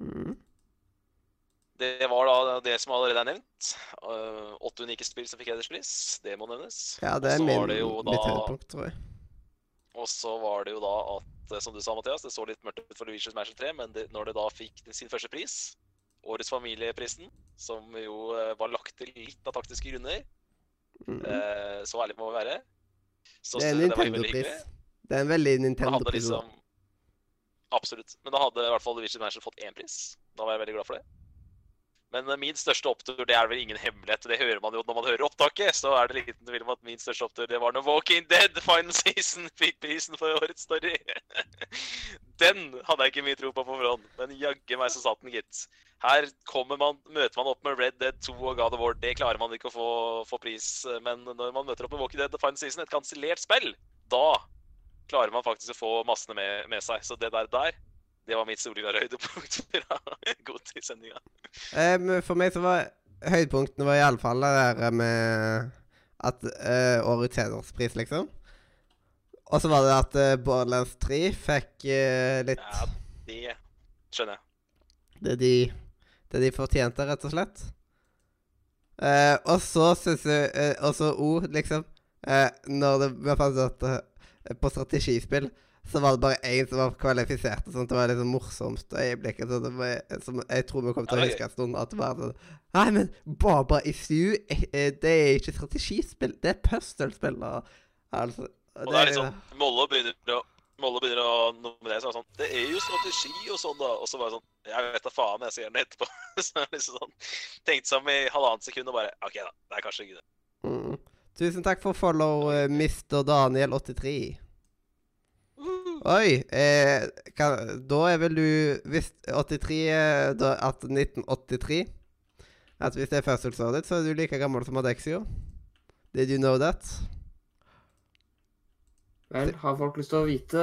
Mm. Det var da det som allerede er nevnt. Eh, Åtte unike spill som fikk hederspris. Det må nevnes. Ja, det er min, var det da- mitt høydepunkt, tror jeg. Og så var det jo da at, eh, som du sa, Mathias, det så litt mørkt ut for Luigi's Mansion 3, men det, når det da fikk sin første pris, Årets familieprisen, som jo eh, var lagt til litt av taktiske grunner, Mm. eh, så ærlig må vi være, så Det er en Nintendo-pris. Det er en veldig Nintendo-pris. liksom. Absolutt. Men da hadde i hvert fall Vision Mansion fått én pris. Da var jeg veldig glad for det. Men eh, min største opptur, det er vel ingen hemmelighet. Det hører man jo når man hører opptaket. Så er det liten tvil om at min største opptur, det var når Walking Dead Final Season fikk prisen for årets story. Den hadde jeg ikke mye tro på på forhånd, men jaggu meg så satt den, gitt. Her kommer man, møter man opp med Red Dead 2 og God of War. Det klarer man ikke å få, få pris, men når man møter opp med Walking Dead Final Season, et kansellert spill, da klarer man faktisk å få massene med, med seg. Så det der der, det var mitt soleklare høydepunkt fra Godtid-sendinga. Eh, for meg så var høydepunktene var iallfall det der med at uh, årets hederspris, liksom. Og så var det at uh, Borderlands 3 fikk uh, litt Ja, det skjønner jeg. det, de, det de fortjente, rett og slett. Uh, og så syns jeg eh, også O, liksom Når det ble fant ut at på strategispill så var det bare én som var kvalifisert. og sånt. Det var liksom morsomst øyeblikk. Så det var, som jeg tror vi kommer til å det huske en stund. At det var sånn Nei, men Baba eh, eh, det er ikke strategispill, det er puzzlespill. og- Altså, Og det er liksom Molle begynner å Molle begynner å nominere seg sånn Det er jo strategi og sånn, da. Og så bare sånn Jeg vet da faen, jeg ser den etterpå. så liksom sånn Tenkte seg om i halvannet sekund og bare OK, da. Det er kanskje ikke det. Tusen takk for follow, eh, Mr. Daniel83. Oi. Eh, kan, da er vel du Hvis 83 er da, At 1983 At hvis det er fødselsåret ditt, så er du like gammel som Adexio. Did you know that? Vel, har folk lyst til å vite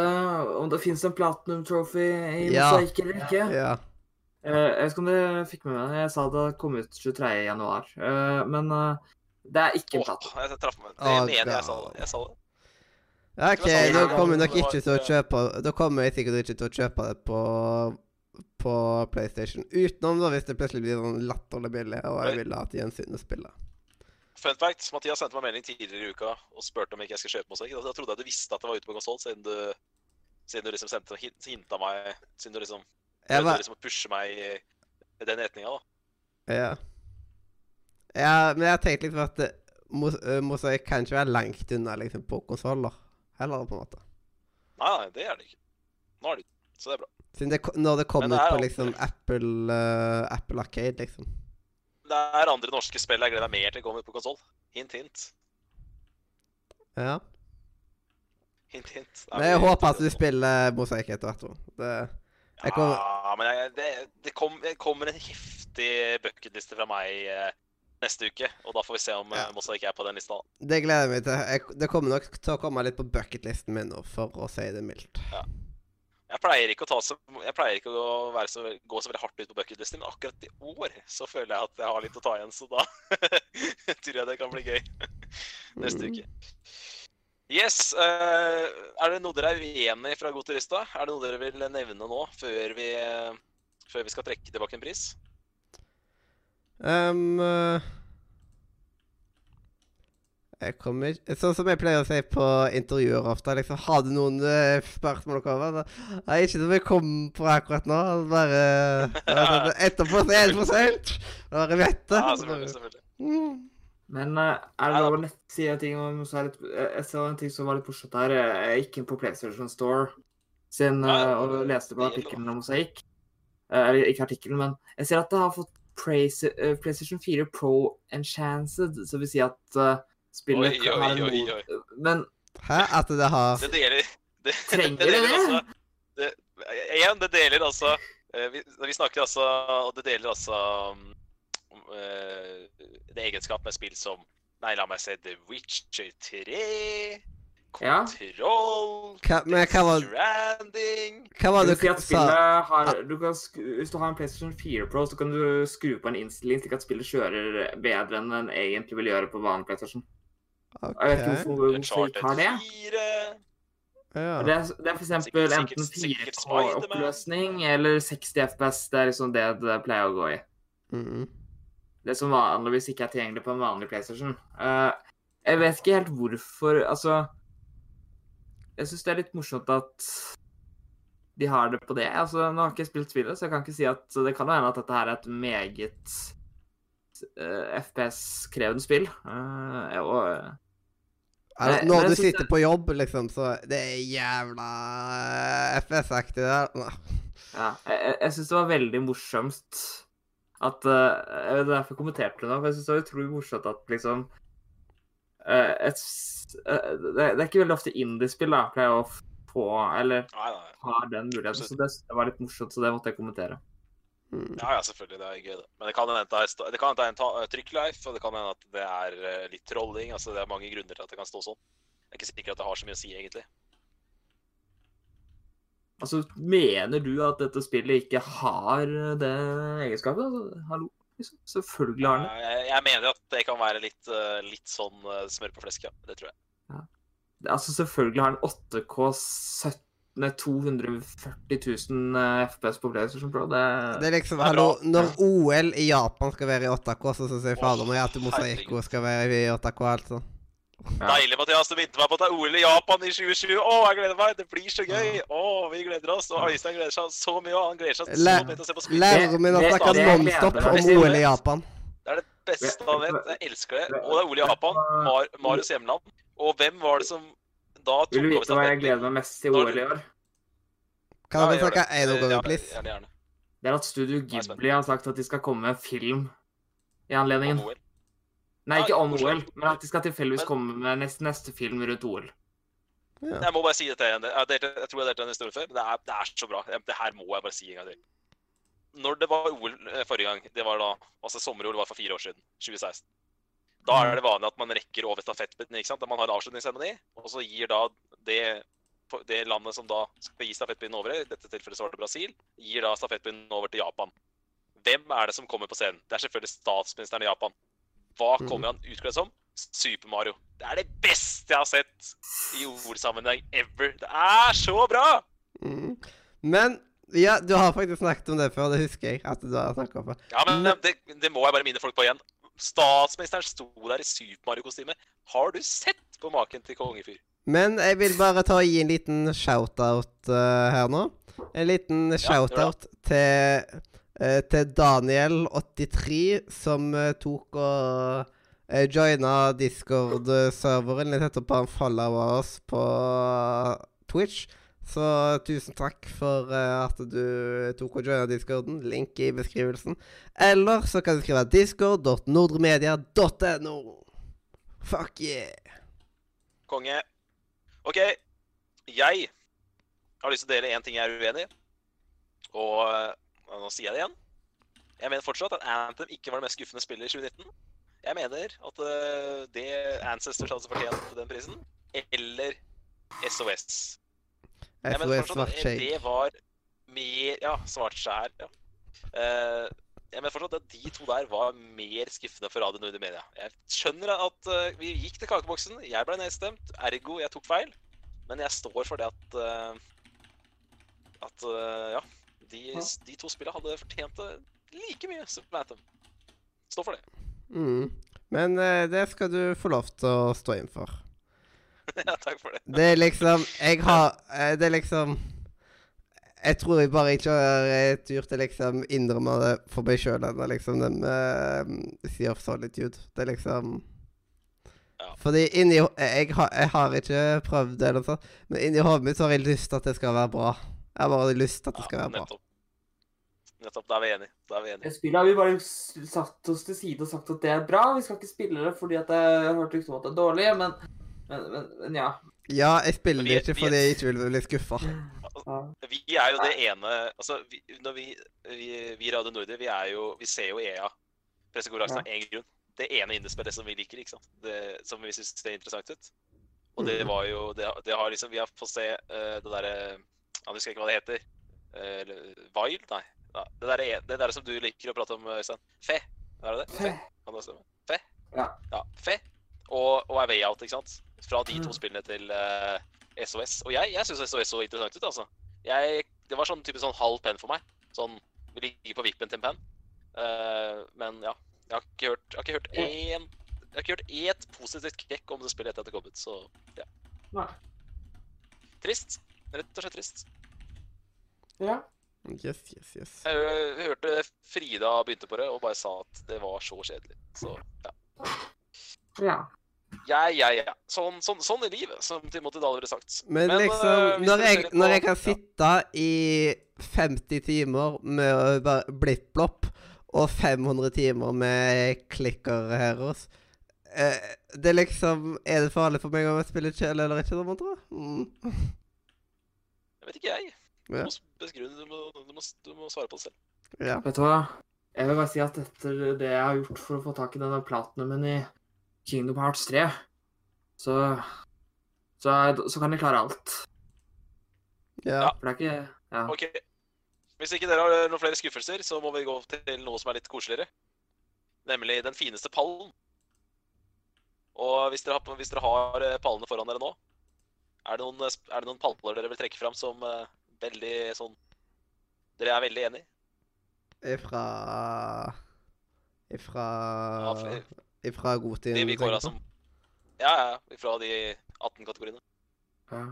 om det fins en platinum trophy i Ja. mosaikk eller ikke? Ja. Eh, jeg vet ikke om dere fikk med meg det. Jeg sa det kom ut 23. januar. Eh, men eh, det er ikke en Åh, jeg traff meg. Det Å, mener jeg sa det. Jeg sa det. OK, Det da kommer det var ikke til å kjøpe Da kommer jeg sikkert ikke til å kjøpe det på På PlayStation. Utenom da hvis det plutselig blir sånn latterlig billig, og jeg vil at gjensyn å spille. Fun fact, Mathias sendte meg melding tidligere i uka og spurte om ikke jeg skulle kjøpe mosaikk. Da trodde jeg du visste at det var ute på konsoll, siden du siden du liksom sendte hinta meg Siden du liksom var, liksom å pushe meg i i den retninga, da. Ja. Ja. Men jeg tenkte tenkt liksom at eh, mos eh, mosaikk kan ikke være langt unna liksom på konsoller. Heller, på en måte. Nei, nei, det er det ikke. Nå er det ikke, så det er bra. Siden det, når det kommer ut er på liksom Apple uh, Apple Arcade, liksom. Det er andre norske spill jeg gleder meg mer til kommer på konsoll. Hint, hint. Ja. Hint, hint. Men jeg håper at du spiller mosaikk etter hvert. Det, jeg kommer Ja, men jeg, det, det, kom, det kommer en heftig bucketliste fra meg eh, neste uke. Og da får vi se om Ja. ja. Mossa ikke er på den lista. Det gleder jeg meg til. Jeg, det kommer nok til å komme litt på bucketlisten min nå, for å si det mildt. Jeg pleier ikke å, ta så, jeg pleier ikke å så, gå så veldig hardt ut på bucketlisten, men akkurat i år så føler jeg at jeg har litt å ta igjen, så da tror jeg det kan bli gøy. neste Mm. uke. Yes. eh, er det noe dere er uenig i fra Goterista? Er det noe dere vil nevne nå, før vi, eh, før vi skal trekke tilbake en pris? Um, eh, jeg kommer Sånn som jeg pleier å si på intervjuer ofte, liksom Har du noen eh, spørsmål å komme med? Nei, ikke som jeg kom på akkurat nå. Bare altså, Etterpå så er det for seint. Bare vet det. Ja, selvfølgelig. selvfølgelig. Mm. Men eh, er det lov å si en ting om så er litt, Jeg så en ting som var litt morsomt her. Jeg gikk inn på PlayStation Store sin, og leste på artikkelen om mosaikk. Eller ikke artikkelen, men jeg ser at det har fått PlayStation 4 Pro Enchanced, så vil si at uh, spillet Oi, oi, har oi, oi. Men Hæ? At det har Det deler det, Trenger det? det deler det? altså det, Igjen, det deler altså eh, vi, vi snakker altså Og det deler altså um, uh, Det egenskap med spill som Nei, la meg se The Witcher 3 Ja. Kontroll Hva- men hva var- Stranding Hva var det du, si du at sa? spillet har du kan, Hvis du har en PlayStation 4 Pro, så kan du skru på en innstilling slik at spillet kjører bedre enn den egentlig vil gjøre på vanlig PlayStation. Jeg vet ikke hvorfor de har det. Ja. Det er, det er for eksempel enten sikkert- sikkert Spider-Man. 4K-oppløsning eller 60 FPS. Det er liksom det det pleier å gå i. Mm. Det som vanligvis ikke er tilgjengelig på en vanlig PlayStation. Uh, jeg vet ikke helt hvorfor Altså Jeg syns det er litt morsomt at de har det på det. Altså, Nå har jeg ikke spilt spillet, så jeg kan ikke si at Det kan hende at dette her er et meget uh, FPS-krevende spill. Uh, og Altså, det, når har du sitter på jobb, liksom, så Det er jævla FPS-aktig der. Nei. Ja, jeg, jeg- syns det var veldig morsomt at uh, Jeg vet derfor jeg kommenterte det nå, for jeg syns det var utrolig morsomt at liksom eh, et, s- eh, det, det er ikke veldig ofte indiespill da, pleier å få Eller Nei, nei. har den muligheten, så det, det var litt morsomt, så det måtte jeg kommentere. Mm. Ja, ja, selvfølgelig. Det er gøy, det. Men det kan hende det er, kan en trykkleif, og det kan hende at det er eh, litt trolling. Altså, det er mange grunner til at det kan stå sånn. Jeg er ikke sikker at det har så mye å si, egentlig. Altså, mener du at dette spillet ikke har det egenskapet? Altså, hallo? Liksom. Selvfølgelig har den det. Jeg, jeg mener at det kan være litt, eh, litt sånn eh, smør på flesk, ja. Det tror jeg. Altså, selvfølgelig har den 8K 17, nei, 240 000 eh, FPS på PlayStation Pro. Det, Det er liksom, Det er hallo. Når OL i Japan skal være i 8K, så syns jeg fader meg at Åh, Mosaiko skal være i 8K, altså. Ja. Deilig, Mathias. Du minte meg på at det er OL i Japan i 2020. Å, jeg gleder meg! Det blir så gøy! Å, vi gleder oss. Og Øystein gleder seg så mye. og Han gleder seg så mye til å se på spill. Læreren min har det- snakka det nonstop om OL i. Japan. Det er det beste han vet. Jeg elsker det. Og det er OL i Japan. Mar Marius hjemland. Og hvem var det som da tok Vil du vite hva jeg gleder meg mest til OL i år? Kan dere snakke gang, please? Gjerne, gjerne. Det er at Studio Ghibli har sagt at de skal komme med film i anledningen. Nei, ikke om OL, men at de skal tilfeldigvis komme med neste, neste film rundt OL. Ja. Jeg må bare si dette igjen. Jeg, igjen. jeg tror jeg delte den historien før, men det er, det er så bra. Det her må jeg bare si en gang til. Når det var OL eh, forrige gang, det var da altså sommer-OL var for fire år siden, 2016. Da er det vanlig at man rekker over stafettpinnen, ikke sant? Da man har en avslutningsseremoni, og så gir da det, det landet som da skal gi stafettpinnen over, i dette tilfellet så var det Brasil, gir da stafettpinnen over til Japan. Hvem er det som kommer på scenen? Det er selvfølgelig statsministeren i Japan. Hva Mhm. kommer han utkledd som? Super Mario. Det er det beste jeg har sett i ordsammenheng ever. Det er så bra! Mm. Men ja, du har faktisk snakket om det før, det husker jeg. at du har snakket om det. Ja, men Men- det, det må jeg bare minne folk på igjen. Statsministeren sto der i Super Mario-kostyme. Har du sett på maken til kongefyr? Men jeg vil bare ta og gi en liten shout-out uh, her nå. En liten shout-out til, eh, til Daniel83, som uh, tok og uh, joina Discord-serveren litt etterpå han followa oss på Twitch. Så tusen takk for eh, at du tok og joina discorden. Link i beskrivelsen. Eller så kan du skrive discord.nordremedia.no. Fuck yeah! Konge. OK. Jeg har lyst til å dele én ting jeg er uenig i. Og eh, nå sier jeg det igjen. Jeg mener fortsatt at Anthem ikke var det mest skuffende spillet i 2019. Jeg mener at eh, det Ancestors hadde fortjent den prisen. Eller SOS. Jeg mener SOS fortsatt at det var mer Ja, svart skjær. Ja. Eh, jeg mener fortsatt at de to der var mer skuffende for Radio Nordre Media. Jeg skjønner at eh, vi gikk til kakeboksen, jeg ble nedstemt, ergo jeg tok feil. Men jeg står for det at At ja. De, Ja. de to spillene hadde fortjent det like mye som Anthem. Stå for det. Mm. Men eh, det skal du få lov til å stå inn for. ja, takk for det. Det er liksom Jeg har eh, Det er liksom Jeg tror jeg bare ikke har eh, turt å liksom innrømme det for meg sjøl ennå, liksom, den med Sea of Solitude. Det er liksom Ja. Fordi inni jeg, jeg, har- jeg har ikke prøvd det, eller noe sånt, men inni hodet mitt så har jeg lyst til at det skal være bra. Jeg har bare lyst til at det skal være bra. nettopp. Nettopp. Da er vi enige. Da er vi enige. Spillet har vi bare satt oss til side og sagt at det er bra. Vi skal ikke spille det fordi at jeg har hørt rykter om at det er dårlig, men, men, men, men ja. Ja, jeg spiller Vi- det ikke fordi jeg ikke vil bli skuffa. Vi er jo det ene Altså, vi, når vi, vi, vi i Radio Nordre, vi er jo Vi ser jo EA pressekonferansen av én grunn. Det ene indiespillet som vi liker, ikke sant. Det, som vi syns ser interessant ut. Og det Mhm. var jo Det, det har liksom Vi har fått se uh, det derre Jeg husker ikke hva det heter. Eh, eller Wild? Nei. Ja, det er det der som du liker å prate om, Øystein. Fe. Er det det? Fe. Kan det stemme? Fe? Ja. ja Fe. Og, og A Way Out, ikke sant. Fra de to Mm. spillene til uh, SOS. Og jeg, jeg syns SOS så interessant ut, altså. Jeg, det var sånn type sånn halv penn for meg. Sånn vi ligger på vippen til en penn. Uh, men ja. Jeg har ikke hørt, jeg har ikke hørt én Jeg har ikke hørt ett positivt krekk om det spillet etter at det kom ut, så ja. Nei. Trist. Rett og slett trist. Ja. Yes, yes, yes. Jeg jeg hørte Frida begynte på det og bare sa at det var så kjedelig. Så ja. Ja. Ja, ja, ja. Sånn, sånn, sånn er livet, som Timothy Dahl ville sagt. Men, Men liksom, hvis når jeg, når jeg kan ja. sitte i 50 timer med bare blipp-blopp og 500 timer med klikker her hos eh, Det er liksom Er det farlig for meg om jeg spiller kjele eller ikke, da, mon tro? Mm. Jeg vet ikke, jeg. Du må Du må, du, må, du må svare på det selv. ja. Vet du hva? Jeg vil bare si at etter det jeg har gjort for å få tak i denne platinumen i Kingdom Hearts 3, så så, så kan jeg klare alt. ja. For det er ikke Ja. OK. Hvis ikke dere har noen flere skuffelser, så må vi gå til noe som er litt koseligere. Nemlig den fineste pallen. Og hvis dere har, hvis dere har eh, pallene foran dere nå, er det noen, er det noen paller dere vil trekke fram som eh, veldig sånn Dere er veldig enig? Ifra Ifra Ja, Ifra godtiden. De vi kåra som Ja, ja. Ifra de 18 kategoriene. ja.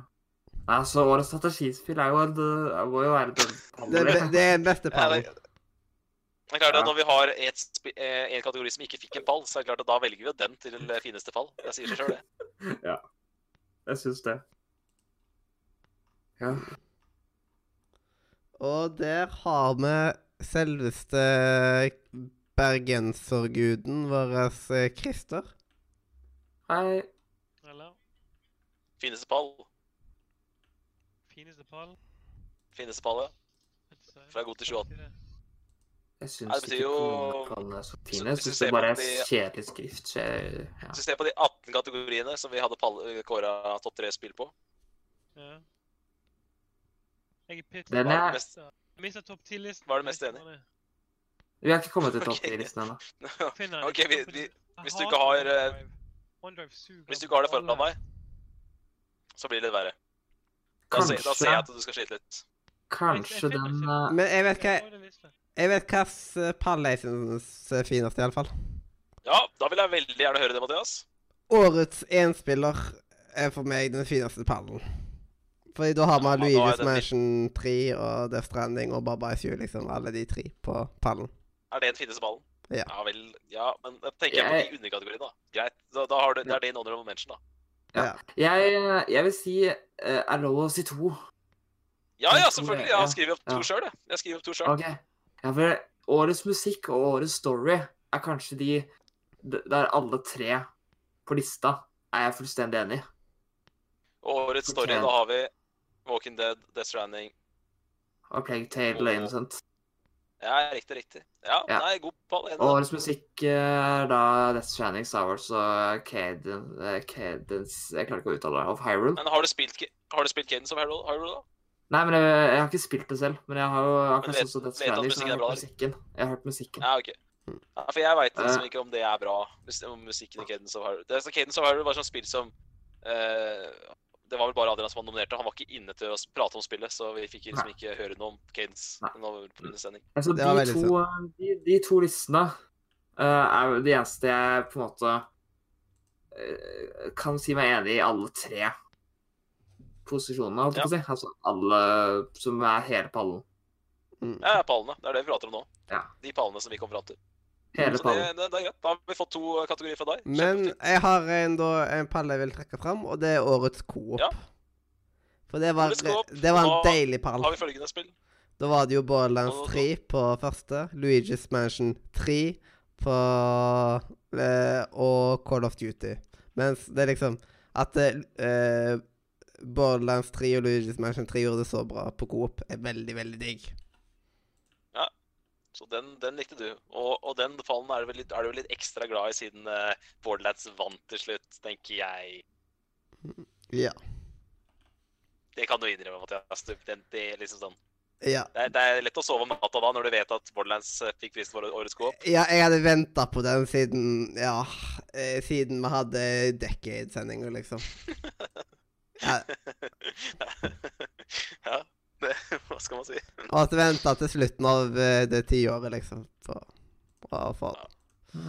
Altså, våre årets strategispill er jo Det må jo være det, er det er den beste Ja, det, det er klart at Når vi har et eh, en kategori som ikke fikk en pall, så er det klart at da velger vi jo den til fineste pall. Det sier seg sjøl, det. Ja. Jeg syns det. Ja. Og der har vi selveste bergenserguden vår, eh, Christer. Hei. Hallo. Fineste pall. Fineste pall? Fineste pall, ja. Fra god til 28. Jeg syns ikke jo- er så fine. Jeg syns det bare er de- kjedelig skrift. Så jeg, ja. Hvis du ser på de 18 kategoriene som vi hadde kåra topp tre-spill på Ja. Jeg er pitt. Den er Jeg mistet topp 10-listen. Hva er du mest enig? Vi har ikke kommet til topp Ok. 10-listen ennå. OK, vi, vi, hvis du ikke har, eh, suger hvis du ikke har det foran deg, så blir det litt verre. Da, ser, da ser jeg at du skal slite litt. Kanskje den uh... Men jeg vet hva Jeg vet hvilken pall jeg syns er finest, iallfall. Ja, da vil jeg veldig gjerne høre det, Mathias. Årets enspiller er for meg den fineste pallen. Fordi da har Ja, man er Luigi's Mansion 3 og Death Stranding og Baba Is You, liksom. Alle de tre på pallen. Er det den fineste ballen? Ja. ja vel. Ja, men da tenker jeg på de underkategoriene, da. Greit. Da, da har du, det er din honorable mention, da. Ja. Jeg, jeg vil si uh, er lov å si to. Ja, ja, selvfølgelig. Jeg har ja. skrevet opp to Ja. sjøl, jeg. Jeg skriver opp to selv. OK. Ja, for årets musikk og årets story er kanskje de der alle tre på lista er jeg fullstendig enig i. Og årets story, da har vi Walking Dead, Death Stranding Plague Tale og Og- Innocent. Ja, riktig, riktig. Ja, Ja. nei, god pall. Årets musikk eh, er da Death Stranding, Star Wars og Cadence, eh, Cadence Jeg klarer ikke å uttale det. Of Hyrule. Men har du spilt, har du spilt Cadence of Hyrule, Hyrule, da? Nei, men jeg, jeg har ikke spilt det selv. Men jeg har jo akkurat vet- sånn som Death Stranding, så jeg har er hørt musikken. Jeg har hørt musikken. Ja, ok. Ja, for jeg veit liksom Eh. ikke om det er bra, om musikken i Cadence of Hyrule. Det, så Cadence of Hyrule var sånn spill som eh, Det var vel bare Adrian som var nominert, han var ikke inne til å prate om spillet, så vi fikk liksom ikke høre noe om sending. Altså, de, to, de, de to listene uh, er jo de eneste jeg på en måte uh, kan si meg enig i alle tre posisjonene, holdt jeg på å si. Altså alle som er hele pallen. Ja, pallene. Det er det vi prater om nå. Ja. De pallene som vi kom fram til. Hele Så det, pallen. det, det er greit. Da har vi fått to kategorier fra deg. Men jeg har en, da, en pall jeg vil trekke fram, og det er årets Coop. Ja. For det var, det var en da deilig pall. Da har vi følgende spill. Da var det jo Borderlands 3 på første, Luigi's Mansion 3 på eh, og Call of Duty. Mens det er liksom At eh, Borderlands 3 og Luigi's Mansion 3 gjorde det så bra på Coop, er veldig, veldig digg. Så den, den likte du. Og, og den fallen er du vel litt, er du vel litt ekstra glad i siden uh, Borderlands vant til slutt, tenker jeg. Ja. Det kan du innrømme, Mathias. Den, det, er liksom sånn. Ja. det, er, det er lett å sove om natta da, når du vet at Borderlands eh, fikk prisen for årets co-op. ja, jeg hadde venta på den siden Ja, eh, siden vi hadde Decade-sendinger, liksom. Ja, ja, det, hva skal man si? og at venta til slutten av eh, det tiåret, liksom. For, for. det.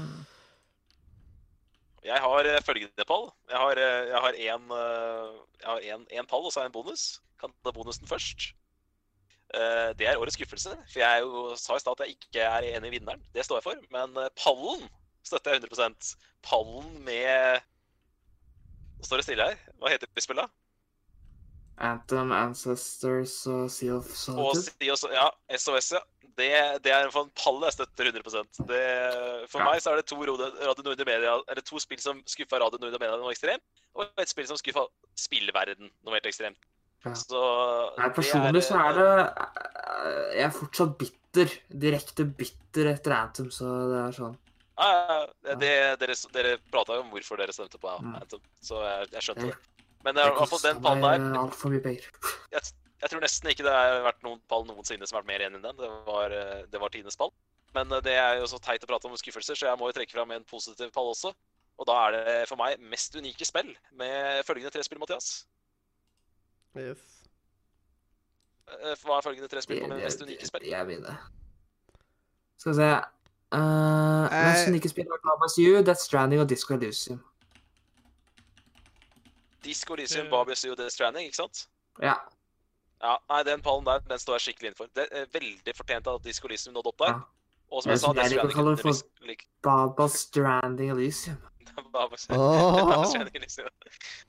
Jeg har eh, følgende pall. Jeg har, eh, jeg har en, jeg har en, en pall, og så har jeg en bonus. Kan ta bonusen først. Det er årets skuffelse. For jeg jo sa i stad at jeg ikke er enig i vinneren. Det står jeg for. Men pallen støtter jeg 100% Pallen med Nå står det stille her. Hva heter spillet? Anthem, Ancestors og Sea of Solitude. Og, ja, SOS, ja. Det, det er en pall jeg støtter 100 det, For Ja. meg så er det to Radio Nordre Media Eller to spill som skuffa Radio Nordre Media noe ekstremt, og et spill som skuffa spillverden noe helt ekstremt. Ja. Så Nei, Personlig personlig så er eh, det eh, Jeg er fortsatt bitter. Direkte bitter etter Anthem, så det er sånn. ja, ja, ja, det, dere, dere prata jo om hvorfor dere stemte på Mm. Anthem, så jeg, jeg skjønte det. Men det er i hvert fall den pallen der altfor mye penger. jeg, jeg tror nesten ikke det har vært noen pall noensinne som har vært mer enig enn den. Det var, eh, det var Tines pall. Men eh, det er jo så teit å prate om skuffelser, så jeg må jo trekke fram en positiv pall også. Og da er det for meg mest unike spill med følgende tre spill, Mathias. Yes. Eh, Hva er følgende tre spill på med mest unike spill? Jeg begynner. Skal vi se uh, Mest unike spill er Carbas U, Death Stranding og Disco Elysium. Disco Elysium, Barbies Barbie og Death Stranding, ikke sant? Ja. Ja, nei, den pallen der, den står jeg skikkelig innenfor. Det er veldig fortjent at Disco Elysium nådde opp der. Ja. Og som Jeg jeg sa, Death Stranding kaller det kunne for- like. Baba Stranding Elysium. Death Stranding Elysium.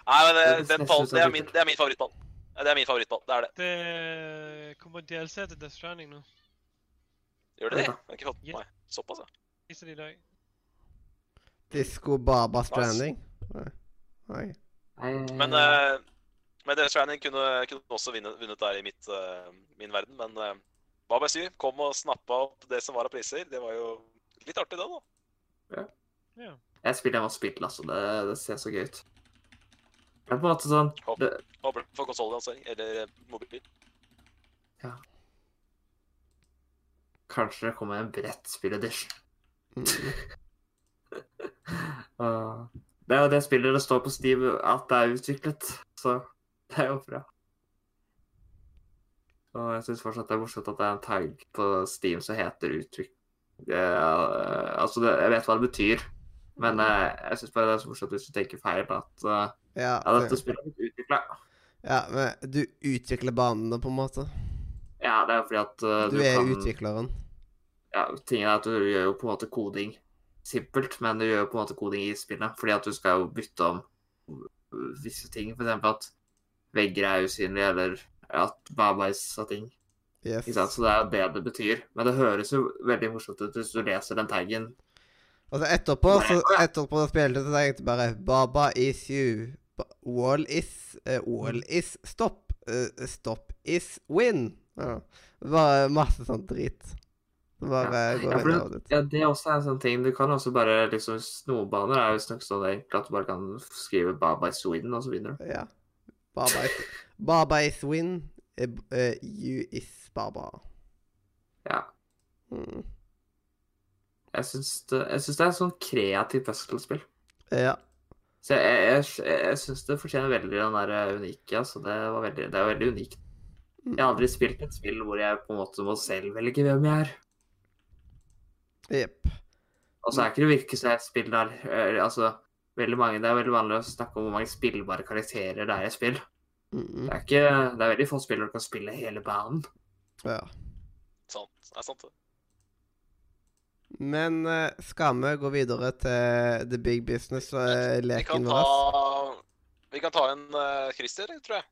Nei, men eh, Det den pallen, det er min, det er min favorittpall. Det er min favorittpall, det er det. Det kommer DLC til Death Stranding nå. Gjør det det? Jeg har ikke fått med meg. Såpass, ja. Disco Baba Stranding. Nei. Nei. Men, uh, men Death Stranding kunne, kunne også vunnet, vunnet der i mitt, uh, min verden. Men uh, hva bør jeg si? Kom og snappa opp det som var av priser. Det var jo litt artig, det, da. Ja. Jeg spiller og spiller, altså. Det, det ser så gøy ut. Det er på en måte sånn Håper det, håper det får konsollansering. Eller mobilbil? Ja. Kanskje det kommer en brettspill-edition. Mm. Og det er jo det spillet det står på Steam at det er utviklet, så det er jo bra. Og jeg syns fortsatt det er morsomt at det er en tag på Steam som heter utviklet. Uh, altså, det, jeg vet hva det betyr, men uh, jeg syns bare det er så morsomt hvis du tenker feil, at uh, Ja, ja, dette spillet er utvikla. ja, men du utvikler banene, på en måte. Ja, det er jo fordi at du, Du er kan utvikleren. ja, tingen er at du gjør jo på en måte koding simpelt, men du gjør jo på en måte koding i spillet, fordi at du skal jo bytte om visse ting, eksempel at vegger er usynlige, eller at babais av ting. Yes. Ikke sant? Så det er det det betyr. Men det høres jo veldig morsomt ut hvis du leser den taggen. Og så etterpå, så etterpå så spilte så tenkte jeg bare Baba is you. Wall is uh, Wall is stop. Uh, stop is win. Ja. Det var masse sånn drit. Bare Ja. går Ja, for det, ja, det er også en sånn ting. Du kan også bare liksom Snobaner er visstnok sånn at du bare kan skrive Baba is Sweden og så videre. Ja. Baba is, Baba is win You is baba. Ja. Mm. Jeg syns det, jeg syns det er et sånn kreativt festivalspill Ja. Så jeg, jeg, jeg, jeg syns det fortjener veldig den der eh, unike. Altså det, var veldig, det er veldig unikt. Jeg har aldri spilt et spill hvor jeg på en måte må selv velge hvem jeg er. Jepp. Og så er ikke det virkelig så et spill der eh, Altså, veldig mange, det er veldig vanlig å snakke om hvor mange spillbare karakterer det er i spill. Mm. Det er ikke Det er veldig få spill hvor du kan spille hele banen. Ja. Sant. Det er sant, det. Men eh, skal vi gå videre til the big business-leken kan vår? ta Vi kan ta en uh, Christer, tror jeg.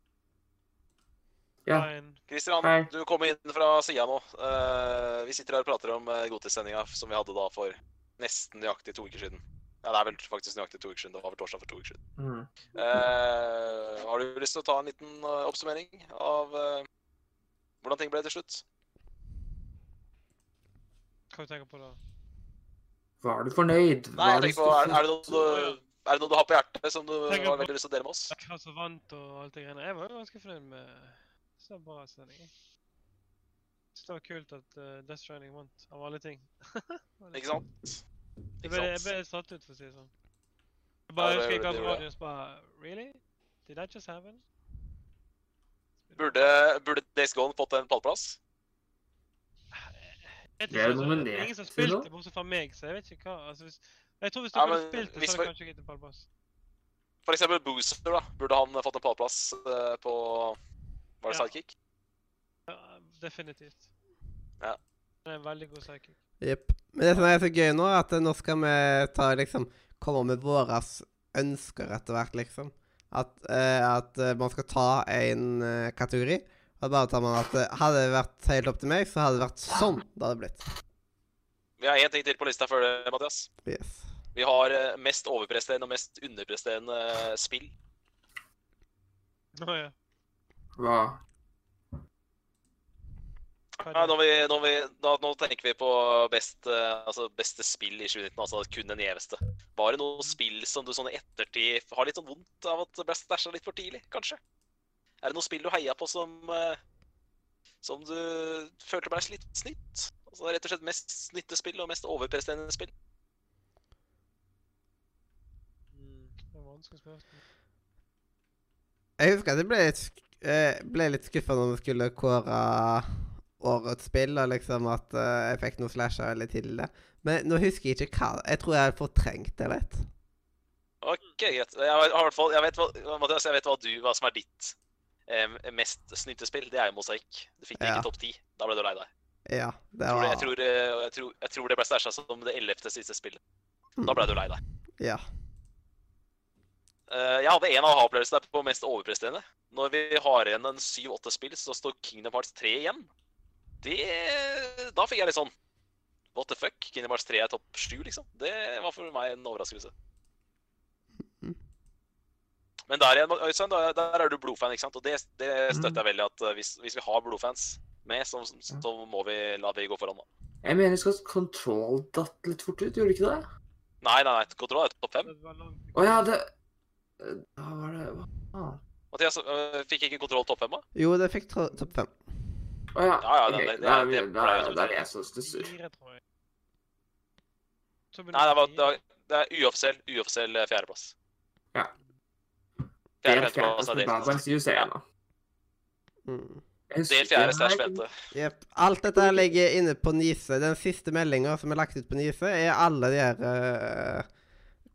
Ja. Hei. du kommer inn fra sida nå. Uh, vi sitter her og prater om uh, Godtidssendinga som vi hadde da for nesten nøyaktig to uker siden. Ja, det er vel faktisk nøyaktig to uker siden. Det var vel torsdag for to uker siden. Mm. Uh, har du lyst til å ta en liten uh, oppsummering av uh, hvordan ting ble til slutt? Hva du på da? Var du fornøyd? Nei, jeg tenker på, er, er, det noe du, er det noe du har på hjertet som du har veldig lyst til å dele med oss? Hva som vant og alt det greiene. Jeg var jo ganske fornøyd med så bra sending. det var kult at uh, Death Stranding vant, av alle ting. Ikke sant? Jeg Ikke ble, jeg ble satt ut, for å si det sånn. Jeg bare Ja, husker jeg at radioen bare Really? Did that just happen? Burde, burde Days Gone fått en pallplass? Jeg vet Det er ikke, altså, nominert det er ingen som spilte, bortsett fra meg, så jeg vet ikke hva. Altså, hvis, jeg tror hvis du Ja, men spilt det, hvis så hadde kanskje gitt en pallplass. For eksempel Booster, da. Burde han fått en pallplass uh, på Var det Ja. sidekick? Ja, definitivt. Ja. Det er en veldig god sidekick. Jepp. Men det som er så gøy nå, er at nå skal vi ta liksom komme med våre ønsker etter hvert, liksom. At, uh, at eh, man skal ta en uh, kategori. Og bare tar man at uh, hadde det vært helt opp til meg, så hadde det vært sånn det hadde blitt. Vi har én ting til på lista før det, Mathias. Yes. Vi har mest overpresterende og mest underpresterende spill. Oh, ja. Hva? Det? når vi, når vi, da, nå tenker vi på best, eh, altså beste spill i 2019, altså kun den gjeveste. Var det noe spill som du sånn i ettertid har litt sånn vondt av at det ble stæsja litt for tidlig, kanskje? Er det noe spill du heia på som eh, som du følte ble litt snytt? Altså rett og slett mest snytte spill og mest overpresterende spill? Mm, det var vanskelig spørsmål. Jeg husker at jeg ble sk- eh, ble litt skuffa når vi skulle kåre årets spill, og liksom at eh, jeg fikk noen slasher veldig tidlig det. Men nå husker jeg ikke hva Jeg tror jeg har fortrengt det litt. OK, greit. Jeg, har i hvert fall, jeg, vet hva, Mathias, jeg vet hva, du, hva som er ditt eh, mest snytte spill. Det er jo Mosaikk. Du fikk det Ja. ikke topp ti. Da ble du lei deg. Ja, det Jeg tror, var jeg, tror, eh, jeg, tror, jeg tror det ble stæsja som det ellevte siste spillet. Da ble du lei deg. Ja. Eh, jeg hadde en aha-opplevelse der på mest overpresterende. Når vi har igjen en syv-åtte spill, så står Kingdom Hearts 3 igjen. Det Da fikk jeg litt sånn What the fuck? Kingdom Hearts 3 er topp sju, liksom. Det var for meg en overraskelse. Men der igjen, Øystein, der, der er du blodfan, ikke sant? Og det, det støtter jeg veldig. At eh, hvis, hvis vi har blodfans med, så, så må vi la vi gå foran, da. Jeg mener skal Control datt litt fort ut, gjorde det ikke det? Nei, nei, nei. Kontroll er topp fem. Å oh, ja, det Hva var det Hva faen? Mathias, øh, fikk ikke kontroll topp fem, da? Jo, det fikk topp fem. Å ja. Ja, ja, det- er det jeg som stusser. Nei, det, var, det, var, det er uoffisiell, uoffisiell eh, fjerdeplass. Ja. Fjerde, er nå. Mm. Del fjerde stæsj vente. Jepp. Alt dette ligger inne på Nise. Den siste meldinga som er lagt ut på Nise, er alle de her eh,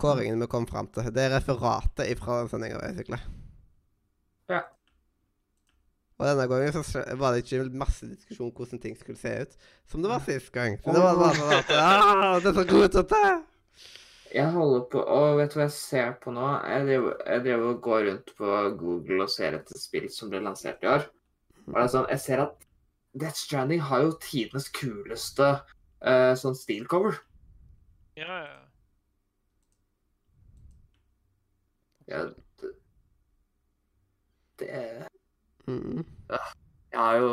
kåringene vi kom fram til. Det er referatet fra den sendinga, basically. Ja. Og denne gangen så var det ikke masse diskusjon hvordan ting skulle se ut, som det var sist gang. Så det var bare sånn at ah, Det er så rotete! Jeg holder på Og vet du hva jeg ser på nå? Jeg driver, jeg driver og går rundt på Google og ser etter spill som ble lansert i år. Og det er sånn, jeg ser at Death Stranding har jo tidenes kuleste uh, sånn stilcover. Ja, ja. Ja, det, det Mm. Jeg har jo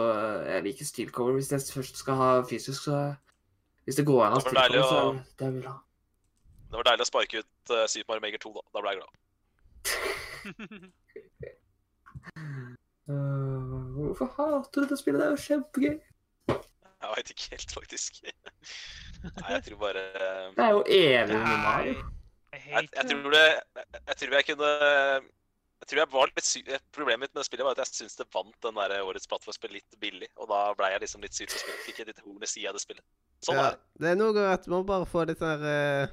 Jeg liker stilcover hvis jeg først skal ha fysisk, så Hvis det går an å ha steel cover, så å- er det det jeg vil ha. Det var deilig å sparke ut uh, Super Mario Maker 2, da. Da ble jeg glad. uh, hvorfor hater du det spillet? Det er jo kjempegøy. Jeg veit ikke helt, faktisk. Nei, jeg tror bare Det er jo evig med Mario. Jeg jeg, tror det jeg, jeg tror jeg kunne Jeg tror jeg var litt sy Problemet mitt med det spillet var at jeg syns det vant den der årets plattformspill litt billig. Og da ble jeg liksom litt sur til spillet. Fikk et litt horn i sida av det spillet. Sånn ja, er det. det er noe at man bare får litt sånn uh,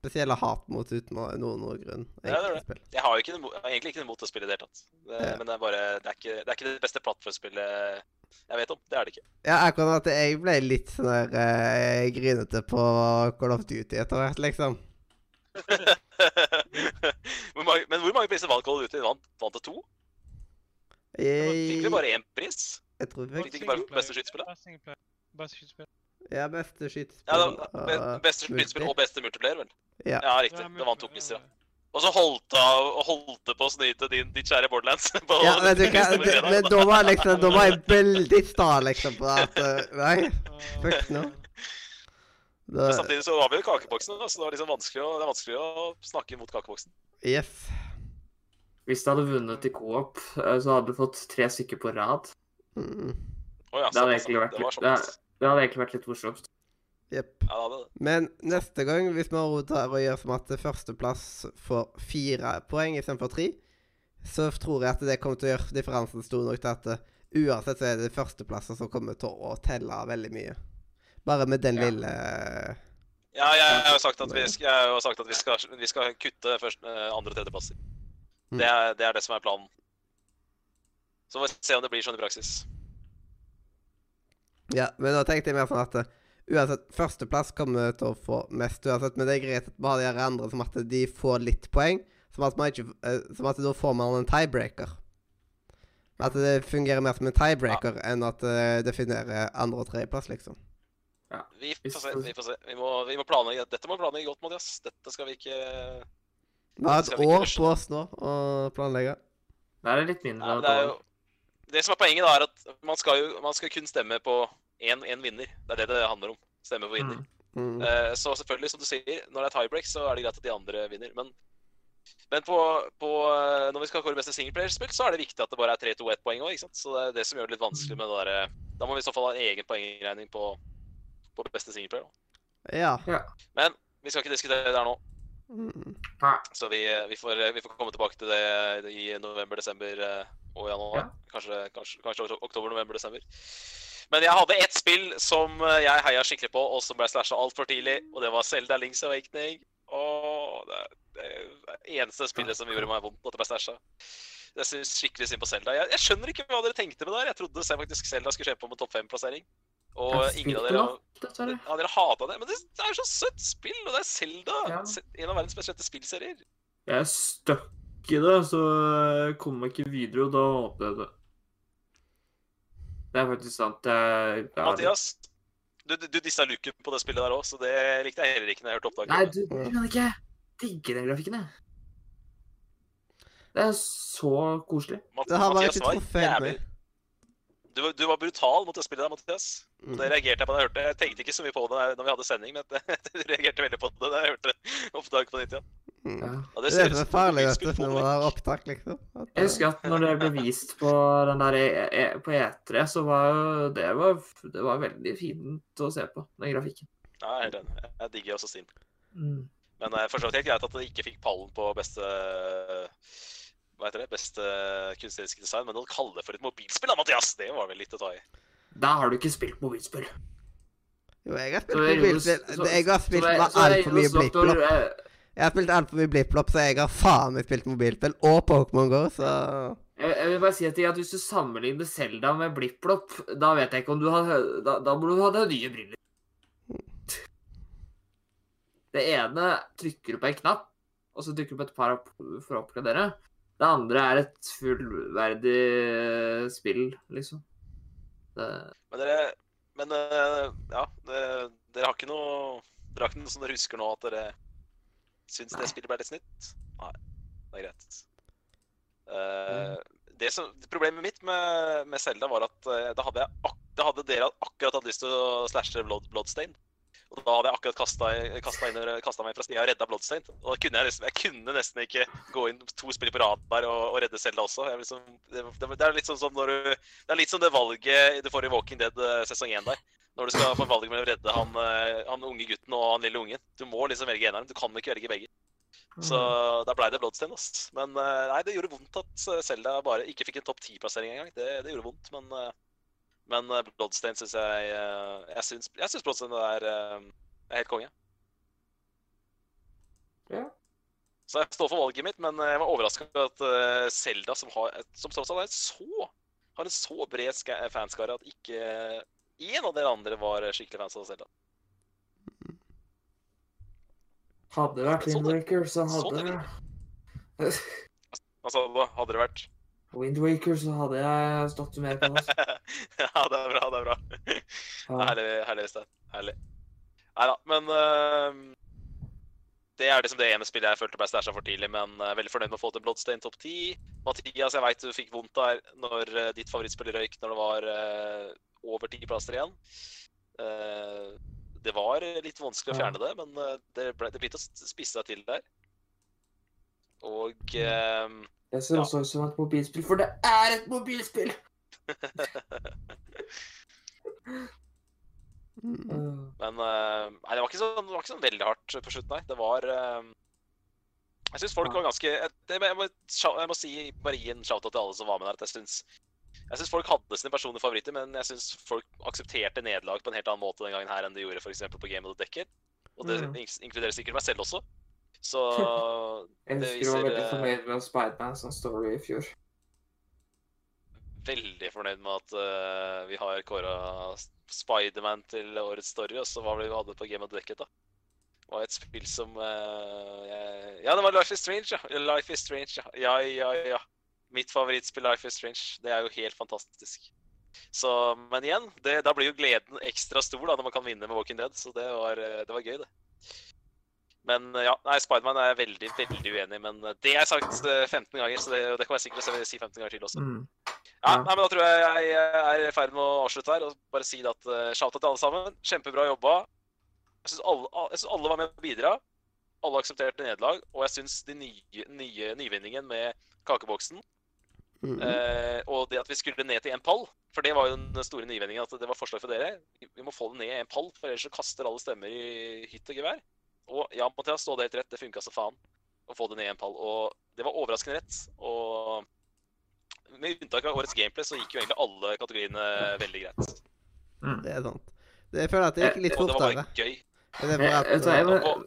spesielle hat mot uten noe- noen noe grunn. Ja, det er det. spill. Jeg har jo ikke, noe har egentlig ikke noe mot det spille i det hele tatt. Det, Ja. Men det er bare det er, ikke, det er ikke det beste plattformspillet jeg vet om. Det er det ikke. Ja, akkurat at jeg ble litt sånn der uh, grinete på Call of Duty etter hvert, liksom. hvor mange, men hvor mange priser vant Call of Duty? Vant, vant det to? Jeg... Fikk Jeg, bare én pris? jeg tror vi Fikk de ikke bare beste skytespill? Beste skytespill. Ja, beste skytespill Ja, be, beste skytespill og beste multiplayer, vel? Ja. Ja, riktig. Det vant to priser, ja. Og så holdt det av- og holdt på å snyte din, ditt kjære Borderlands. På Ja, men du fredag. men da var jeg liksom Da var jeg veldig sta, liksom, på at eh, Nei. Fuck no. Da, Men samtidig så var vi jo kakeboksen, da, så det liksom vanskelig å, det er vanskelig å snakke mot kakeboksen. yes. Hvis du hadde vunnet i co-op, eh, så hadde du fått tre stykker på rad. Mm, Å ja, Det hadde egentlig vært det litt, det, det hadde egentlig vært litt morsomt. jepp. Ja, det det. Men neste gang, hvis Maro tar og gjør som at førsteplass får fire poeng istedenfor tre, så tror jeg at det kommer til å gjøre differansen stor nok til at eh, uansett så er det førsteplasser som kommer til å telle veldig mye. Bare med den Ja. lille Ja, jeg har jo sagt at vi, sk- jeg har jo sagt at vi, skal, vi skal kutte først, eh, andre- og tredjeplasser. Mm. Det, er, det er det som er planen. Så får vi se om det blir sånn i praksis. Ja, men da tenkte jeg mer sånn at eh, uansett, førsteplass kommer til å få mest uansett, men det er greit at vi har de andre som at de får litt poeng, som at man ikke eh, Som at da får man en tiebreaker. At det fungerer mer som en tiebreaker enn at det definerer andre- og tredjeplass, liksom. Vi får se. Vi får se. Vi må, vi må planlegge. Dette må vi planlegge godt, Mathias. Dette skal vi ikke Vi har et år på oss nå å planlegge. Det er det litt mindre enn det, er et jo, år. det som er poenget, da, er at man skal jo man skal kun stemme på én vinner. Det er det det handler om. Stemme på vinner. Mm. Mm. Uh, så selvfølgelig, som du sier, når det er tiebreak, så er det greit at de andre vinner. Men, men på, på, eh, når vi skal kåre beste singleplayerspill, så er det viktig at det bare er 3-2-1 poeng òg. Så det er det som gjør det litt vanskelig med det derre Da må vi i så fall ha en egen poengregning på, på beste singleplayer. Ja. Men vi skal ikke diskutere det her nå. Mm. Så vi, vi, får, vi får komme tilbake til det i november, desember eh, og januar. Ja. Kanskje, kanskje, kanskje oktober, november, desember. Men jeg hadde ett spill som eh, jeg heia skikkelig på, og som ble slasha altfor tidlig. Og det var Zelda Links Awakening. Og det, det er eneste spillet som gjorde meg vondt at det ble slasha. Jeg syns skikkelig synd på Selda. Jeg, jeg skjønner ikke hva dere tenkte med det der. Jeg trodde faktisk Zelda skulle kjempe på med topp fem-plassering. Og ingen av dere har ja, dere hata det, men det, det er så søtt spill, og det er Zelda. Ja. En av verdens mest kjente spillserier. Jeg er stuck i det, så jeg kommer meg ikke videre, og da håper jeg det. Det er faktisk sant. Jeg, jeg Mathias, du, du, du dissa looken på det spillet der òg, så det likte jeg heller ikke når jeg hørte opptaket. Nei, du du kan ikke digge den grafikken, jeg. Det er så koselig. Mat- Det har var Mathias ikke var jævlig-. Du, var- du var brutal mot det spillet der, Mathias. Og Mm. det reagerte jeg på da jeg hørte det. Jeg tenkte ikke så mye på det når vi hadde sending, men du reagerte veldig på det da jeg hørte opptaket på nytt igjen. Mm. Ja. Ja, Det ser er farlig vet du, når det. man har opptak, liksom. At, Jeg husker at når det ble vist på den der e e på E3, så var jo det var, det var veldig fint å se på, den grafikken. Ja, jeg er helt enig. Jeg digger også Steam. Mm. Men jeg forstår forstått helt greit at det ikke fikk pallen på beste hva heter det? Beste kunstneriske design, men å kalle det for et mobilspill, da, Mathias, det var vel litt å ta i. Da har du ikke spilt mobilspill. Jo, jeg har spilt er mobilspill. Jeg har spilt altfor mye blipplopp. Jeg har spilt altfor mye blipplopp, så jeg har faen meg spilt mobilspill. Og Pokémon Go, så Jeg, jeg vil bare si at, at hvis du sammenligner Zelda med Blipplopp, da vet jeg ikke om du har Da, da må du ha deg nye briller. Det ene trykker du på en knapp, og så trykker du på et par for å oppgradere. Det andre er et fullverdig spill, liksom. Det, Men dere Men eh, ja, det, dere har ikke noe Dere har ikke noe som dere husker nå at dere syns det spillet ble litt snitt? Nei, det er greit. Eh, det som, problemet mitt med, med Zelda var at eh, da hadde, jeg ak da hadde dere akkurat hatt lyst til å slashe Blood, Bloodstain. Og da hadde jeg akkurat kasta meg fra sida og redda Bloodstained. Og da kunne jeg nesten, jeg kunne nesten ikke gå inn to spill på rad der og, og redde Selda også. Liksom, det, det, er litt sånn som når du Det er litt som det valget du får i Walking Dead eh, sesong 1 der. Når du skal få valget mellom å redde han, eh, han unge gutten og han lille ungen. Du må liksom velge en av dem. Du kan ikke velge begge. Så da blei det Bloodstained. ass. Men eh, nei, det gjorde vondt at Selda bare ikke fikk en topp 10-plassering engang. Det, det gjorde vondt, men men Bloodstain Bloodstained syns jeg eh, Jeg syns, jeg syns Bloodstained er, eh, er helt konge. Ja. Så jeg står for valget mitt, men jeg var overraska over at Selda, som, har, som tross alt er så, har en så bred fanskare, at ikke én av dere andre var skikkelig fans av Zelda. Hadde det vært Windwaker, så hadde det hva hadde det vært Windwaker, så hadde jeg stått mer på altså. Ja, det er bra, det er bra. Ja. Herlig, herlig, Stein. Herlig. Nei da, men uh, Det er liksom det ene spillet jeg følte ble stæsja for tidlig, men uh, veldig fornøyd med å få til Bloodstained topp 10. Mathias, jeg veit du fikk vondt der når uh, ditt favorittspill røyk når det var over ti plasser igjen. Det var litt vanskelig å fjerne det, men det, ble, det begynte å spisse seg til der. Og ehm, Jeg ser Ja. også ut som et mobilspill, for det er et mobilspill! Mm. Uh, Men eh, nei, det var, ikke sånn, det var ikke sånn veldig hardt på slutten, nei. Det var eh, Jeg syns folk Ja. var ganske jeg, jeg, må, jeg må si, gi en shout-out til alle som var med der. at Jeg syns jeg synes folk hadde sine personlige favoritter, men jeg syns folk aksepterte nederlag på en helt annen måte den gangen her enn de gjorde eksempel på Game of the Decade. Og det Mm. inkluderer sikkert meg selv også. Så jeg husker du var veldig eh, fornøyd med Spiderman som story i fjor. veldig fornøyd med at uh, vi har kåra Spiderman til årets story, og så hva var det vi hadde på Game of Decade, da? Det var et spill som uh, jeg... Ja, det var Life is Strange, ja. Life is Strange, ja. Ja, ja, ja. Mitt favorittspill Life is Strange. Det er jo helt fantastisk. Så, men igjen, det, da blir jo gleden ekstra stor da, når man kan vinne med Walking Dead, så det var, det var gøy, det. Men eh, ja, nei, Spiderman er jeg veldig, veldig uenig i, men eh, det har jeg sagt eh, 15 ganger, så det, det kan være sikkert si 15 ganger til også. Mm. Ja, nei, men Da tror jeg jeg er i ferd med å avslutte her og bare si det at uh, shout-out til alle sammen. Kjempebra jobba. Jeg syns alle, alle var med å bidra. Alle aksepterte nederlag. Og jeg syns de nye, nye nyvinningen med kakeboksen Mm. eh, og det at vi skulle ned til én pall For det var jo den store nyvinningen, at det var forslag for dere. Vi- må få det ned i én pall, for ellers så kaster alle stemmer i hytt og gevær. Og ja, Mathias, stå det helt rett. Det funka så faen å få det ned i én pall. Og det var overraskende rett. Og med unntak av årets gameplay så gikk jo egentlig alle kategoriene veldig greit. Mm. Det er sant. Det, jeg føler at det gikk litt Og det var bare gøy. Det var at, du jeg, var- Og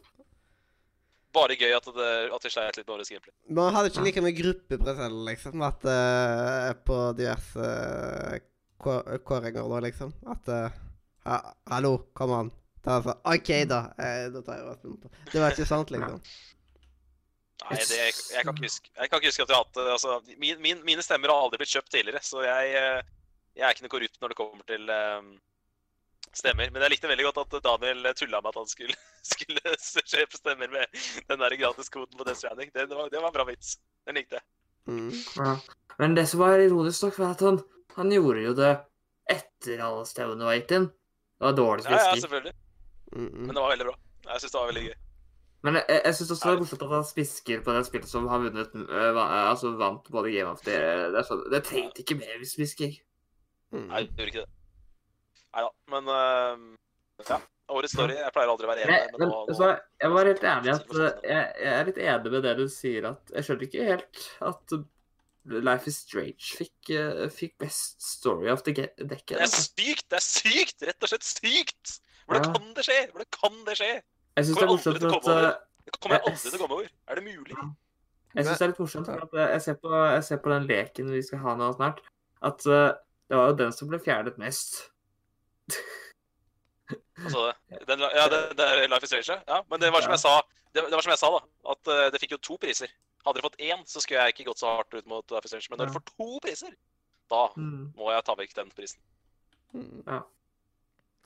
bare gøy at, det, at vi sleit litt med årets gameplay. Man hadde ikke like mye gruppepresell, liksom. At uh, på diverse uh, kåringer nå, liksom. At uh, ha, Hallo, kom an. Da er det sånn, OK, da. Eh, da tar jeg minutter. Det var ikke sant, liksom. Nei, det, jeg, kan ikke huske, jeg kan ikke huske at vi har hatt det. Altså, min, min, mine stemmer har aldri blitt kjøpt tidligere, så jeg, eh, jeg er ikke noe korrupt når det kommer til um, stemmer. Men jeg likte veldig godt at Daniel tulla med at han skulle, skulle kjøpe stemmer med den der gratiskoden på Death Stranding. Det, det, var, det var en bra vits. Den likte jeg. Mm. Ja. Men det som var ironisk nok, var at han, han gjorde jo det etter alle stemmene var gitt inn. Det var dårlig Ja, ja, selvfølgelig. Mm -mm. Men det var veldig bra. Jeg syns det var veldig gøy. Men jeg, jeg syns også det er morsomt at han spisker på det spillet som har vunnet øh, Altså vant både Game of the Det, er sånn, det trengte ikke mer spisking. Mm. Nei, det gjorde ikke det. Nei da. Men eh, ja. Årets story. Jeg pleier aldri å være enig, Men, men nå, så, jeg var helt enig at øh, jeg, jeg er litt enig med det du sier at Jeg skjønner ikke helt at Life is Strange fikk, øh, fikk best story of the decade. Det er sykt! Det er sykt! Rett og slett sykt! Hvordan Ja. kan det skje? Hvordan kan det skje? Jeg syns det er kommer morsomt at Det jeg aldri til å komme over. Er det mulig? Jeg syns det er litt morsomt, at eh, jeg ser, på, jeg ser på den leken vi skal ha nå snart, at eh, det var jo den som ble fjernet mest. Altså, den, ja, det, det er Life is Strange, ja. Men det var som jeg sa, det, det var som jeg sa da, at eh, det fikk jo to priser. Hadde dere fått én, så skulle jeg ikke gått så hardt ut mot Life is Strange. Men når Ja. dere får to priser, da Mm. må jeg ta vekk den prisen. Mm.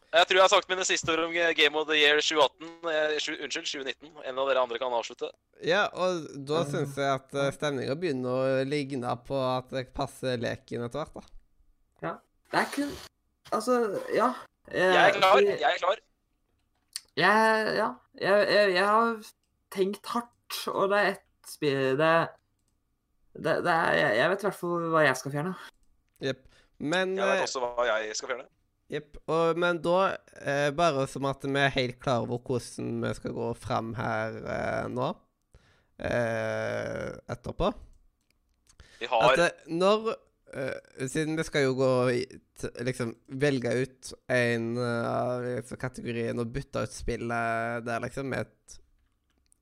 Jeg tror jeg har sagt mine siste ord om Game of the Year 2018. Eh, sju- unnskyld, 2019. En av dere andre kan avslutte. Ja, og da syns jeg at uh, stemninga begynner å ligne på at det passer leken etter hvert, da. Ja. Det er kun Altså, ja. Jeg er klar. Jeg er klar. Jeg, ja, jeg, jeg, jeg har tenkt hardt, og det er ett spill det, det, det er, jeg, jeg vet i hvert fall hva jeg skal fjerne. Jepp. Men Jeg vet eh, også hva jeg skal fjerne. Jepp. Men da, eh, bare som at vi er helt klar over hvordan vi skal gå fram her eh, nå eh, etterpå Vi har At eh, når eh, Siden vi skal jo gå liksom velge ut en av liksom, kategoriene og bytte ut spillet der, liksom, med et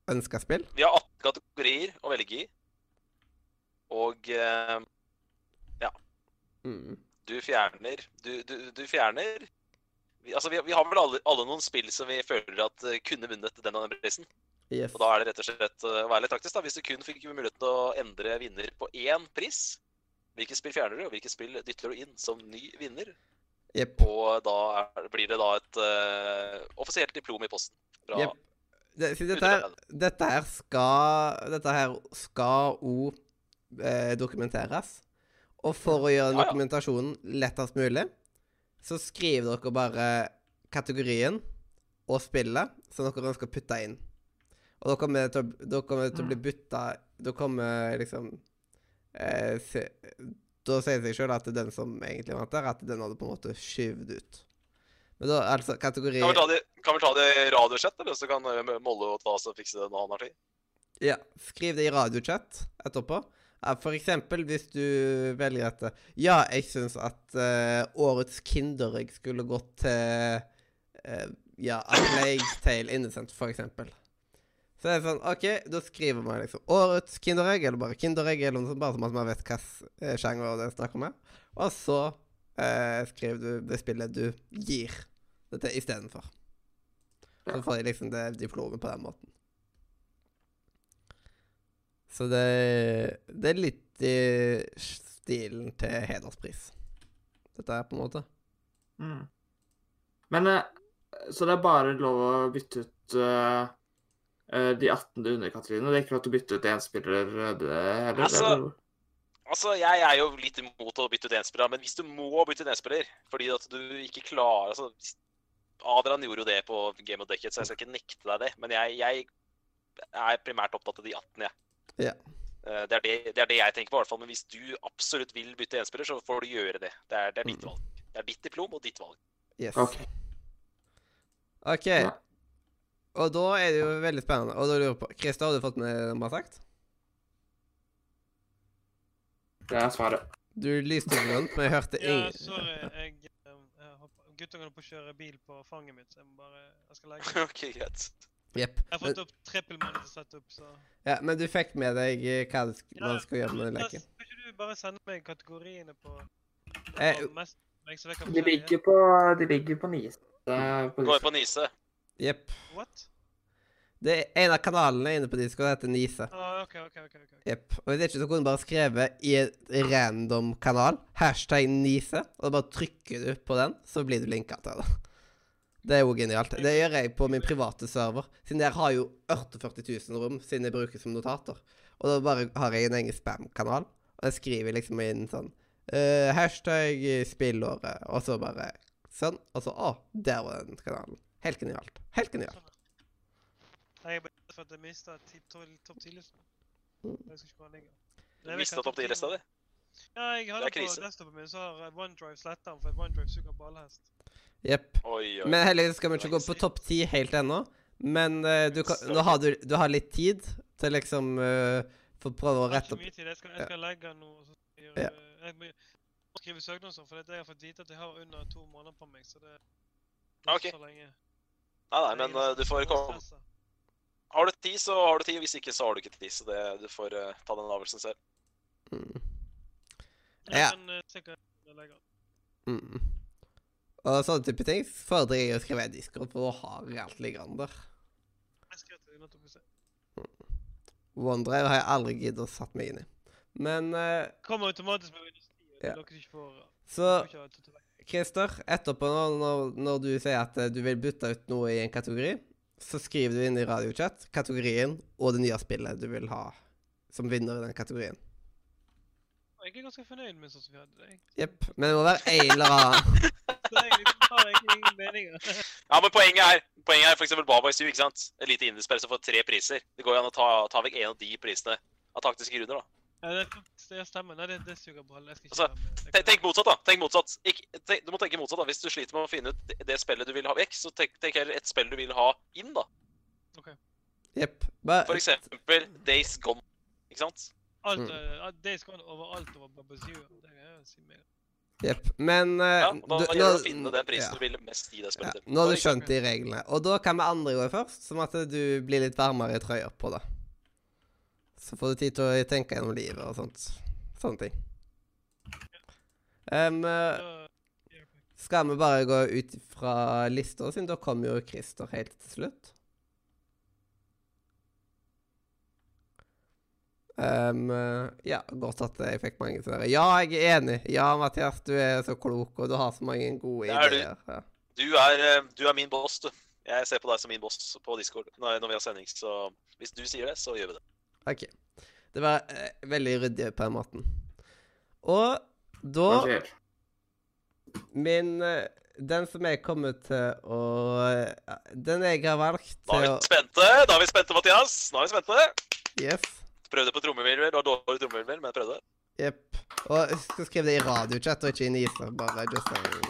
ønska spill. Vi har 18 kategorier å velge i. Og eh, Mm. Du fjerner Du, du, du fjerner vi, Altså, vi, vi har vel alle, alle noen spill som vi føler at uh, kunne vunnet den og den prisen. Yes. Og da er det rett og slett eh, å være litt taktisk, da. Hvis du kun fikk mulighet til å endre vinner på én pris, hvilke spill fjerner du, og hvilke spill dytter du inn som ny vinner? Yep. Og da er, blir det da et uh, offisielt diplom i posten. Fra yep. Det, dette, her, dette her skal Dette her skal òg eh, dokumenteres. Og for å gjøre dokumentasjonen lettest mulig, så skriver dere bare kategorien og spillet som dere ønsker å putte inn. Og da kommer det til, å- da kommer til å bli bytta Da kommer liksom eh, se, Da sier det seg sjøl at den som egentlig vant der, at den hadde på en måte skyvd ut. Men da, altså, kategori Kan vi ta det, kan vi ta det i radiochat, eller så kan eh, Molle og Tase fikse det når han har tid? Ja, skriv det i radiochat etterpå. Ja, For eksempel hvis du velger at Ja, jeg syns at uh, årets Kinderegg skulle gått til uh, Ja, A Plague Innocent, for eksempel. Så det er sånn OK, da skriver man liksom årets Kinderegg, eller bare Kinderegg, eller noe sånt, bare så at man vet hvilken sjanger det er snakk om. Og så uh, skriver du det spillet du gir dette istedenfor. Så får de liksom det diplomet på den måten. Så det, det er litt i stilen til hederspris. Dette er på en måte. Mm. Men eh, Så det er bare lov å bytte ut uh, de 18 underkategoriene? Det er ikke lov til å bytte ut én spiller det heller? Altså, eller? Altså, Jeg er jo litt imot å bytte ut én-spiller, men hvis du må bytte ut én-spiller fordi at du ikke klarer altså, Adrian gjorde jo det på Game of Decade, så jeg skal ikke nekte deg det. Men jeg, jeg er primært opptatt av de 18, jeg. Ja. Eh, Det er det, det er det jeg tenker på, i hvert fall. Men hvis du absolutt vil bytte én-spiller, så får du gjøre det. Det er, det er ditt Mm. valg. Det er ditt diplom og ditt valg. Yes. OK. okay. Ja. Og da er det jo veldig spennende. Og da lurer jeg på Christer, har du fått med det vi har sagt? Det er svaret. Du lyste grønt, men jeg hørte ingen. Ja, sorry. Jeg, jeg, jeg hopper- Guttungen på å kjøre bil på fanget mitt, så jeg må bare Jeg skal legge OK, greit. Jepp. Jeg har fått opp trippelmann til å sette opp, så Ja, men du fikk med deg eh, hva du sk- man skal gjøre med den leken? Kan ikke du bare sende meg kategoriene på, Eh, mest, så jeg kan De ligger på, de ligger på Nise. Går på Nise. Jepp. What? Det er en av kanalene inne på Discord heter Nise. Ah, OK, OK. ok, ok. Yep. Og hvis ikke så kunne du bare skrevet i et random kanal, hashtag Nise, og da bare trykker du på den, så blir du linka til det. Det er jo genialt. Det gjør jeg på min private server, siden jeg har jo 48 000 rom, siden jeg bruker som notater. Og da bare har jeg en egen spam-kanal, og jeg skriver liksom inn sånn uh, Hashtag spillåret, og så bare sånn. Og så Å, der var den kanalen. Helt genialt. Helt genialt. Ja. Jeg bare for at jeg mista topp 10-listen. Mm. Jeg skal ikke den. Du mista topp 10-lista di. Ja, jeg har Det er på krise. desktopen min, så har OneDrive sletta den, for OneDrive suger ballhest. Jepp. Men heldigvis skal vi ikke gå på topp ti helt ennå. Men uh, du kan, nå har du, du har litt tid til liksom uh, få prøve å rette Jeg har ikke mye tid. Jeg skal, jeg skal legge noe så skal jeg, Ja. jeg må skrive søknad og sånn, for det er det jeg har fått vite at jeg har under to måneder på meg, så det er okay. så lenge. Nei, nei, men liksom du får komme. Har du tid, så har du tid. Hvis ikke, så har du ikke tid. Så det, du får uh, ta den avgjørelsen selv. mm, Jeg Ja. kan eh, sikkert legge den. mm. Og sånne type ting fordrer jeg å skrive en Discord, for da har jeg alt liggende der. OneDrive har jeg aldri giddet å satt meg inn i. Men uh, Kommer automatisk med Windows 10. Ja. Dere ikke får så. Christer, etterpå når, når, når du sier at eh, du vil bytte ut noe i en kategori, så skriver du inn i radiochat kategorien og det nye spillet du vil ha som vinner i den kategorien. Jeg er ganske fornøyd med sånn som vi hadde det. Jepp. Men det må være en eller annen Liksom har egentlig ingen meninger. Ja, men poenget er, poenget er for eksempel Baba i Stu, ikke sant? Et lite indiespiller som får tre priser. Det går jo an å ta, ta vekk en av de prisene av taktiske grunner, da. Ja, det, er det stemmer. Nei, det, det suger ball. Jeg skal ikke Altså, Tenk, motsatt, da. Tenk motsatt. Ikk, tenk, du må tenke motsatt, da. Hvis du sliter med å finne ut det, det spillet du vil ha vekk, så tenk, tenk heller et spill du vil ha inn, da. Okay. Yep. But... For eksempel Days Gone. Ikke sant? Alt, Mm. uh, Days Gone over alt over Babazoo. Det kan jeg jo si meg. Jepp. Men uh, Ja, da du- gjelder å finne den prisen ja. du vil mest gi det Ja, nå har du skjønt de reglene. Og da kan vi andre gå først, sånn at du blir litt varmere i trøya på det. Så får du tid til å tenke gjennom livet og sånt. Sånne ting. Ok. skal vi bare gå ut fra lista, siden da kommer jo Christer helt til slutt. Eh, ja, godt at jeg fikk mange sånne Ja, jeg er enig. Ja, Mathias, du er så klok, og du har så mange gode Det er du. ideer. Ja. Du er, eh, du er min boss, du. Jeg ser på deg som min boss på Discord når, når vi har sending, så hvis du sier det, så gjør vi det. OK. Det var eh, veldig ryddig på den måten. Og da Min eh, Den som jeg kommer til å Den jeg har valgt Da er til å vi spente, da er vi spente, Mathias. Nå er vi spente. Yes. Prøvde på trommevirvel. Det var dårlig trommevirvel, men jeg prøvde. Jepp. Og skal skrive det i radiochat og ikke i Niser, bare just saying.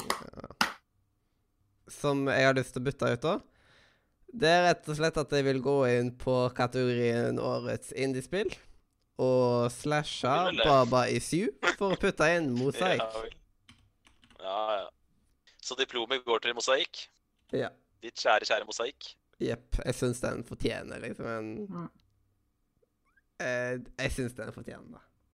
Som jeg har lyst til å bytte ut, da. Det er rett og slett at jeg vil gå inn på kategorien Årets indiespill. Og slashe Baba. Baba Issue for å putte inn mosaikk. Ja, ja, ja. Så diplomet går til mosaikk? Ja. Ditt kjære, kjære mosaikk? Jepp. Jeg syns den fortjener liksom en Mm. Jeg syns den fortjener det.